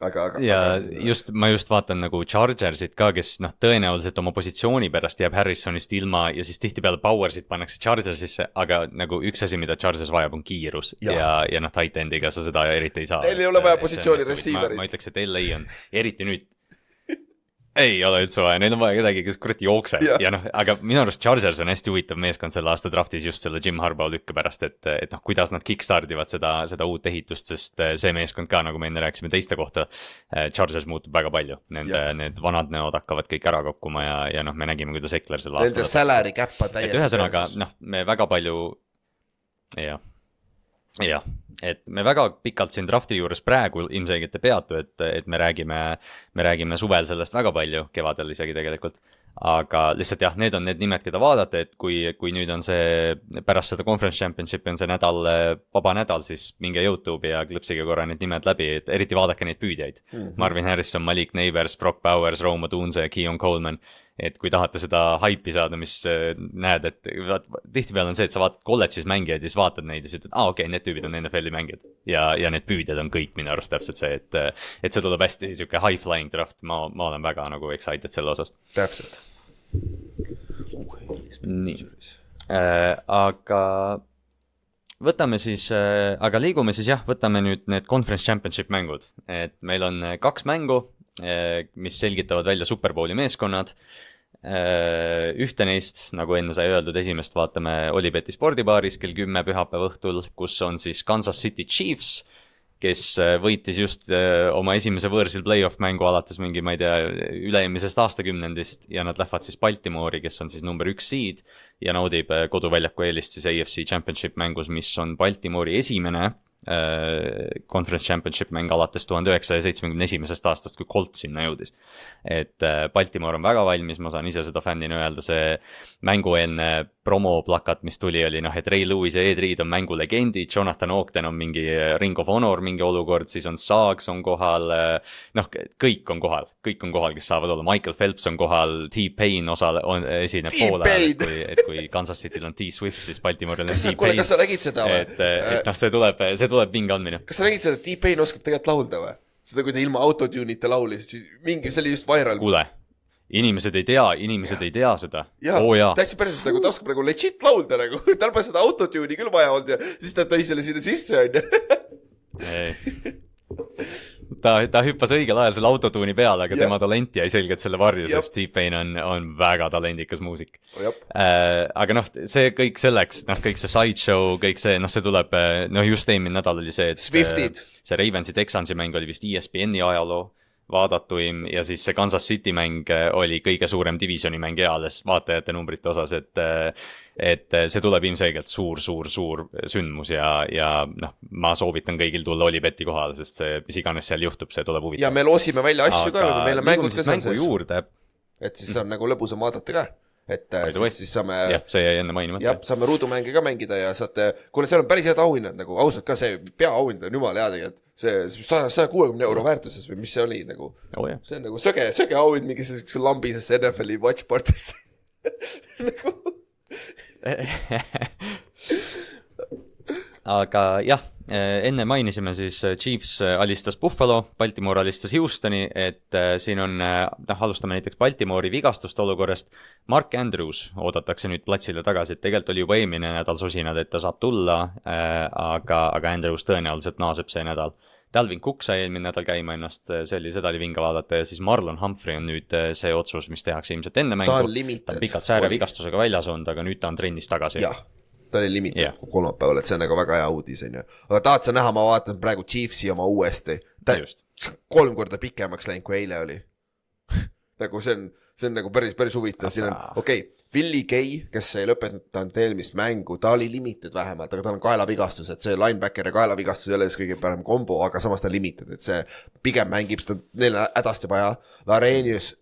aga, aga. ja just, ma just vaatan nagu Chargersit ka, kes noh, tõenäoliselt oma positsiooni pärast jääb Harrisonist ilma ja siis tihtipeale Powersit pannakse Chargersisse, aga nagu üks asi, mida Chargers vajab, on kiirus ja, ja, ja noh, tight end'iga sa seda eriti ei saa. Neil ei ole vaja positsiooni receiver'it. ma ütleks, et LA on, eriti nüüd ei ole üldse vaja, neil on vaja kedagi, kes kurat jookseb ja, ja noh, aga minu arust Chargers on hästi huvitav meeskond selle aasta draftis just selle Jim Harbaugh lükke pärast, et, et noh, kuidas nad kick-start ivad seda, seda uut ehitust, sest eh, see meeskond ka, nagu me enne rääkisime teiste kohta, Chargers muutub väga palju, nende Jah., need vanad näod hakkavad kõik ära kokkuma ja, ja noh, me nägime, kuidas Ekler selle Nende aasta salary cap on täiesti. ühesõnaga noh, me väga palju, jah, jah, et me väga pikalt siin drafti juures praegu ilmselgelt ei peatu, et, et me räägime, me räägime suvel sellest väga palju, kevadel isegi tegelikult. aga lihtsalt jah, need on need nimed, keda vaadata, et kui, kui nüüd on see pärast seda conference championship'i on see nädal, vaba nädal, siis minge Youtube'i ja klõpsige korra need nimed läbi, et eriti vaadake neid püüdjaid mm. -hmm. Marvin Harrison, Malik Neighbors, Brock Bowers, Rome Odunze, Keon Coleman et kui tahate seda haipi saada, mis äh, näed, et vaat tihtipeale on see, et sa vaatad kolledžis mängijaid ja siis vaatad neid ja siis ütled, aa okei okay,, need tüübid on NFL-i mängijad. ja, ja need püüdjad on kõik minu arust täpselt see, et, et see tuleb hästi sihuke high flying draft, ma, ma olen väga nagu excited selle osas. täpselt. nii äh,, aga võtame siis äh,, aga liigume siis jah, võtame nüüd need conference championship mängud, et meil on äh, kaks mängu äh,, mis selgitavad välja superbowli meeskonnad äh,. Ühte neist, nagu enne sai öeldud, esimest vaatame Olibeti spordibaaris kell kümme pühapäeva õhtul, kus on siis Kansas City Chiefs, kes äh, võitis just äh, oma esimese võõrsil play-off mängu alates mingi, ma ei tea, üle-eelmisest aastakümnendist ja nad lähevad siis Baltimoori, kes on siis number üks seed ja naudib äh, koduväljaku eelist siis AFC Championship mängus, mis on Baltimoori esimene. äh, conference championship mäng alates tuhande üheksasaja seitsmekümne esimesest aastast, kui Colt sinna jõudis. et äh, Baltimore on väga valmis, ma saan ise seda fännina öelda, see mängueelne promoplakat, mis tuli, oli noh, et Ray Lewis ja Ed Reed on mängulegendid, Jonathan Ogden on mingi äh, Ring of Honor mingi olukord, siis on Saags on kohal, noh, kõik on kohal, kõik on kohal, kes saavad olla, Michael Phelps on kohal, T-Pain osale-, on, esineb poole ajal, et kui, et kui Kansas City'l on T-Swift, siis Baltimooril on sa, kuule, T-Pain. kas sa nägid seda või? Et, et noh, see tuleb, see tuleb vinge andmine. kas sa nägid seda, et T-Pain oskab tegelikult laulda või? seda, kui ta ilma autotune'ita laulis, mingi, see oli just viral. kuule, inimesed ei tea, inimesed ei tea seda. oo jaa, täitsa päriselt nagu ta oskab nagu legit laulda nagu, tal pole seda autotune'i küll vaja olnud ja siis ta tõi selle sinna sisse onju. ta, ta hüppas õigel ajal selle autotuuni peale, aga Jah. tema talent jäi selgelt selle varju, sest T-Pain on, on väga talendikas muusik äh,. aga noh, see kõik selleks, noh, kõik see sideshow, kõik see, noh, see tuleb, noh, just eelmine nädal oli see, et Swiftid. äh, see Ravensi Texansi mäng oli vist ESPN-i ajaloo vaadatuim ja siis see Kansas City mäng äh, oli kõige suurem divisioni mäng eales vaatajate numbrite osas, et äh, et äh, see tuleb ilmselgelt suur, suur, suur sündmus ja, ja noh, ma soovitan kõigil tulla Olibeti kohale, sest see, mis iganes seal juhtub, see tuleb ja huvitav. me loosime välja asju ka, meil on mängud ka seal sees, et siis on nagu lõbusam vaadata ka, et äh, siis, siis saame jah, see jäi enne mainimata jah, saame ruudumänge ka mängida ja saate, kuule, seal on päris head auhinnad nagu ausalt ka see peaauhind on jumala hea tegelikult. see saja, saja kuuekümne euro väärtuses või mis see oli nagu, oh,. see on nagu söge, söge auhind mingisugusesse lambisesse NFL-i watch party'sse nagu aga jah, enne mainisime siis Chiefs alistas Buffalo, Baltimore alistas Houstoni, et siin on, noh, alustame näiteks Baltimore'i vigastuste olukorrast. Mark Andrews oodatakse nüüd platsile tagasi, et tegelikult oli juba eelmine nädal sosinad, et ta saab tulla, aga, aga Andrews tõenäoliselt naaseb see nädal Dalvin Cook sai eelmine nädal käima ennast, see oli, seda oli vinge vaadata ja siis Marlon Humphrey on nüüd see otsus, mis tehakse ilmselt enne mängu. ta on pikalt säärevigastusega väljas olnud, aga nüüd ta on trennis tagasi. jah, ta oli limited Jah. kolmapäeval, et see on nagu väga hea uudis, on ju. aga tahad sa näha, ma vaatan praegu Chiefsi oma uuesti. ta kolm korda pikemaks läinud, kui eile oli nagu see on, see on nagu päris, päris huvitav, siin on, okei okay, Willie Gay, kes ei lõpetanud eelmist mängu, ta oli limited vähemalt, aga tal on kaelavigastus, et see linebacker ja kaelavigastus ei ole siis kõige parem kombo, aga samas ta on limited, et see pigem mängib seda, neil on hädasti vaja. Larenius,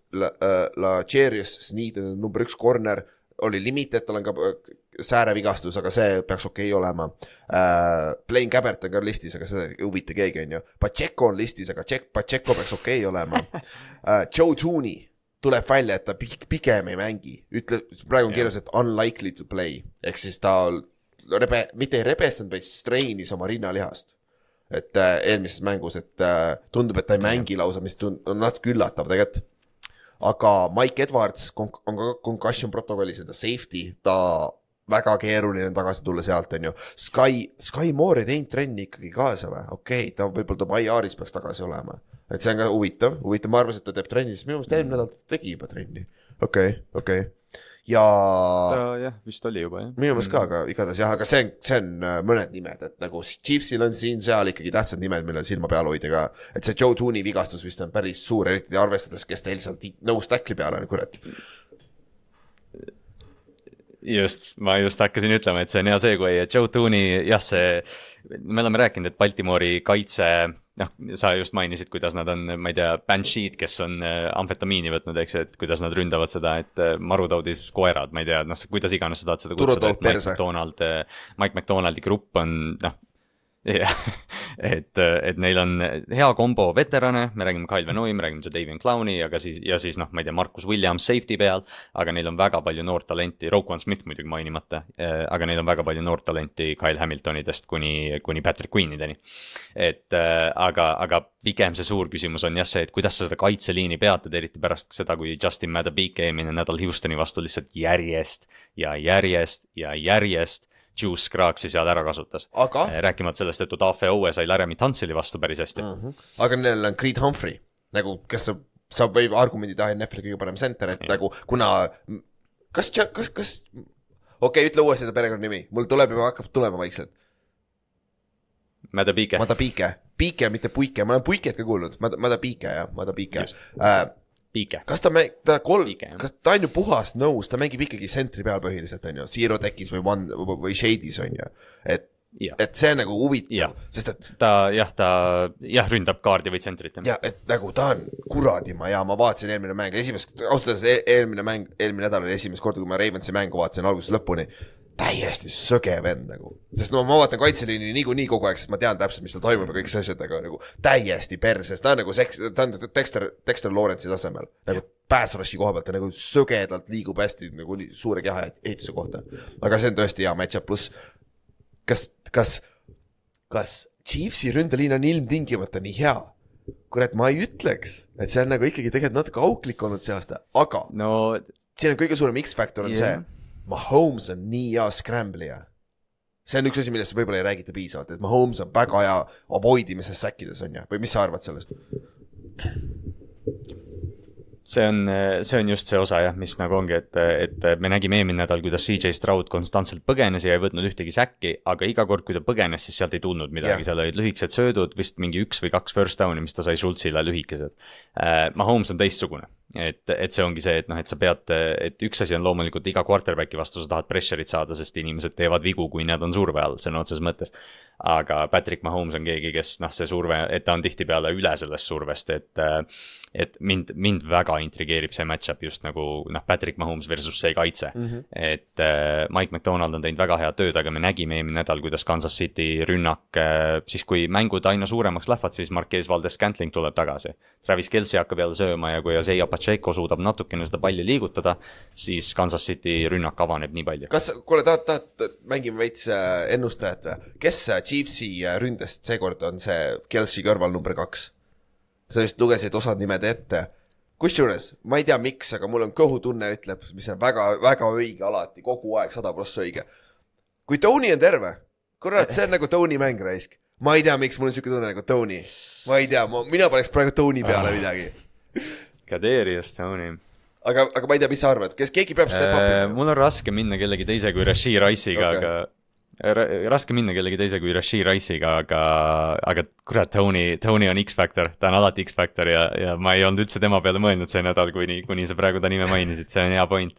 Lacherius Sneed on number üks corner, oli limited, tal on ka äh, säärevigastus, aga see peaks okei okay olema uh,. Blaine Gabbert on ka listis, aga seda ei huvita keegi, on ju. Pacheco on listis, aga Pacheco peaks okei okay olema uh,. Joe Tooney tuleb välja, et ta pigem ei mängi, ütle, praegu on kirjas, et unlikely to play, ehk siis ta rebe, mitte ei rebestanud, vaid strain'is oma rinnalihast. et äh, eelmises mängus, et äh, tundub, et ta ei mängi lausa, mis tund-, on natuke üllatav tegelikult. Aga Mike Edwards on ka concussion protokollis ta safety, ta väga keeruline on tagasi tulla sealt, on ju. Sky, Sky Moore ei teinud trenni ikkagi kaasa või? okei okay,, ta võib-olla tuleb IR-is peaks tagasi olema. et see on ka huvitav, huvitav, ma arvasin, et ta teeb trenni, sest minu meelest eelmine nädal ta tegi juba trenni. okei okay,, okei okay. Ja. jah, vist oli juba jah. minu meelest ka, aga igatahes jah, aga see on, see on äh, mõned nimed, et nagu Chiefsil on siin-seal ikkagi tähtsad nimed, millel silma peal hoida ka. et see Joe Tooney vigastus vist on päris suur, eriti arvestades, kes teil seal nõus tackli peal on, kurat just, ma just hakkasin ütlema, et see on hea segue, et Joe Tooney, jah, see, me oleme rääkinud, et Baltimori kaitse, noh, sa just mainisid, kuidas nad on, ma ei tea, Bansheed, kes on äh, amfetamiini võtnud, eks ju, et kuidas nad ründavad seda, et äh, marutaudis koerad, ma ei tea, noh, kuidas iganes sa tahad seda kutsuda, McDonald, äh, Mike McDonaldi grupp on, noh, jah, et, et neil on hea kombo veterane, me räägime Kyle Venoi, me räägime Davian Clowni, aga siis, ja siis noh, ma ei tea, Marcus Williams safety peal, aga neil on väga palju noort talenti, Roquan Smith muidugi mainimata, aga neil on väga palju noort talenti Kyle Hamiltonidest kuni, kuni Patrick Queenideni. et aga, aga pigem see suur küsimus on jah see, et kuidas sa seda kaitseliini peatad, eriti pärast seda, kui Justin Madabike eelmine nädal Houstoni vastu lihtsalt järjest ja järjest ja järjest Juice Scruggs'i seal ära kasutas aga.... Eh, rääkimata sellest, et Odafe Owe sai Laramie Tantsili vastu päris hästi uh. -huh. aga neil on Creed Humphrey nagu, kes saab, saab võib argumendi taha NFL-i kõige parem center, et ja. nagu kuna kas, kas, kas okei okay,, ütle uuesti seda perekonnanimi, mul tuleb juba, hakkab tulema vaikselt. Madapike. Madapike, Piike, mitte Puike, ma olen Puiket ka kuulnud, Madapike jah, Madapike äh, Piike. kas ta mäng-, ta kolm, kas ta on ju puhas nõus, ta mängib ikkagi sentri peal põhiliselt, on ju, Zero Techis või One või Shade'is on ju, et Ja. et see on nagu huvitav, sest et ta jah, ta jah, ründab kaardi või tsentrit. ja et nagu ta on kuradima hea, ma vaatasin eelmine mäng, esimest, ausalt öeldes e-, eelmine mäng, eelmine nädal oli esimest korda, kui ma Ravensi mängu vaatasin algusest lõpuni täiesti söge vend nagu, sest no ma vaatan kaitseliini niikuinii kogu aeg, sest ma tean täpselt, mis seal toimub ja kõik see asjad, aga nagu täiesti perses, ta on nagu seks-, ta on Dexter, Dexter Lawrence'i tasemel nagu pass rush'i koha pealt ta nagu sögedalt liigub hästi nagu suure keha ehituse kohta. aga see on tõesti hea match-up, pluss kas, kas, kas Chiefsi ründeliin on ilmtingimata nii hea? kurat, ma ei ütleks, et see on nagu ikkagi tegelikult natuke auklik olnud see aasta, aga no siin on kõige suurem X-faktor on yeah. see Mahomes on nii hea scramble'ija. see on üks asi, millest võib-olla ei räägita piisavalt, et Mahomes on väga hea avoid imises säkkides on ju, või mis sa arvad sellest? see on, see on just see osa jah, mis nagu ongi, et, et me nägime eelmine nädal, kuidas CJ Stroud konstantselt põgenes ja ei võtnud ühtegi säkki, aga iga kord, kui ta põgenes, siis sealt ei tulnud midagi yeah., seal olid lühikesed söödud, vist mingi üks või kaks first down'i, mis ta sai Schultzile lühikesed uh,. Mahomes on teistsugune, et, et see ongi see, et noh, et sa pead, et üks asi on loomulikult iga quarterback'i vastu sa tahad pressure'it saada, sest inimesed teevad vigu, kui nad on surve all, sõna otseses mõttes. aga Patrick Mahomes on keegi, kes noh, see surve, et ta on tihtipeale üle sellest survest, et et mind, mind väga intrigeerib see match-up just nagu noh, Patrick Mahomes versus see kaitse mm. -hmm. et äh, Mike McDonald on teinud väga head tööd, aga me nägime eelmine nädal, kuidas Kansas City rünnak äh,, siis kui mängud aina suuremaks lähevad, siis Marquez Valdes-Scantling tuleb tagasi. Travis Kelci hakkab jälle sööma ja kui Isaiah Pacheco suudab natukene seda palli liigutada, siis Kansas City rünnak avaneb nii palju. kas, kuule, tahad, tahad, mängime veits äh, ennustajat või? kes äh, Chiefsi äh, ründest seekord on see Kelci kõrval number kaks? sa just lugesid osad nimed ette. kusjuures ma ei tea, miks, aga mul on kõhutunne ütleb, mis on väga, väga õige alati, kogu aeg sada prossa õige. kui Tony on terve, kurat, see on nagu Tony mäng raisk. ma ei tea, miks mul on siuke tunne nagu Tony. ma ei tea, mina paneks praegu Tony peale midagi. Kaderius Tony aga, aga ma ei tea, mis sa arvad, kes, keegi peab step up'i? Äh, mul on raske minna kellegi teise kui Rashid Rice'iga okay., aga raske minna kellegi teise kui Rashid Rice'iga, aga, aga kurat, Tony, Tony on X-Factor, ta on alati X-Factor ja, ja ma ei olnud üldse tema peale mõelnud see nädal, kuni, kuni sa praegu ta nime mainisid, see on hea point.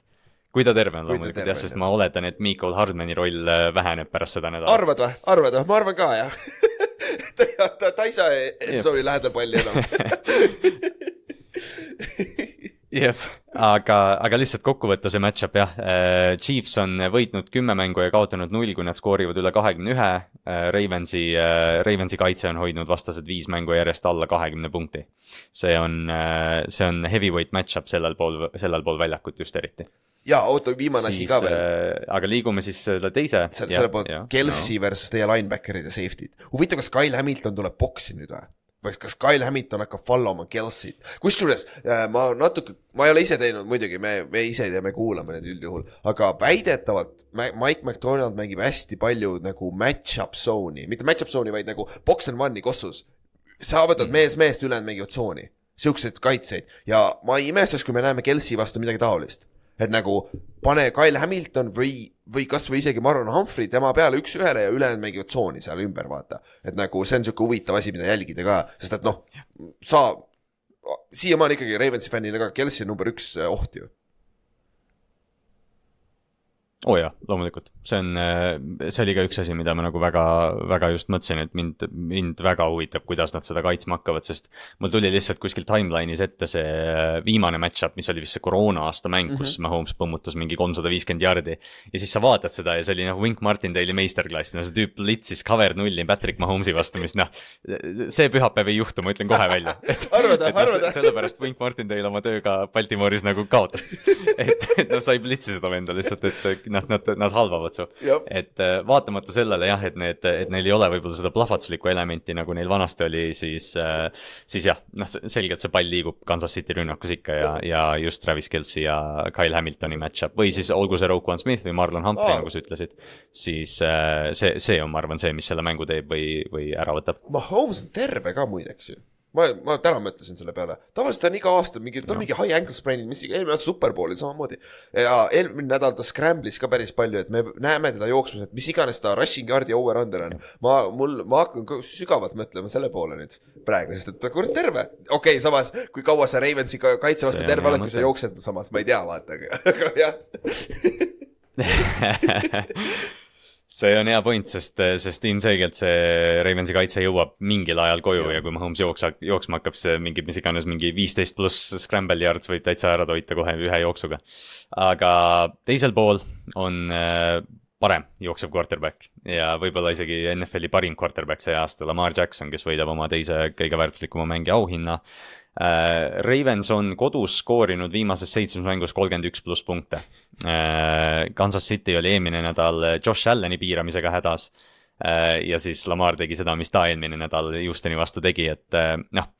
kui ta terve on loomulikult jah, sest ma oletan, et Michael Hardmani roll äh, väheneb pärast seda nädalat. arvad või, arvad või, ma arvan ka jah ta, ta, ta ei saa Epsoni lähedal palli enam jah, aga, aga lihtsalt kokkuvõtta see match-up jah, äh, Chiefs on võitnud kümme mängu ja kaotanud null, kui nad skoorivad üle kahekümne ühe. Äh, Ravensi, äh, Ravensi kaitse on hoidnud vastased viis mängu järjest alla kahekümne punkti. see on, see on heavyweight match-up sellel pool, sellel pool väljakut just eriti. ja oota, viimane asi ka veel. aga liigume siis selle teise. selle, selle poolt, Kelsey no. versus teie linebacker'id ja safety'd. huvitav, kas Kyle Hamilton tuleb boksi nüüd või? Või kas Kyle Hamilton hakkab follow ma Kelsey't, kusjuures äh, ma natuke, ma ei ole ise teinud muidugi, me, me ise ei tea, me kuulame neid üldjuhul, aga väidetavalt Mike McDonald mängib hästi palju nagu match-up zone'i, mitte match-up zone'i, vaid nagu box and one'i kossus. sa võtad mm. mees meest, ülejäänud mängivad tsooni, siukseid kaitseid ja ma ei imestaks, kui me näeme Kelsey vastu midagi taolist et nagu pane Kyle Hamilton või, või kasvõi isegi Marlon Humphrey tema peale üks-ühele ja ülejäänud mängivad tsooni seal ümber, vaata. et nagu see on sihuke huvitav asi, mida jälgida ka, sest et noh, sa, siiamaani ikkagi Ravensi fännina ka Kelsey number üks oht ju oo oh jaa, loomulikult, see on, äh, see oli ka üks asi, mida ma nagu väga, väga just mõtlesin, et mind, mind väga huvitab, kuidas nad seda kaitsma hakkavad, sest mul tuli lihtsalt kuskil timeline'is ette see äh, viimane match-up, mis oli vist see koroona aasta mäng mm, -hmm. kus mhm. Mahomes põmmutas mingi kolmsada viiskümmend jardi. ja siis sa vaatad seda ja see oli noh, Wink Martindale'i meisterklass, no see tüüp litsis cover nulli Patrick Mahomes'i vastu, mis noh, see pühapäev ei juhtu, ma ütlen kohe välja. arvad arvad või? sellepärast Wink Martindale oma tööga Baltimooris nagu kaotas. et, et noh, sa ei blitsi seda venda lihtsalt, et nad, nad, nad halvavad su. et äh, vaatamata sellele jah, et need, et neil ei ole võib-olla seda plahvatuslikku elementi, nagu neil vanasti oli, siis, äh, siis jah, noh, selgelt see pall liigub Kansas City rünnakus ikka ja, ja just Travis Kelci ja Kyle Hamiltoni match-up või siis olgu see Roquan Smith või Marlon Humphrey oh., nagu sa ütlesid. siis äh, see, see on, ma arvan, see, mis selle mängu teeb või, või ära võtab. Mahomes on terve ka muideks ju ma, ma täna mõtlesin selle peale, tavaliselt on iga aasta mingi, ta on mingi high ankle sprain'id, mis eelmine aasta superbowlil samamoodi. ja eelmine nädal ta scramblis ka päris palju, et me näeme teda jooksmas, et mis iganes ta rushing yard'i over-under on. ma, mul, ma hakkan sügavalt mõtlema selle poole nüüd praegu, sest et ta kurat terve. okei okay,, samas kui kaua sa Ravensi kaitse vastu terve oled, kui sa jooksed, samas ma ei tea, vaata, aga jah see on hea point, sest, sest ilmselgelt see Ravensi kaitse jõuab mingil ajal koju ja, ja kui Mahomes jooksa, jooksma hakkab, see mingi, mis iganes, mingi viisteist pluss scramble yards võib täitsa ära toita kohe ühe jooksuga. aga teisel pool on äh, parem jooksev quarterback ja võib-olla isegi NFL-i parim quarterback see aasta, Lamar Jackson, kes võidab oma teise kõige väärtuslikuma mängija auhinna Ravens on kodus skoorinud viimases seitsmes mängus kolmkümmend üks pluss punkte. Äh, Kansas City oli eelmine nädal Josh Allan'i piiramisega hädas. Äh, ja siis Lamar tegi seda, mis ta eelmine nädal Houstoni vastu tegi, et noh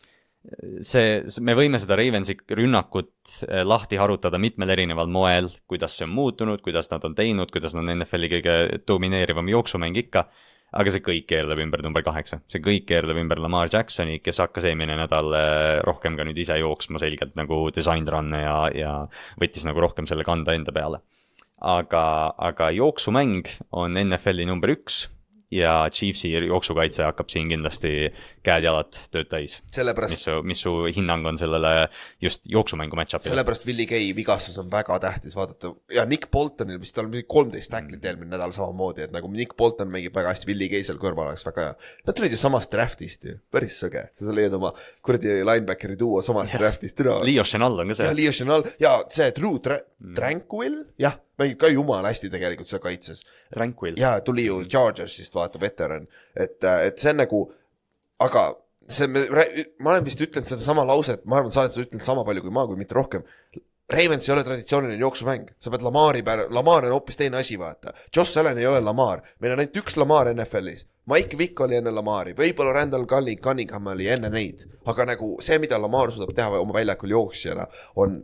see, me võime seda Ravensi rünnakut lahti harutada mitmel erineval moel, kuidas see on muutunud, kuidas nad on teinud, kuidas nad on NFL-i kõige domineerivam jooksumäng ikka aga see kõik keerleb ümber number kaheksa, see kõik keerleb ümber Lamar Jacksoni, kes hakkas eelmine nädal äh, rohkem ka nüüd ise jooksma selgelt nagu design run'e ja, ja võttis nagu rohkem selle kanda enda peale. aga, aga jooksumäng on NFL-i number üks ja Chiefsi jooksukaitse hakkab siin kindlasti käed-jalad tööd täis. mis su, mis su hinnang on sellele just jooksumängu match-up'ile? sellepärast Willie Gay vigastus on väga tähtis vaadata ja Nick Boltonil vist tal mingi kolmteist tacklit eelmine nädal samamoodi, et nagu Nick Bolton mängib väga hästi, Willie Gay seal kõrval oleks väga hea. Nad tulid ju samast draft'ist ju, päris sõge, sa leiad oma kuradi linebackeri duo samast draft'ist, türa. Leo Chenal on ka ja see. Leo Chanel ja see Drew Tra-, Tranquil, jah, mängib ka jumala hästi tegelikult seal kaitses. Tranquil. ja tuli ju Chargersist vaata veteran, et, et see on nagu, aga see, ma olen vist ütlenud sedasama lauset, ma arvan, sa oled seda ütelnud sama palju kui ma, kui mitte rohkem. Ravens ei ole traditsiooniline jooksumäng, sa pead Lamari peale, Lamar on hoopis teine asi, vaata. Josh Allan ei ole Lamar, meil on ainult üks Lamar NFL-is. Mike Vick oli enne Lamari, võib-olla Randall Culling, Cunningham oli enne neid, aga nagu see, mida Lamar suudab teha oma väljakul jooksjana, on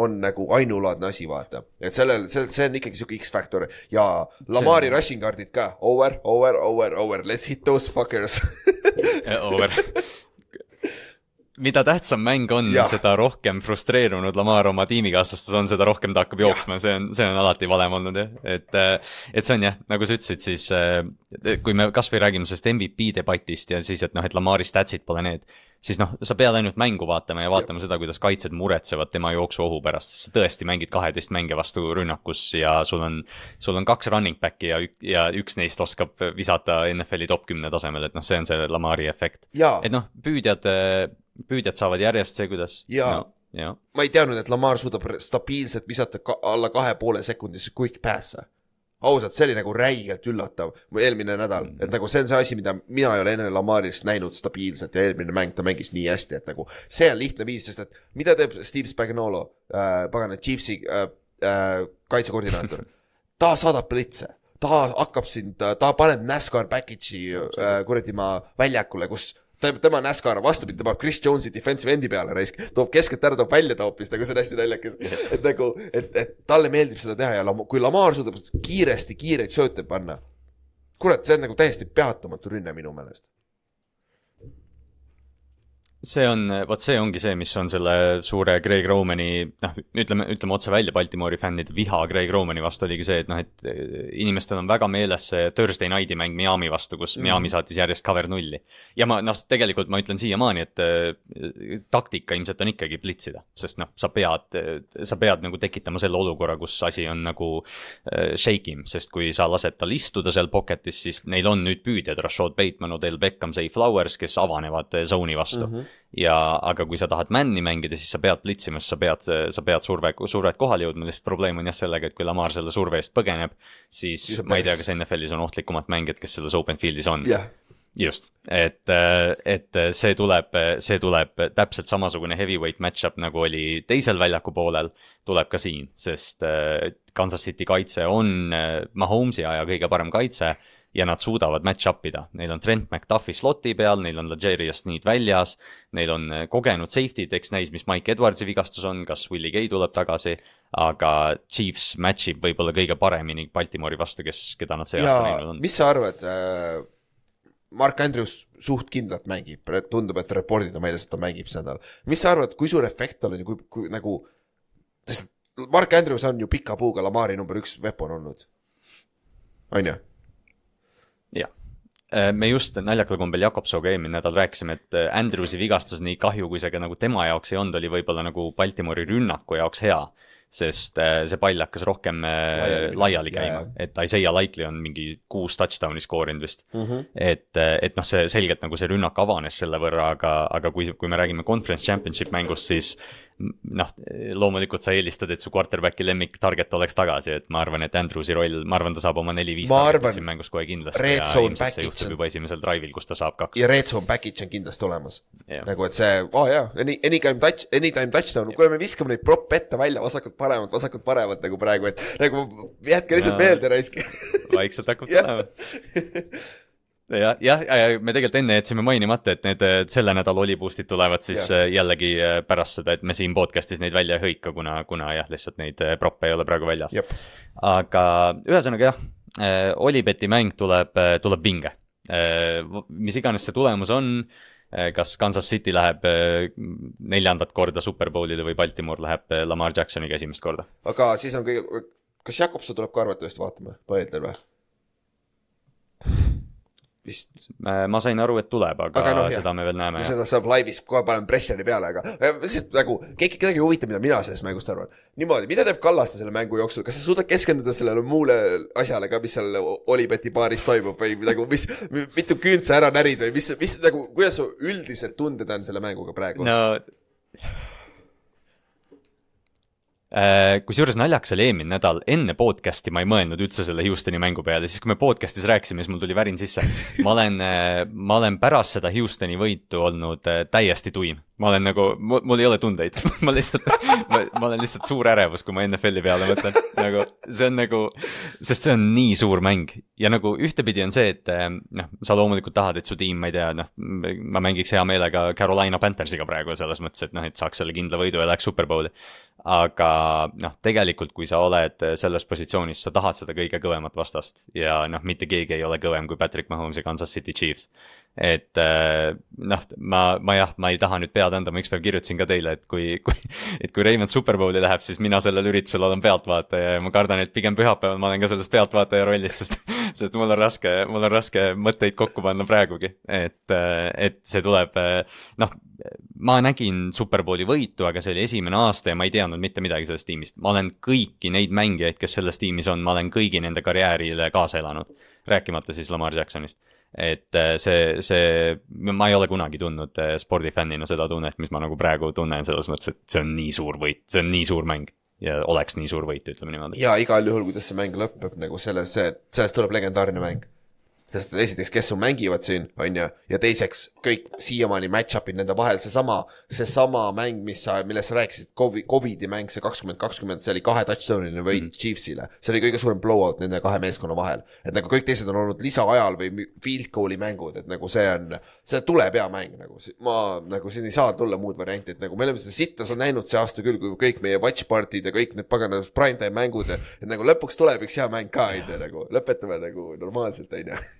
on nagu ainulaadne asi, vaata. et sellel, see, see on ikkagi sihuke X-faktor. Ja Lamari rushing guard'id ka, over, over, over, over, let's hit those fuckers. Over. mida tähtsam mäng on seda rohkem frustreerunud Lamar oma tiimikaaslastes on, seda rohkem ta hakkab jooksma, see on, see on alati valem olnud jah, et et see on jah, nagu sa ütlesid, siis äh, kui me kasvõi räägime sellest MVP debatist ja siis, et noh, et Lamari statsid pole need, siis noh, sa pead ainult mängu vaatama ja vaatama seda, kuidas kaitsjad muretsevad tema jooksuohu pärast, sest sa tõesti mängid kaheteist mängija vastu rünnakus ja sul on, sul on kaks running back'i ja, ja üks neist oskab visata NFL-i top kümne tasemel, et noh, see on see Lamari efekt. Et noh, püüdjad, püüdjad saavad järjest see, kuidas. Jaa. jah, ma ei teadnud, et Lamar suudab stabiilselt visata ka alla kahe poole sekundisse quick pass'e. ausalt, see oli nagu räigelt üllatav eelmine nädal, et nagu see on see asi, mida mina ei ole enne Lamarist näinud stabiilselt ja eelmine mäng ta mängis nii hästi, et nagu see on lihtne viis, sest et mida teeb Steve Spagnolo äh,, pagana Chiefsi äh, äh, kaitsekoordinaator, ta saadab plitse. Ta hakkab sind, ta paneb NASCAR package'i äh, kuradi ma väljakule, kus tema NASCAR vastupidi, ta paneb Chris Jones'i defensive endi peale raisk, toob keskelt ära, toob välja ta hoopis, nagu see on hästi naljakas. et nagu, et, et talle meeldib seda teha ja Lam- kui Lamar suudab kiiresti kiireid sööte panna, kurat, see on nagu täiesti peatamatu rünne minu meelest. See on, vot see ongi see, mis on selle suure Greg Romani, noh, ütleme, ütleme otse välja, Baltimori fännide viha Greg Romani vastu oligi see, et noh, et eh, inimestel on väga meeles see Thursday night'i mäng Miami vastu, kus mm. Miami saatis järjest cover nulli. ja ma noh, tegelikult ma ütlen siiamaani, et eh, taktika ilmselt on ikkagi plitsida, sest noh, sa pead, sa pead nagu tekitama selle olukorra, kus asi on nagu eh, shake im, sest kui sa lased tal istuda seal pocket'is, siis neil on nüüd püüdjad, Rashad Bateman, Odell Beckham, Zay Flowers, kes avanevad eh, zone'i vastu mm. -hmm ja aga kui sa tahad männi mängida, siis sa pead plitsima, sest sa pead, sa pead surve, survet kohale jõudma, lihtsalt probleem on jah sellega, et kui Lamar selle surve eest põgeneb, siis, on ma ei tea, kas NFL-is on ohtlikumat mängijat, kes selles open field'is on. Jah, just, et, et see tuleb, see tuleb täpselt samasugune heavyweight match-up nagu oli teisel väljaku poolel, tuleb ka siin, sest äh, Kansas City kaitse on äh, Mahomes'i aja kõige parem kaitse ja nad suudavad match-up ida, neil on Trent McDuffi sloti peal, neil on Legarius Need väljas, neil on äh, kogenud safety'd, eks näis, mis Mike Edwardsi vigastus on, kas Willie Gay tuleb tagasi, aga Chiefs match ib võib-olla kõige paremini Baltimori vastu, kes, keda nad see aasta ja näinud on. mis sa arvad äh,, Mark Andrews suht kindlalt mängib, tundub, et report'id on väljas, et ta mängib see nädal. mis sa arvad, kui suur efekt tal on ja kui, kui nagu, sest Mark Andrews on ju pika puuga Lamari number üks weapon olnud. on ju? jah, me just naljakal kombel Jakobsooga eelmine nädal rääkisime, et äh, Andrewsi vigastus, nii kahju kui see ka nagu tema jaoks ei olnud, oli võib-olla nagu Baltimori rünnaku jaoks hea. sest äh, see pall hakkas rohkem äh, Laiali laiali käima, et Isaiah Likely on mingi kuus touchdown'i skoorinud vist mm. -hmm. et, et noh, see selgelt nagu see rünnak avanes selle võrra, aga, aga kui, kui me räägime conference championship mängust, siis noh, loomulikult sa eelistad, et su quarterback'i lemmik target oleks tagasi, et ma arvan, et Andrewsi roll, ma arvan, ta saab oma neli-viis target'it siin mängus kohe kindlasti ja ilmselt see juhtub juba esimesel drive'il, kus ta saab kaks. ja red zone package on kindlasti olemas. Jah. nagu, et see, aa oh, jaa, any, anytime touch, anytime touchdown, kui me viskame neid prop ette välja vasakult paremat, vasakult paremat nagu praegu, et nagu jätke lihtsalt Jaa. meelde raisk. vaikselt hakkab tulema. jah, jah, me tegelikult enne jätsime mainimata, et need selle nädala oliboost'id tulevad siis Jah. äh, jällegi äh, pärast seda, et me siin podcast'is neid välja ei hõika, kuna, kuna jah, lihtsalt neid äh, proppe ei ole praegu väljas. aga ühesõnaga jah, Olibeti mäng tuleb, tuleb vinge. mis iganes see tulemus on, kas Kansas City läheb äh, neljandat korda Superbowlile või Baltimore läheb äh, Lamar Jacksoniga esimest korda. aga siis on kõige, kas Jakobson tuleb ka arvatavasti vaatama, Paedler või? Vist Äh, ma sain aru, et tuleb, aga, Aga noh, seda me veel näeme. seda saab laivis kohe paneme pressuri peale, aga äh, lihtsalt nagu keegi, kedagi ei huvita, mida mina sellest mängust arvan. niimoodi, mida teeb Kallaste selle mängu jooksul, kas sa suudad keskenduda sellele muule asjale ka, mis seal Olibeti baaris toimub või nagu mis, mitu küünt sa ära närid või mis, mis nagu, kuidas su üldised tunded on selle mänguga praegu no.? Äh, kusjuures naljakas oli eelmine nädal, enne podcast'i ma ei mõelnud üldse selle Houstoni mängu peale, siis kui me podcast'is rääkisime, siis mul tuli värin sisse. ma olen, ma olen pärast seda Houstoni võitu olnud äh, täiesti tuim. ma olen nagu, mul ei ole tundeid ma lihtsalt, ma olen lihtsalt suur ärevus, kui ma NFL-i peale mõtlen. nagu, see on nagu, sest see on nii suur mäng ja nagu ühtepidi on see, et äh, noh, sa loomulikult tahad, et su tiim, ma ei tea, noh, ma mängiks hea meelega Carolina Panthersiga praegu selles mõttes, et noh, et saaks selle kindla võidu ja läheks Superbowli aga noh, tegelikult kui sa oled selles positsioonis, sa tahad seda kõige kõvemat vastast ja noh, mitte keegi ei ole kõvem kui Patrick Mahomes ja Kansas City Chiefs. et noh, ma, ma jah, ma ei taha nüüd pead anda, ma ükspäev kirjutasin ka teile, et kui, kui, et kui Raymond Superbowli läheb, siis mina sellel üritusel olen pealtvaataja ja ma kardan, et pigem pühapäeval ma olen ka selles pealtvaataja rollis, sest, sest mul on raske, mul on raske mõtteid kokku panna praegugi, et, et see tuleb noh ma nägin Superbowli võitu, aga see oli esimene aasta ja ma ei teadnud mitte midagi sellest tiimist. ma olen kõiki neid mängijaid, kes selles tiimis on, ma olen kõigi nende karjäärile kaasa elanud. rääkimata siis Lamar Jacksonist. et see, see, ma ei ole kunagi tundnud spordifännina seda tunnet, mis ma nagu praegu tunnen, selles mõttes, et see on nii suur võit, see on nii suur mäng ja oleks nii suur võit, ütleme niimoodi. ja igal juhul, kuidas see mäng lõpeb nagu selles, et sellest tuleb legendaarne mäng sest esiteks, kes sul mängivad siin, on ju, ja teiseks kõik siiamaani match-up'id nende vahel, seesama, seesama mäng, mis sa, millest sa rääkisid, Covid, Covidi mäng, see kakskümmend kakskümmend, see oli kahe touchdown'iline võit mm. Chiefsile. see oli kõige suurem blowout nende kahe meeskonna vahel. et nagu kõik teised on olnud lisaajal või field goal'i mängud, et nagu see on, see tuleb hea mäng nagu, ma nagu siin ei saa tulla muud varianti, et nagu me oleme seda sitta sa näinud see aasta küll, kui kõik meie watch party'd ja kõik need pagana primetime mängud, et nagu lõpuks tuleb üks hea mäng ka, on ju, nagu lõpetame nagu normaalselt, on ju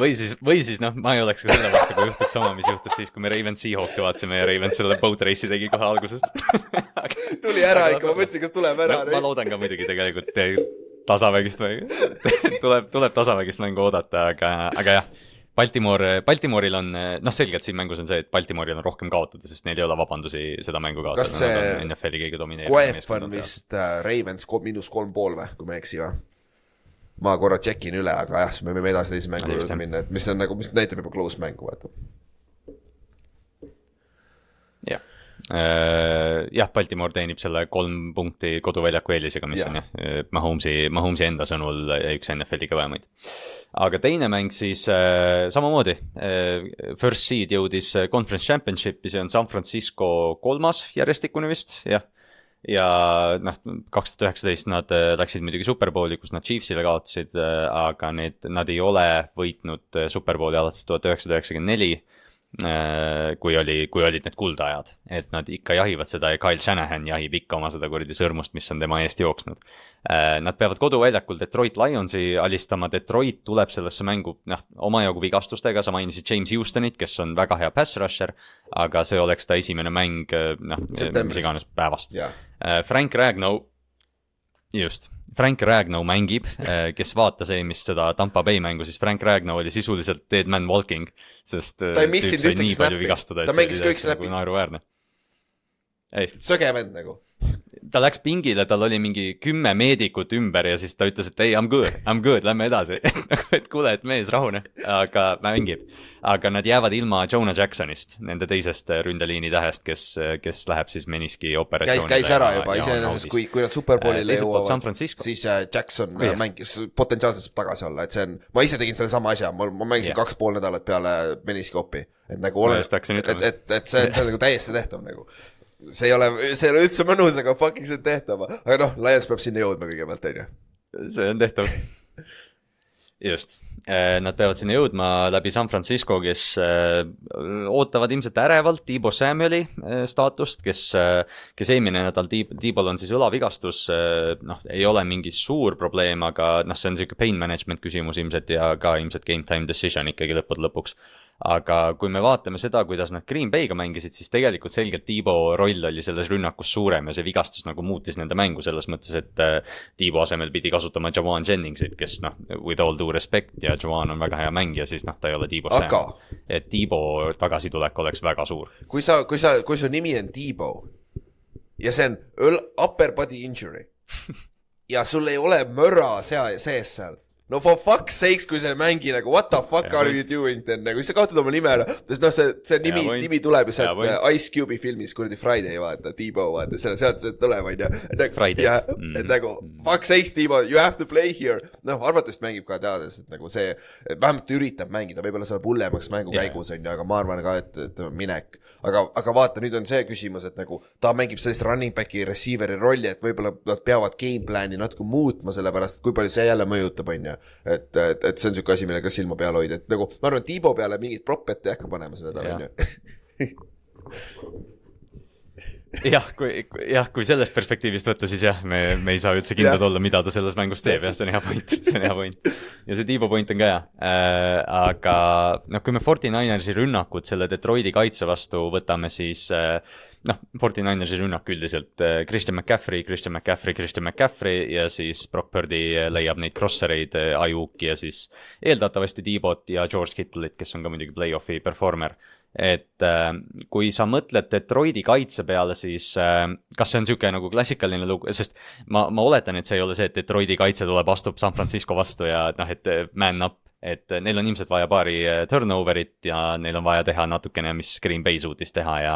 või siis, või siis noh, ma ei oleks ka selle vastu, kui juhtuks sama, mis juhtus siis, kui me Ravens Seahawksi vaatasime ja Ravens selle boat race'i tegi kohe algusest tuli ära ikka, ma mõtlesin, kas tuleb ära no,. ma loodan ka muidugi tegelikult tasavägist mängu tuleb, tuleb tasavägist mängu oodata, aga, aga jah. Baltimore, Baltimore'il on, noh, selgelt siin mängus on see, et Baltimore'il on rohkem kaotada, sest neil ei ole vabandusi seda mängu kaotada. kas see NFL-i kõige domineerivam Koef on vist äh, Ravens miinus kolm pool või, kui ma ei eksi või? Ma korra check in üle, aga jah, siis me võime edasi teise mängu juurde minna, et mis on nagu, mis näitab juba close mängu, vaata. jah, jah, Baltimore teenib selle kolm punkti koduväljaku eelisega, mis ja. on jah, Mahomes'i, Mahomes'i enda sõnul üks NFL-i kõvemaid. aga teine mäng siis äh, samamoodi äh,, first seed jõudis conference championship'i, see on San Francisco kolmas järjestikune vist, jah ja noh, kaks tuhat üheksateist nad äh, läksid muidugi Superbowli, kus nad Chiefsile kaotasid, äh, aga need, nad ei ole võitnud äh, Superbowli alates tuhat üheksasada üheksakümmend neli. Kui oli, kui olid need kuldajad, et nad ikka jahivad seda ja Kyle Shanahan jahib ikka oma seda kuradi sõrmust, mis on tema eest jooksnud. Nad peavad koduväljakul Detroit Lionsi alistama, Detroit tuleb sellesse mängu noh, omajagu vigastustega, sa mainisid James Houstonit, kes on väga hea pass rusher, aga see oleks ta esimene mäng noh, mis iganes päevast. Frank Ragnow, just, Frank Ragnow mängib, kes vaatas eelmist seda Tampa Bay mängu, siis Frank Ragnow oli sisuliselt dead man walking, sest ta ei missinud ühtegi snappi, ta mängis kõik nagu naeruväärne. söge vend nagu ta läks pingile, tal oli mingi kümme meedikut ümber ja siis ta ütles, et ei, I m good, I m good, lähme edasi nagu, et kuule, et mees, rahune, aga mängib. aga nad jäävad ilma Jonah Jacksonist, nende teisest ründeliini tähest, kes, kes läheb siis meniski operatsioonile. käis, käis ära juba iseenesest, kui, kui nad superbowlile jõuavad, siis Jackson yeah. mängis, potentsiaalselt saab tagasi olla, et see on, ma ise tegin sellesama asja, ma, ma mängisin yeah. kaks pool nädalat peale meniski opi. et nagu olen, et, et, et see, see on nagu täiesti tehtav nagu see ei ole, see ei ole üldse mõnus, aga fucking see on tehtav. aga noh, Lions peab sinna jõudma kõigepealt, on ju. see on tehtav. just, nad peavad sinna jõudma läbi San Francisco, kes äh, ootavad ilmselt ärevalt Tiibo Samueli äh, staatust, kes, äh, kes eelmine nädal Tiib-, Tiibol on siis õlavigastus, noh, ei ole mingi suur probleem, aga noh, see on niisugune pain management küsimus ilmselt ja ka ilmselt game time decision ikkagi lõppude lõpuks. Aga kui me vaatame seda, kuidas nad Green Bay'ga mängisid, siis tegelikult selgelt Tiibo roll oli selles rünnakus suurem ja see vigastus nagu muutis nende mängu selles mõttes, et äh, Tiibo asemel pidi kasutama Jawan Jenningsit, kes noh, with all due respect ja Jawan on väga hea mängija, siis noh, ta ei ole Aga... Sam. et Tiibo tagasitulek oleks väga suur. kui sa, kui sa, kui su nimi on Tiibo ja see on upper body injury ja sul ei ole möra sea sees seal no for fuck's sakes, kui sa ei mängi nagu what the fuck ja, are you doing then, nagu sa kaotad oma nime ära, sest noh, see, see nimi, nimi tuleb ju sealt äh, Ice Cube'i filmis kuradi Friday vaata, T-Bow vaata, selle, sealt see tuleb onju. ja, mm. et nagu fuck's sakes, T-Bow, you have to play here. noh, arvatavasti mängib ka teades, et nagu see, vähemalt üritab mängida, võib-olla saab hullemaks mängu yeah. käigus onju, aga ma arvan ka, et, et minek. aga, aga vaata, nüüd on see küsimus, et nagu ta mängib sellist running back'i receiver'i rolli, et võib-olla nad peavad game plan'i natuke muutma, sellepärast et kui palju see jälle mõjutab, onju et, et, et see on sihuke asi, millega silma peal hoida, et nagu ma arvan, Tiibo peale mingit propet ei hakka panema see nädal, onju. jah, kui, jah, kui sellest perspektiivist võtta, siis jah, me, me ei saa üldse kindlad olla, mida ta selles mängus teeb, jah, see on hea point, see on hea point. ja see Tiibo point on ka hea. Äh,, aga noh, kui me Fortininersi rünnakut selle Detroiti kaitse vastu võtame, siis äh, noh, Fortininersi rünnak üldiselt äh, Christian McCaffrey, Christian McCaffrey, Christian McCaffrey ja siis Brock Purdy äh, leiab neid crossereid äh,, Ajuki ja siis eeldatavasti T-bot ja George Kittle'it, kes on ka muidugi play-off'i performer et äh, kui sa mõtled Detroiti kaitse peale, siis äh, kas see on niisugune nagu klassikaline lugu, sest ma, ma oletan, et see ei ole see, et Detroiti kaitse tuleb, astub San Francisco vastu ja noh, et man up et neil on ilmselt vaja paari äh, turnover'it ja neil on vaja teha natukene, mis Green Bay suutis teha ja,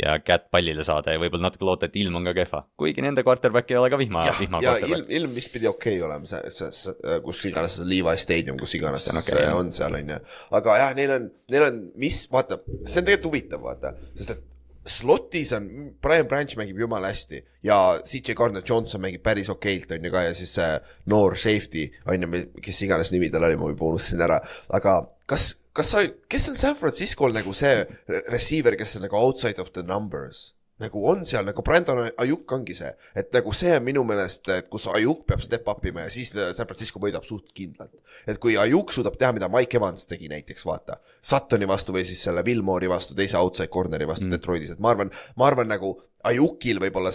ja kätt pallile saada ja võib-olla natuke loota, et ilm on ka kehva. kuigi nende quarterback ei ole ka vihma, vihma ja ilm, ilm vist pidi okei okay olema, see, see, see, kus iganes see Levi Stadium, kus iganes see on, okay, see on seal, on ju. aga jah, neil on, neil on, mis, vaata, see on tegelikult huvitav, vaata, sest et slotis on, Brian Branch mängib jumala hästi ja CJ Gardner Johnson mängib päris okeilt, on ju ka, ja siis see noor safety, on ju, kes iganes nimi tal oli, ma juba unustasin ära, aga kas, kas sa, kes on San Francisco'l nagu see receiver, kes on nagu outside of the numbers? Nagu on seal nagu Brandon Ajuk ongi see, et nagu see on minu meelest, et kus Ajuk peab step up ima ja siis San Francisco võidab suht kindlalt. et kui Ajuk suudab teha, mida Mike Evans tegi näiteks, vaata, Suttoni vastu või siis selle Wilmore'i vastu, teise outside corner'i vastu mm. Detroitis, et ma arvan, ma arvan nagu Ajukil võib-olla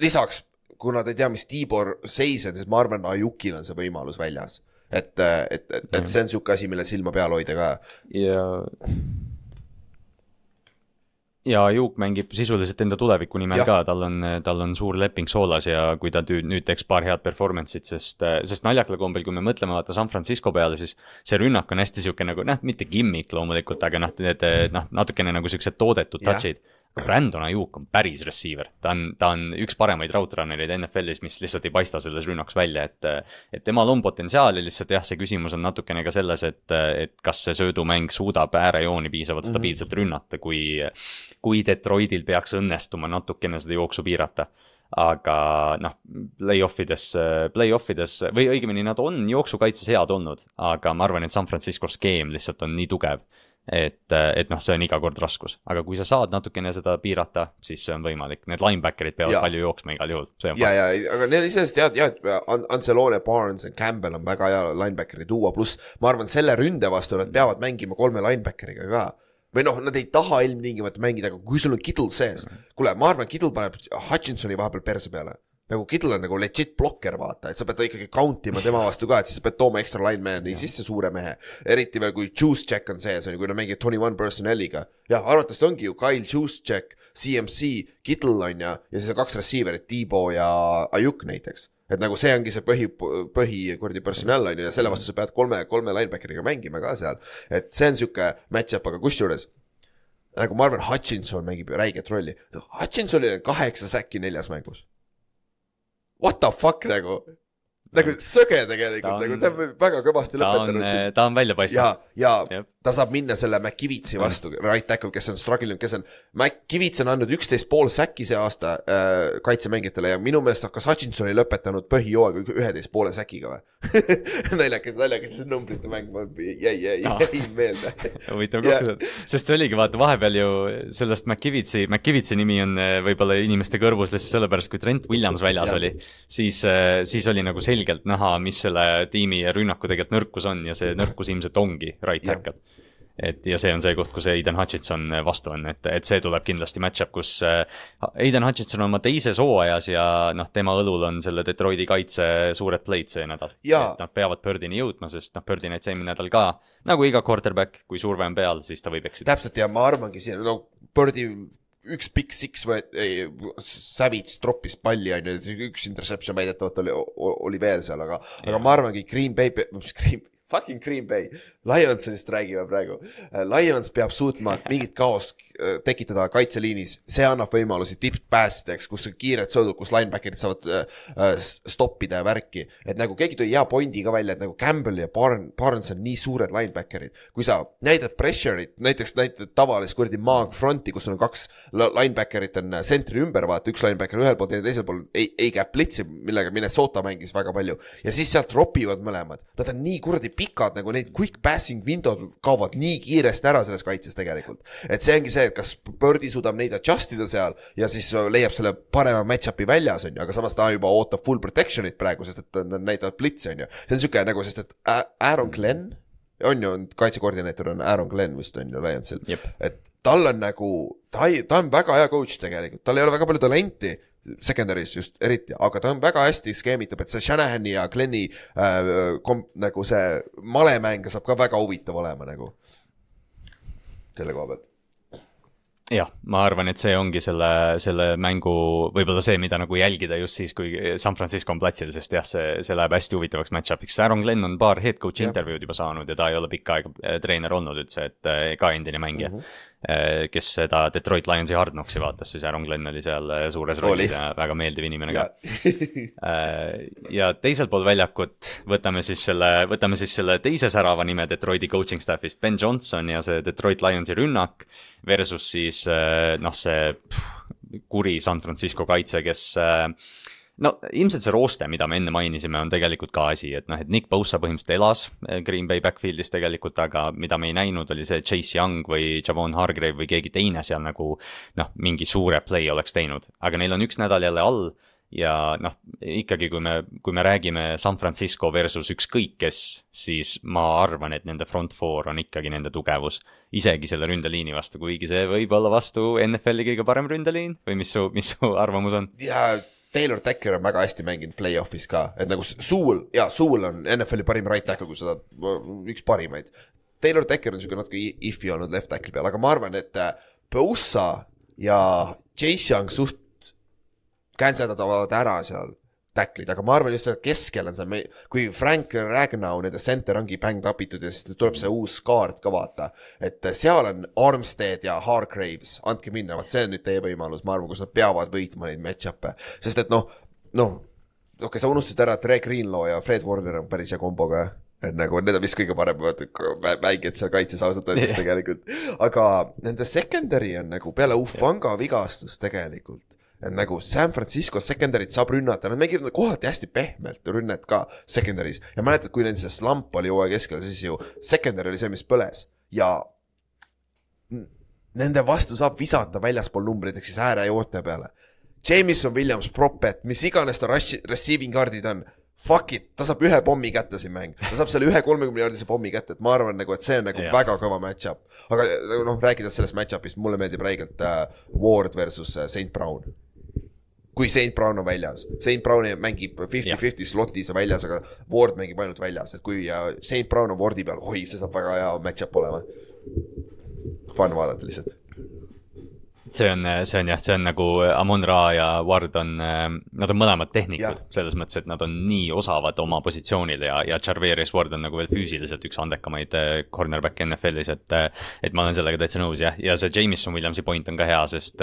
lisaks, kuna ta ei tea, mis Tibor seis on, siis ma arvan, Ajukil on see võimalus väljas et, et, et, et see on sihuke asi, mille silma peal hoida ka. ja ja Juuk mängib sisuliselt enda tuleviku nimel ja. ka, tal on, tal on suur leping soolas ja kui ta nüüd, nüüd teeks paar head performance'it, sest, sest naljakal kombel, kui me mõtleme vaata San Francisco peale, siis see rünnak on hästi sihuke nagu noh, mitte gimmick loomulikult, aga noh, need noh, natukene nagu siuksed toodetud touch'id Brandon Ajuk on päris receiver, ta on, ta on üks paremaid route runner'eid NFL-is, mis lihtsalt ei paista selles rünnaks välja, et et temal on potentsiaali, lihtsalt jah, see küsimus on natukene ka selles, et, et kas see söödumäng suudab äärejooni piisavalt mhm. stabiilselt rünnata, kui kui Detroitil peaks õnnestuma natukene seda jooksu piirata aga noh, play-off ides, play-off ides või õigemini nad on jooksukaitses head olnud, aga ma arvan, et San Francisco skeem lihtsalt on nii tugev et, et noh, see on iga kord raskus, aga kui sa saad natukene seda piirata, siis see on võimalik, need linebacker'id peavad ja. palju jooksma igal juhul. ja, ja, aga neil iseenesest head, head, Ancelone, Barnes ja Campbell on väga hea linebackeri tuua, pluss ma arvan, selle ründe vastu nad peavad mängima kolme linebackeriga ka. Või noh, nad ei taha ilmtingimata mängida, aga kui sul on Kittle sees, kuule, ma arvan, Kittle paneb Hutchinsoni vahepeal perse peale nagu Kittle on nagu legit blokker, vaata, et sa pead ikkagi count ima tema vastu ka, et siis sa pead tooma extra lineman'i sisse suure mehe. eriti veel, kui juice check on sees, on ju, kui nad mängivad twenty one personnel'iga. jah, arvatavasti ongi ju Kyle juice check, CMC, Kittle on ju, ja siis on kaks receiver'it, T-Bo ja Ajuk näiteks et nagu see ongi see põhi, põhi kuradi personal on ju ja selle vastu sa pead kolme, kolme linebackeriga mängima ka seal. et see on sihuke match-up, aga kusjuures nagu ma arvan, Hutchinson mängib ju räiget rolli. Hutchinsonil on kaheksa säkki neljas mängus what the fuck nagu nagu söge tegelikult, nagu ta on väga kõvasti lõpetanud. Eh, ta on välja paistnud. ja, ja ta saab minna selle McKivitsi vastu, right tackle, kes on struggle inud, kes on, McKivits on andnud üksteist pool säkki see aasta äh, kaitsemängijatele ja minu meelest hakkas Hutchinsoni lõpetanud põhijooaega üheteist poole säkiga või? Naljakas, naljakas see numbrite mäng jäi, jäi, jäi meelde. Huvitav kokku, sest see oligi, vaata vahepeal ju sellest McKivitsi, McKivitsi nimi on eh, võib-olla inimeste kõrvus lihtsalt sellepärast, kui Trent Williams väljas ja. oli, siis, eh, siis oli nagu selge selgelt näha, mis selle tiimi rünnaku tegelikult nõrkus on ja see nõrkus ilmselt ongi right tackle et ja see on see koht, kus Aiden Hutchinson vastu on, et, et see tuleb kindlasti match-up, kus äh, Aiden Hutchinson on oma teises hooajas ja noh, tema õlul on selle Detroiti kaitse suured play'd see nädal. et nad peavad Birdini jõudma, sest noh, Birdi näitas eelmine nädal ka, nagu iga quarterback, kui surve on peal, siis ta võib eksida. täpselt ja ma arvangi siin, no Birdi üks big six võeti, Savage troppis palli, on ju, üks interception väidetavalt oli, oli veel seal, aga, aga ma arvangi, Green Bay, mis Green, fucking Green Bay, Lionsist räägime praegu. Lions peab suutma mingit kaost tekitada kaitseliinis, see annab võimalusi tipp-päästjateks, kus on kiired sõidud, kus linebacker'id saavad äh, äh stoppida ja värki. et nagu keegi tõi hea pointi ka välja, et nagu Campbell ja Barn, Barnes on nii suured linebacker'id. kui sa näitad pressure'it, näiteks näitad tavalist kuradi maag front'i, kus on kaks linebacker'it on sentri ümber, vaata, üks linebacker ühel pool, teine teisel pool, ei, ei käib blitsi, millega Minnesota mängis väga palju. ja siis sealt ropivad mõlemad, nad on nii kuradi pikad, nagu neid quick passing window'd kaovad nii kiiresti ära selles kaitses tegelikult. et see ongi see, et kas Birdi suudab neid adjust ida seal ja siis leiab selle parema match-up'i väljas, on ju, aga samas ta juba ootab full protection'it praegu, sest et nad näitavad blitsi, on ju. see on sihuke nagu, sest et Aaron Glenn on ju, kaitsekoordineeter on Aaron Glenn vist on ju Lionsil et tal on nagu, ta ei, ta on väga hea coach tegelikult, tal ei ole väga palju talenti secondary's just eriti, aga ta on väga hästi skeemitab, et see Shanahani ja Glenni äh, kom-, nagu see malemäng saab ka väga huvitav olema nagu. Selle koha pealt jah, ma arvan, et see ongi selle, selle mängu võib-olla see, mida nagu jälgida just siis, kui San Francisco on platsil, sest jah, see, see läheb hästi huvitavaks match-up'iks. Aaron Glenn on paar head coach'i intervjuud juba saanud ja ta ei ole pikka aega eh, treener olnud üldse, et eh, ka endine mängija mm. -hmm kes seda Detroit Lionsi Hard Knocksi vaatas, siis Aaron Glenn oli seal eh, suures rollis ja väga meeldiv inimene ka. Eh, ja teisel pool väljakut võtame siis selle, võtame siis selle teise särava nime Detroiti coaching staff'ist, Ben Johnson ja see Detroit Lionsi rünnak versus siis noh, see kuri San Francisco kaitse, kes no ilmselt see rooste, mida me enne mainisime, on tegelikult ka asi, et noh, et Nick Bosa põhimõtteliselt elas eh, Green Bay backfield'is tegelikult, aga mida me ei näinud, oli see Chase Young või Javon Hargrave või keegi teine seal nagu noh, mingi suure play oleks teinud, aga neil on üks nädal jälle all ja noh, ikkagi, kui me, kui me räägime San Francisco versus ükskõik kes, siis ma arvan, et nende front four on ikkagi nende tugevus. isegi selle ründeliini vastu, kuigi see võib olla vastu NFL-i kõige parem ründeliin või mis su, mis su arvamus on? jaa Taylor Decker on väga hästi mänginud play-off'is ka, et nagu Suul, jaa, Suul on NFL-i parim right tackle, kui sa tahad, üks parimaid. Taylor Decker on siuke natuke if'i olnud left tackle'i peal, aga ma arvan, et äh, Bosa ja Chase Young suht canceldavad ära seal tacklid, aga ma arvan just seal keskel on see, kui Frank Ragnow, nende center ongi banged up itud ja siis tuleb see uus kaart ka vaata. et seal on Armstead ja Hargraves, andke minna, vot see on nüüd teie võimalus, ma arvan, kus nad peavad võitma neid match-up'e, sest et noh, noh, okei okay,, sa unustasid ära, et Ray Greenlaw ja Fred Warner on päris hea kombo ka et nagu need on vist kõige paremad mängijad seal kaitses ausalt öeldes tegelikult. aga nende secondary on nagu peale Ufanga vigastust tegelikult et nagu San Francisco secondary't saab rünnata, nad mängivad kohati hästi pehmelt rünnet ka secondary's ja mäletad, kui neil see slump oli hooaja keskel, siis ju secondary oli see, mis põles ja nende vastu saab visata väljaspool numbreid ehk siis äärejoonte peale. Jameson Williams, Propet, mis iganes ta rush, receiving card'id on, fuck it, ta saab ühe pommi kätte siin mäng, ta saab selle ühe kolmekümne jaardise pommi kätte, et ma arvan nagu, et see on nagu yeah. väga kõva match-up. aga noh, rääkides sellest match-up'ist, mulle meeldib räigelt äh, Ward versus äh, St Brown kui St Brown on väljas, St Brown mängib fifty-fifty slotis väljas, aga Ward mängib ainult väljas, et kui St Brown on Wardi peal, oi, see saab väga hea match-up olema. Fun vaadata lihtsalt see on, see on jah, see on nagu Amon Ra ja Ward on, nad on mõlemad tehnikud, selles mõttes, et nad on nii osavad oma positsioonil ja, ja Charverius Ward on nagu veel füüsiliselt üks andekamaid eh, cornerback'e NFL-is, et. Eh, et ma olen sellega täitsa nõus jah, ja see Jameson Williamsi point on ka hea, sest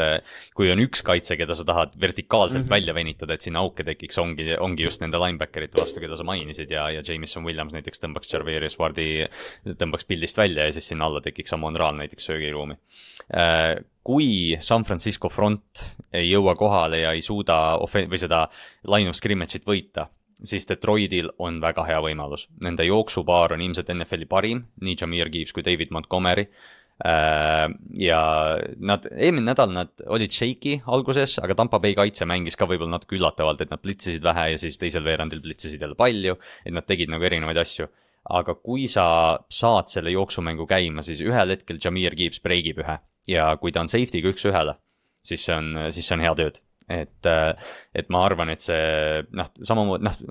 kui on üks kaitse, keda sa tahad vertikaalselt mm -hmm. välja venitada, et sinna auke tekiks, ongi, ongi just nende linebacker'ite vastu, keda sa mainisid ja, ja Jameson Williams näiteks tõmbaks Charverius Wardi, tõmbaks pildist välja ja siis sinna alla tekiks Amon Ra'l näiteks söögiruumi kui San Francisco front ei jõua kohale ja ei suuda offen- või seda line of scrimmage'it võita, siis Detroitil on väga hea võimalus. Nende jooksupaar on ilmselt NFL-i parim, nii Jameer Gibbs kui David Montgomery. Äh, ja nad, eelmine nädal nad olid shaky alguses, aga Tampa Bay kaitse mängis ka võib-olla natuke üllatavalt, et nad blitsisid vähe ja siis teisel veerandil blitsisid jälle palju, et nad tegid nagu erinevaid asju aga kui sa saad selle jooksumängu käima, siis ühel hetkel Jameer Gibbs breigib ühe ja kui ta on safety'ga üks-ühele, siis see on, siis see on hea tööd. et, et ma arvan, et see noh, samamoodi noh,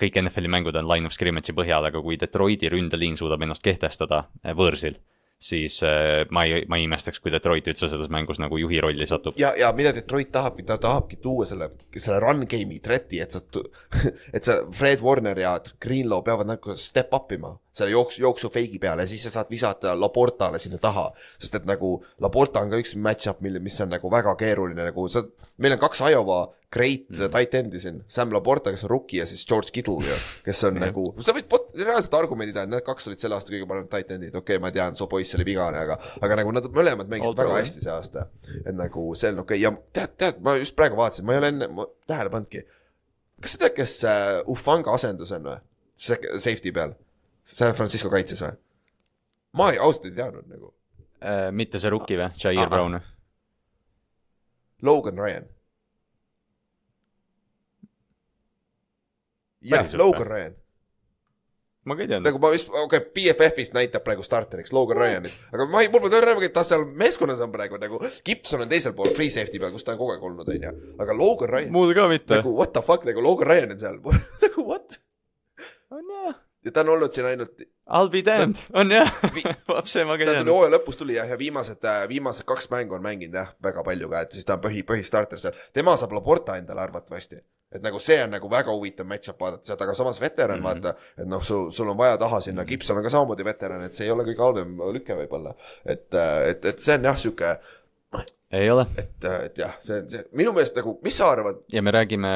kõik NFL-i mängud on line of scrimmage'i põhjal, aga kui Detroiti ründeliin suudab ennast kehtestada eh, võõrsil, siis eh, ma ei, ma ei imestaks, kui Detroit üldse selles mängus nagu juhi rolli satub. ja, ja mida Detroit tahabki, ta tahabki tuua selle, selle run game'i threat'i, et sa, et sa, Fred Warner ja Greenlaw peavad nagu step up ima selle jooksu, jooksu feigi peale ja siis sa saad visata Laportale sinna taha. sest et nagu Laporta on ka üks match-up, mille, mis on nagu väga keeruline, nagu sa, meil on kaks Iowa great mm. tight end'i siin, Sam Laporta, kes on rookie ja siis George Kittle ju, kes on nagu, sa võid pot- reaalselt argumendid anda, need kaks olid selle aasta kõige paremad tight end'id, okei okay,, ma tean, su poiss oli vigane, aga, aga nagu nad mõlemad mängisid pro, väga jah. hästi see aasta. et nagu see on okei okay. ja tead, tead, ma just praegu vaatasin, ma ei ole enne tähele pannudki. kas sa tead, kes äh, Ufanga asendus on või? Safety peal, San Francisco kaitses või? ma ei, ausalt ei teadnud nagu. Äh, mitte see rookie või, Jair Ah, ah. Brown? Logan Ryan. jah, Logan või? Ryan, ma ka ei teadnud. nagu ma vist, okei okay,, BFF-ist näitab praegu starteriks Logan Ryanit, aga ma ei, mul pole rääkida, et ta seal meeskonnas on praegu nagu, Gibson on teisel pool free safety peal, kus ta on kogu aeg olnud, onju, aga Logan Ryan, mul ka mitte. nagu what the fuck, nagu Logan Ryan on seal, nagu what? on jah, ja ta on olnud siin ainult, I will be damned, on jah vapsi ma ka ta tuli hooaja lõpus tuli jah, ja viimased, viimased kaks mängu on mänginud jah, väga palju ka, et siis ta on põhi, põhistarter seal. tema saab Laporta endale arvatavasti. Et nagu see on nagu väga huvitav match-up vaadata sealt, aga samas veteran mm Mhm. -hmm. vaata, et noh, sul, sul on vaja taha sinna, Gibson on ka samamoodi veteran, et see ei ole kõige halvem lüke võib-olla. et, et, et see on jah, sihuke, ei ole. Et, et jah, see on see, minu meelest nagu, mis sa arvad, ja me räägime,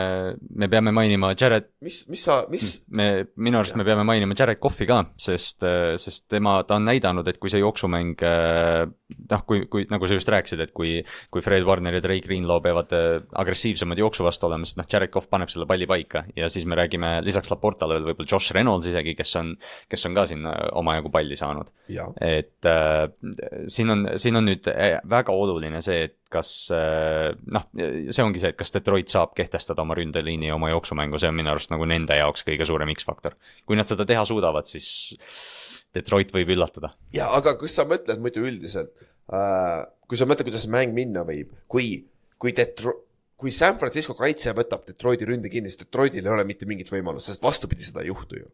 me peame mainima Jared, mis, mis sa, mis, me, minu arust me peame mainima Jared Cough'i ka, sest, sest tema, ta on näidanud, et kui see jooksumäng noh, kui, kui nagu sa just rääkisid, et kui, kui Fred Warner ja Drake Greenlaw peavad äh, agressiivsemad jooksu vastu olema, siis noh, Jared Cough paneb selle palli paika. Ja siis me räägime lisaks Laportale veel võib-olla Josh Reynolds isegi, kes on, kes on ka siin äh, omajagu palli saanud. et äh, siin on, siin on nüüd äh, väga oluline see, et kas äh, noh, see ongi see, et kas Detroit saab kehtestada oma ründeliini ja oma jooksumängu, see on minu arust nagu nende jaoks kõige suurem X-faktor. kui nad seda teha suudavad, siis Detroit võib üllatada. ja aga kas sa mõtled muidu üldiselt äh,, kui sa mõtled, kuidas see mäng minna võib, kui, kui Detro-, kui San Francisco kaitse võtab Detroiti ründe kinni, siis Detroitil ei ole mitte mingit võimalust, sest vastupidi seda ei juhtu ju.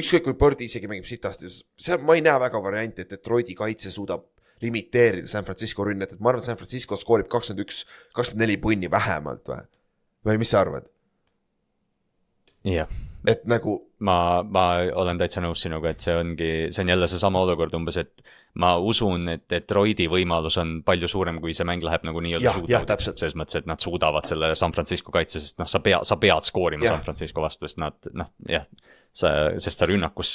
ükskõik kui Birdi isegi mängib sitasti, see, ma ei näe väga varianti, et Detroiti kaitse suudab limiteerida San Francisco rünnet, et ma arvan, et San Francisco skoorib kakskümmend üks, kakskümmend neli punni vähemalt või? või mis sa arvad? jah, et nagu ma, ma olen täitsa nõus sinuga, et see ongi, see on jälle seesama olukord umbes, et ma usun, et Detroiti võimalus on palju suurem, kui see mäng läheb nagu nii-öelda täpselt. selles mõttes, et nad suudavad selle San Francisco kaitse, sest noh, sa pea, sa pead skoorima Jah. San Francisco vastu, sest nad noh, jah, sa, sest sa rünnakus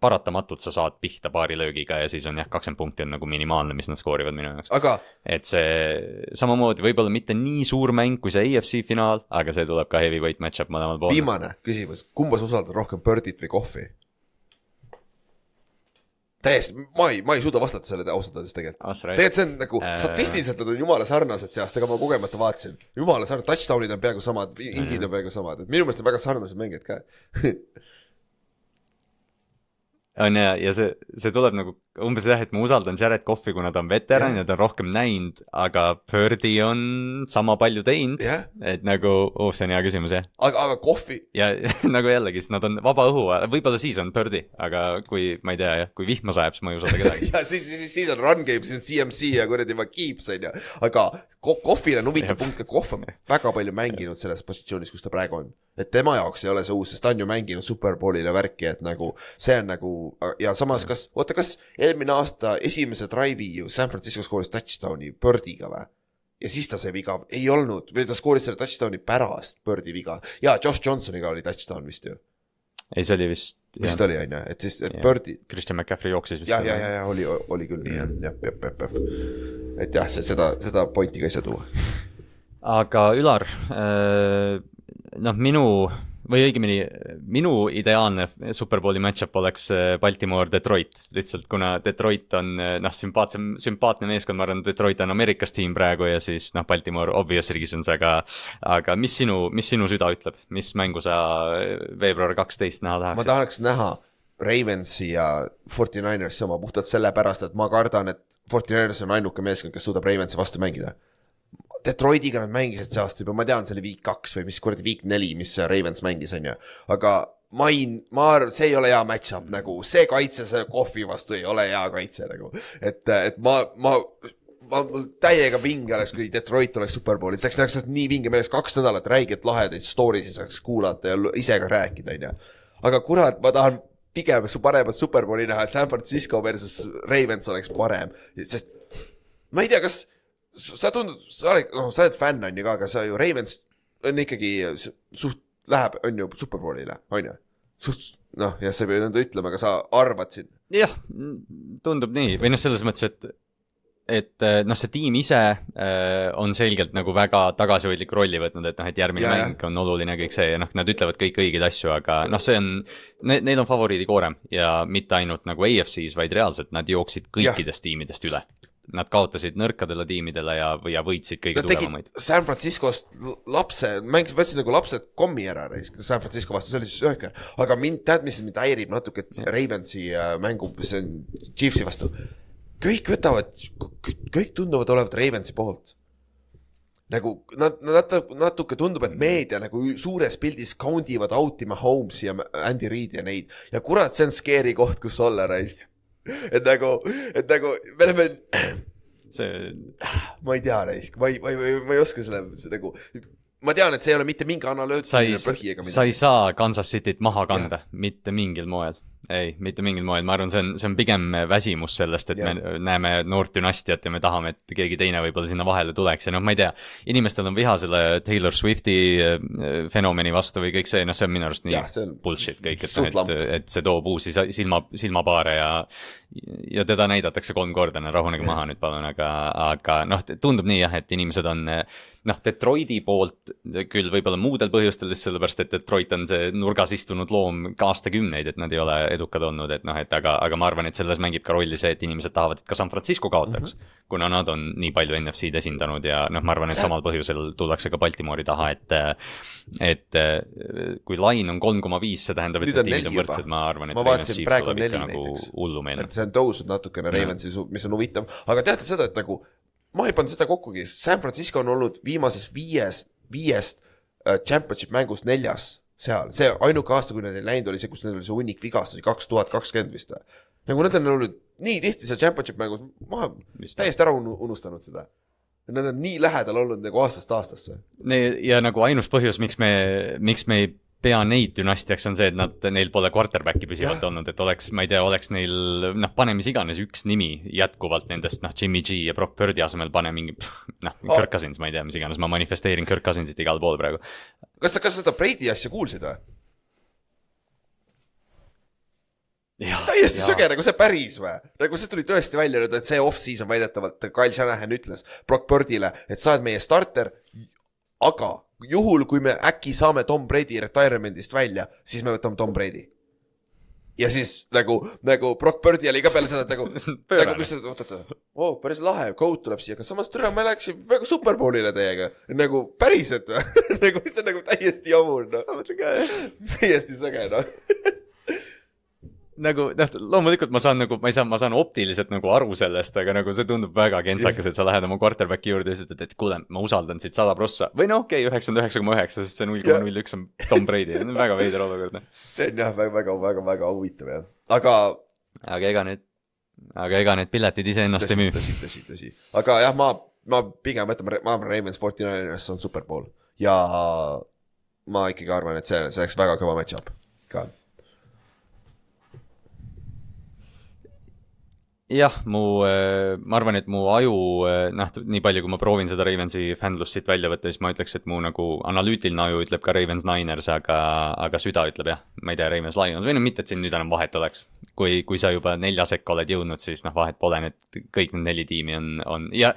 paratamatult sa saad pihta paari löögiga ja siis on jah, kakskümmend punkti on nagu minimaalne, mis nad skoorivad minu jaoks. aga et see samamoodi võib-olla mitte nii suur mäng kui see AFC finaal, aga see tuleb ka heavyweight match-up mõlemal pool. viimane küsimus, kumba sa usaldad rohkem, Birdit või Kohvi? täiesti, ma ei, ma ei suuda vastata sellele ausalt öeldes tegelikult. Tegelikult see on nagu Äh. statistiliselt nad on jumala sarnased see aasta, aga ma kogemata vaatasin. jumala sarnased, touchdown'id on peaaegu samad, indid on peaaegu samad, et minu meelest on väga sarnased mängijad ka. on ja, ja see, see tuleb nagu umbes jah, et ma usaldan Jared Cough'i, kuna ta on veteran ja ta on rohkem näinud, aga Birdi on sama palju teinud. et nagu, oh see on hea küsimus jah. aga, aga Kohvi, ja nagu jällegi, sest nad on vaba õhu, võib-olla siis on Birdi, aga kui ma ei tea jah, kui vihma sajab, siis ma ei usalda kedagi. ja siis, siis, siis on run game, siis on CMC ja kuradi Keeps on ju, aga Kohvil on huvitav punkt, et Kohv on väga palju mänginud selles positsioonis, kus ta praegu on. et tema jaoks ei ole see uus, sest ta on ju mänginud Superbowlile värki, et nagu see on nagu ja samas, kas, oota, kas eelmine aasta esimese drive'i ju San Francisco skooris touchdown'i Birdiga või? ja siis ta sai viga, ei olnud, või ta skooris selle touchdown'i pärast Birdi viga ja Josh Johnsoniga oli touchdown vist ju, ei, see oli vist. vist oli on ju, et siis, et Jah. Birdi, Christian McCaffrey jooksis vist. ja, ja, ja, ja oli, oli küll nii jah, jah, jah, jah, jah. et jah, seda, seda pointi ka ei saa tuua. aga Ülar, noh, minu või õigemini minu ideaalne Superbowli match-up oleks äh, Baltimore-Detroit, lihtsalt kuna Detroit on äh, noh, sümpaatsem, sümpaatne meeskond, ma arvan, Detroit on Ameerikas tiim praegu ja siis noh, Baltimore obvious reasons, aga aga mis sinu, mis sinu süda ütleb, mis mängu sa äh, veebruar kaksteist näha ma tahaksid? tahaks näha Ravensi ja Forty Ninersi oma puhtalt sellepärast, et ma kardan, et Forty Niners on ainuke meeskond, kes suudab Ravensi vastu mängida. Detroitiga nad mängisid see aasta juba, ma tean, see oli week kaks või mis kuradi week neli, mis Ravens mängis, on ju, aga ma ei, ma arvan, see ei ole hea match-up nagu, see kaitse, see kohvi vastu ei ole hea kaitse nagu, et, et ma, ma ma mul täiega vinge oleks, kui Detroit oleks superbowlis, see oleks nii vinge, meil oleks kaks nädalat räiget lahedaid story si saaks kuulata ja ise ka rääkida, onju. aga kurat, ma tahan pigem su paremat superbowli näha, et San Francisco versus Ravens oleks parem, sest ma ei tea, kas sa tundud, sa oled, noh, sa oled fänn on ju ka, aga sa ju Ravens on ikkagi suht, läheb, on ju superbowlile, on ju. suht, noh, jah, sa ei pea nõnda ütlema, aga sa arvad siin. jah, tundub nii või noh, selles mõttes, et et eh, noh, see tiim ise äh, on selgelt nagu väga tagasihoidliku rolli võtnud, et noh, et järgmine Ja, ja, mäng on oluline ja kõik see ja noh, nad ütlevad kõik õigeid asju, aga noh, see on ne,, neil on favoriidikoorem ja mitte ainult nagu AFC-s, vaid reaalselt nad jooksid kõikidest tiimidest üle. Nad kaotasid nõrkadele tiimidele ja, ja võitsid kõige tugevamaid. San Franciscost lapse, mängisid, võtsid nagu lapsed kommi ära San Francisco vastu, see oli siis ühekordne. aga mind, tead, mis mind häirib natuke Ravensi äh, mängu, see on Chiefsi vastu. kõik võtavad, kõik tunduvad olevat Ravensi poolt. nagu nad, nad natuke tundub, et meedia nagu suures pildis count ivad out ima Holmes'i ja Andy Reid'i ja neid ja kurat, see on scary koht, kus olla raisk. Et nagu, et nagu me oleme see, ma ei tea, raisk, ma ei, ma ei, ma ei oska selle, see nagu, ma tean, et see ei ole mitte mingi sa analüütiline, põhi ega sa midagi. ei saa Kansas Cityt maha kanda, mitte mingil moel. ei, mitte mingil moel, ma arvan, see on, see on pigem väsimus sellest, et Jah. me näeme noort dünastiat ja me tahame, et keegi teine võib-olla sinna vahele tuleks ja noh, ma ei tea, inimestel on viha selle Taylor Swifti äh, fenomeni vastu või kõik see, noh, see on minu arust nii on bullshit kõik, et noh, et, et see toob uusi sa- silma, silmapaare ja ja teda näidatakse kolm korda, no rahunege maha nüüd palun, aga, aga noh, tundub nii jah, et inimesed on noh, Detroiti poolt küll võib-olla muudel põhjustel, lihtsalt sellepärast, et Detroit on see nurgas istunud loom aastakümneid, et nad ei ole edukad olnud, et noh, et aga, aga ma arvan, et selles mängib ka rolli see, et inimesed tahavad, et ka San Francisco kaotaks mm. -hmm. kuna nad on nii palju NFC-d esindanud ja noh, ma arvan, et samal põhjusel tullakse ka Baltimoori taha, et et kui lain on kolm koma viis, see tähendab, et need tiimid on võrdsed, ma arvan, et Ma vaatasin, praegu on neli nagu näiteks. hullumeelne. See on tõusnud natukene Ravensi, mis on huvitav, aga teate seda, et nagu ma ei pannud seda kokkugi, San Francisco on olnud viimases viies, viiest äh, championship mängust neljas seal, see ainuke aasta, kui neil ei läinud, oli see, kus neil oli see hunnik vigastusi, kaks tuhat kakskümmend vist või. nagu nad on olnud nii tihti seal championship mängus, ma olen täiesti ära unu- unustanud seda. Nad on nii lähedal olnud nagu aastast aastasse. ja nagu ainus põhjus, miks me, miks me ei pea neid dünastiaks, on see, et nad, neil pole quarterback'i püsivalt olnud, et oleks, ma ei tea, oleks neil noh, pane mis iganes üks nimi jätkuvalt nendest, noh, Jimmy G ja Brock Purdy asemel pane mingi noh, Oh. Kirk Cousins, ma ei tea, mis iganes, ma manifesteerin Kirk Cousinsit igal pool praegu. kas sa, kas sa seda Brady asja kuulsid või? täiesti söge, nagu see päris või? nagu see tuli tõesti välja nüüd, et see off-season väidetavalt Kyle Shanahan ütles Brock Birdile, et sa oled meie starter, aga juhul, kui me äkki saame Tom Brady retirement'ist välja, siis me võtame Tom Brady. ja siis nagu, nagu Brock Birdi oli ka peale seda, nagu, nagu mis, oot, oot, oo, päris lahe, Goat tuleb siia, aga samas türa, ma läksin väga superbowlile teiega. nagu päriselt või? nagu see on nagu täiesti jabur, noh. täiesti sõge, noh. nagu noh, loomulikult ma saan nagu, ma ei saa, ma saan optiliselt nagu aru sellest, aga nagu see tundub väga kentsakas, et sa lähed oma quarterback'i juurde ja ütled, et kuule, ma usaldan sind sada prossa või noh, okei okay,, üheksakümmend üheksa koma üheksa, sest see null koma null üks on Tom Brady, väga veider olukord, noh. see on jah, väga, väga, väga, väga huvitav jah, aga aga ega need, aga ega need piletid iseennast ei müü. tõsi, tõsi, tõsi, aga jah, ma, ma pigem ütlen, ma arvan, Ravens Forty Niners on superpool ja ma ikkagi arvan, et see, see oleks väga kõva match-up ka. jah, mu, ma arvan, et mu aju, noh, nii palju, kui ma proovin seda Ravensi fännlust siit välja võtta, siis ma ütleks, et mu nagu analüütiline aju ütleb ka Ravens Niners, aga, aga süda ütleb jah, ma ei tea, Ravens Lions või no mitte, et siin nüüd enam vahet oleks. kui, kui sa juba nelja sekka oled jõudnud, siis noh, vahet pole, need kõik need neli tiimi on, on ja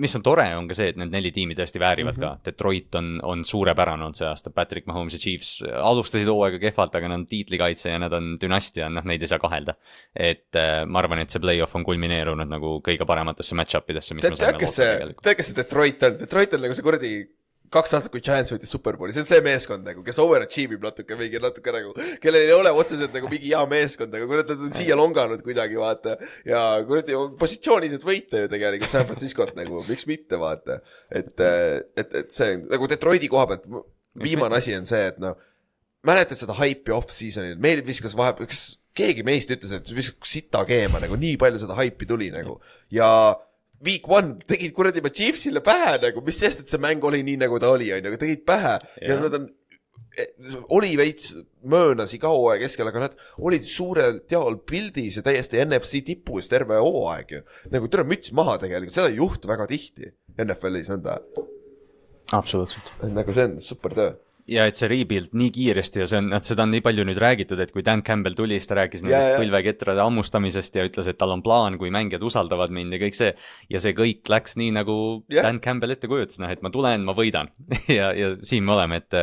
mis on tore, on ka see, et need neli tiimi tõesti väärivad mm -hmm. ka. Detroit on, on suurepärane olnud see aasta, Patrick Mahomes ja Chiefs alustasid hooaega kehvalt, aga nad on tiitlikaitse ja nad on dünastia, noh, neid ei saa kahelda. et äh, ma arvan, et see play-off on kulmineerunud nagu kõige parematesse match-up idesse, mis tead, me tead, saime kes loota see, tead, kes see Detroit on, Detroit on nagu see kuradi kaks aastat, kui Giants võitis superbowli, see on see meeskond nagu, kes overachieve ib natuke, mingi natuke nagu, kellel ei ole otseselt nagu mingi hea meeskond, aga kurat, nad on siia longanud kuidagi, vaata. ja kuradi positsiooniliselt võita ju tegelikult San Franciscot nagu, miks mitte, vaata. et, et, et see nagu Detroiti koha pealt, viimane asi on see, et noh, mäletad seda haipi off-season'il, meil viskas vahepeal, kas keegi meist ütles, et viskas sita keema nagu, nii palju seda haipi tuli nagu ja week one tegid kuradi oma Chiefsile pähe nagu, mis sest, et see mäng oli nii, nagu ta oli, onju, aga tegid pähe ja, ja nad on oli veits möönas iga hooaja keskel, aga nad olid suurelt jaol pildis ja täiesti NFC tipus terve hooaeg ju. nagu tere müts maha tegelikult, seda ei juhtu väga tihti NFL-is nõnda, absoluutselt. nagu see on super töö. Ja et see rebuild nii kiiresti ja see on, et seda on nii palju nüüd räägitud, et kui Dan Campbell tuli, siis ta rääkis nendest ja. põlveketrade hammustamisest ja ütles, et tal on plaan, kui mängijad usaldavad mind ja kõik see. ja see kõik läks nii, nagu Jah. Dan Campbell ette kujutas, noh, et ma tulen, ma võidan ja, ja siin me oleme, et,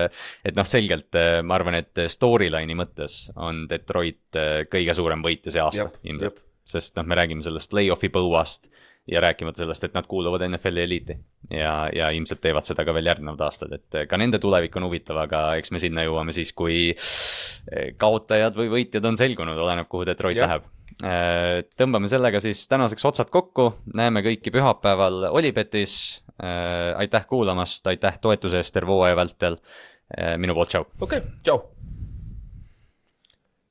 et noh, selgelt ma arvan, et storyline'i mõttes on Detroit äh, kõige suurem võitja see aasta ilmselt. sest noh, me räägime sellest play-off'i põuast ja rääkimata sellest, et nad kuuluvad NFL-i eliiti ja, ja ilmselt teevad seda ka veel järgnevad aastad, et ka nende tulevik on huvitav, aga eks me sinna jõuame siis, kui kaotajad või võitjad on selgunud, oleneb, kuhu Detroit Jah. läheb. tõmbame sellega siis tänaseks otsad kokku, näeme kõiki pühapäeval Olipetis. aitäh kuulamast, aitäh toetuse eest terve hooaja vältel. minu poolt tšau. okei okay,, tšau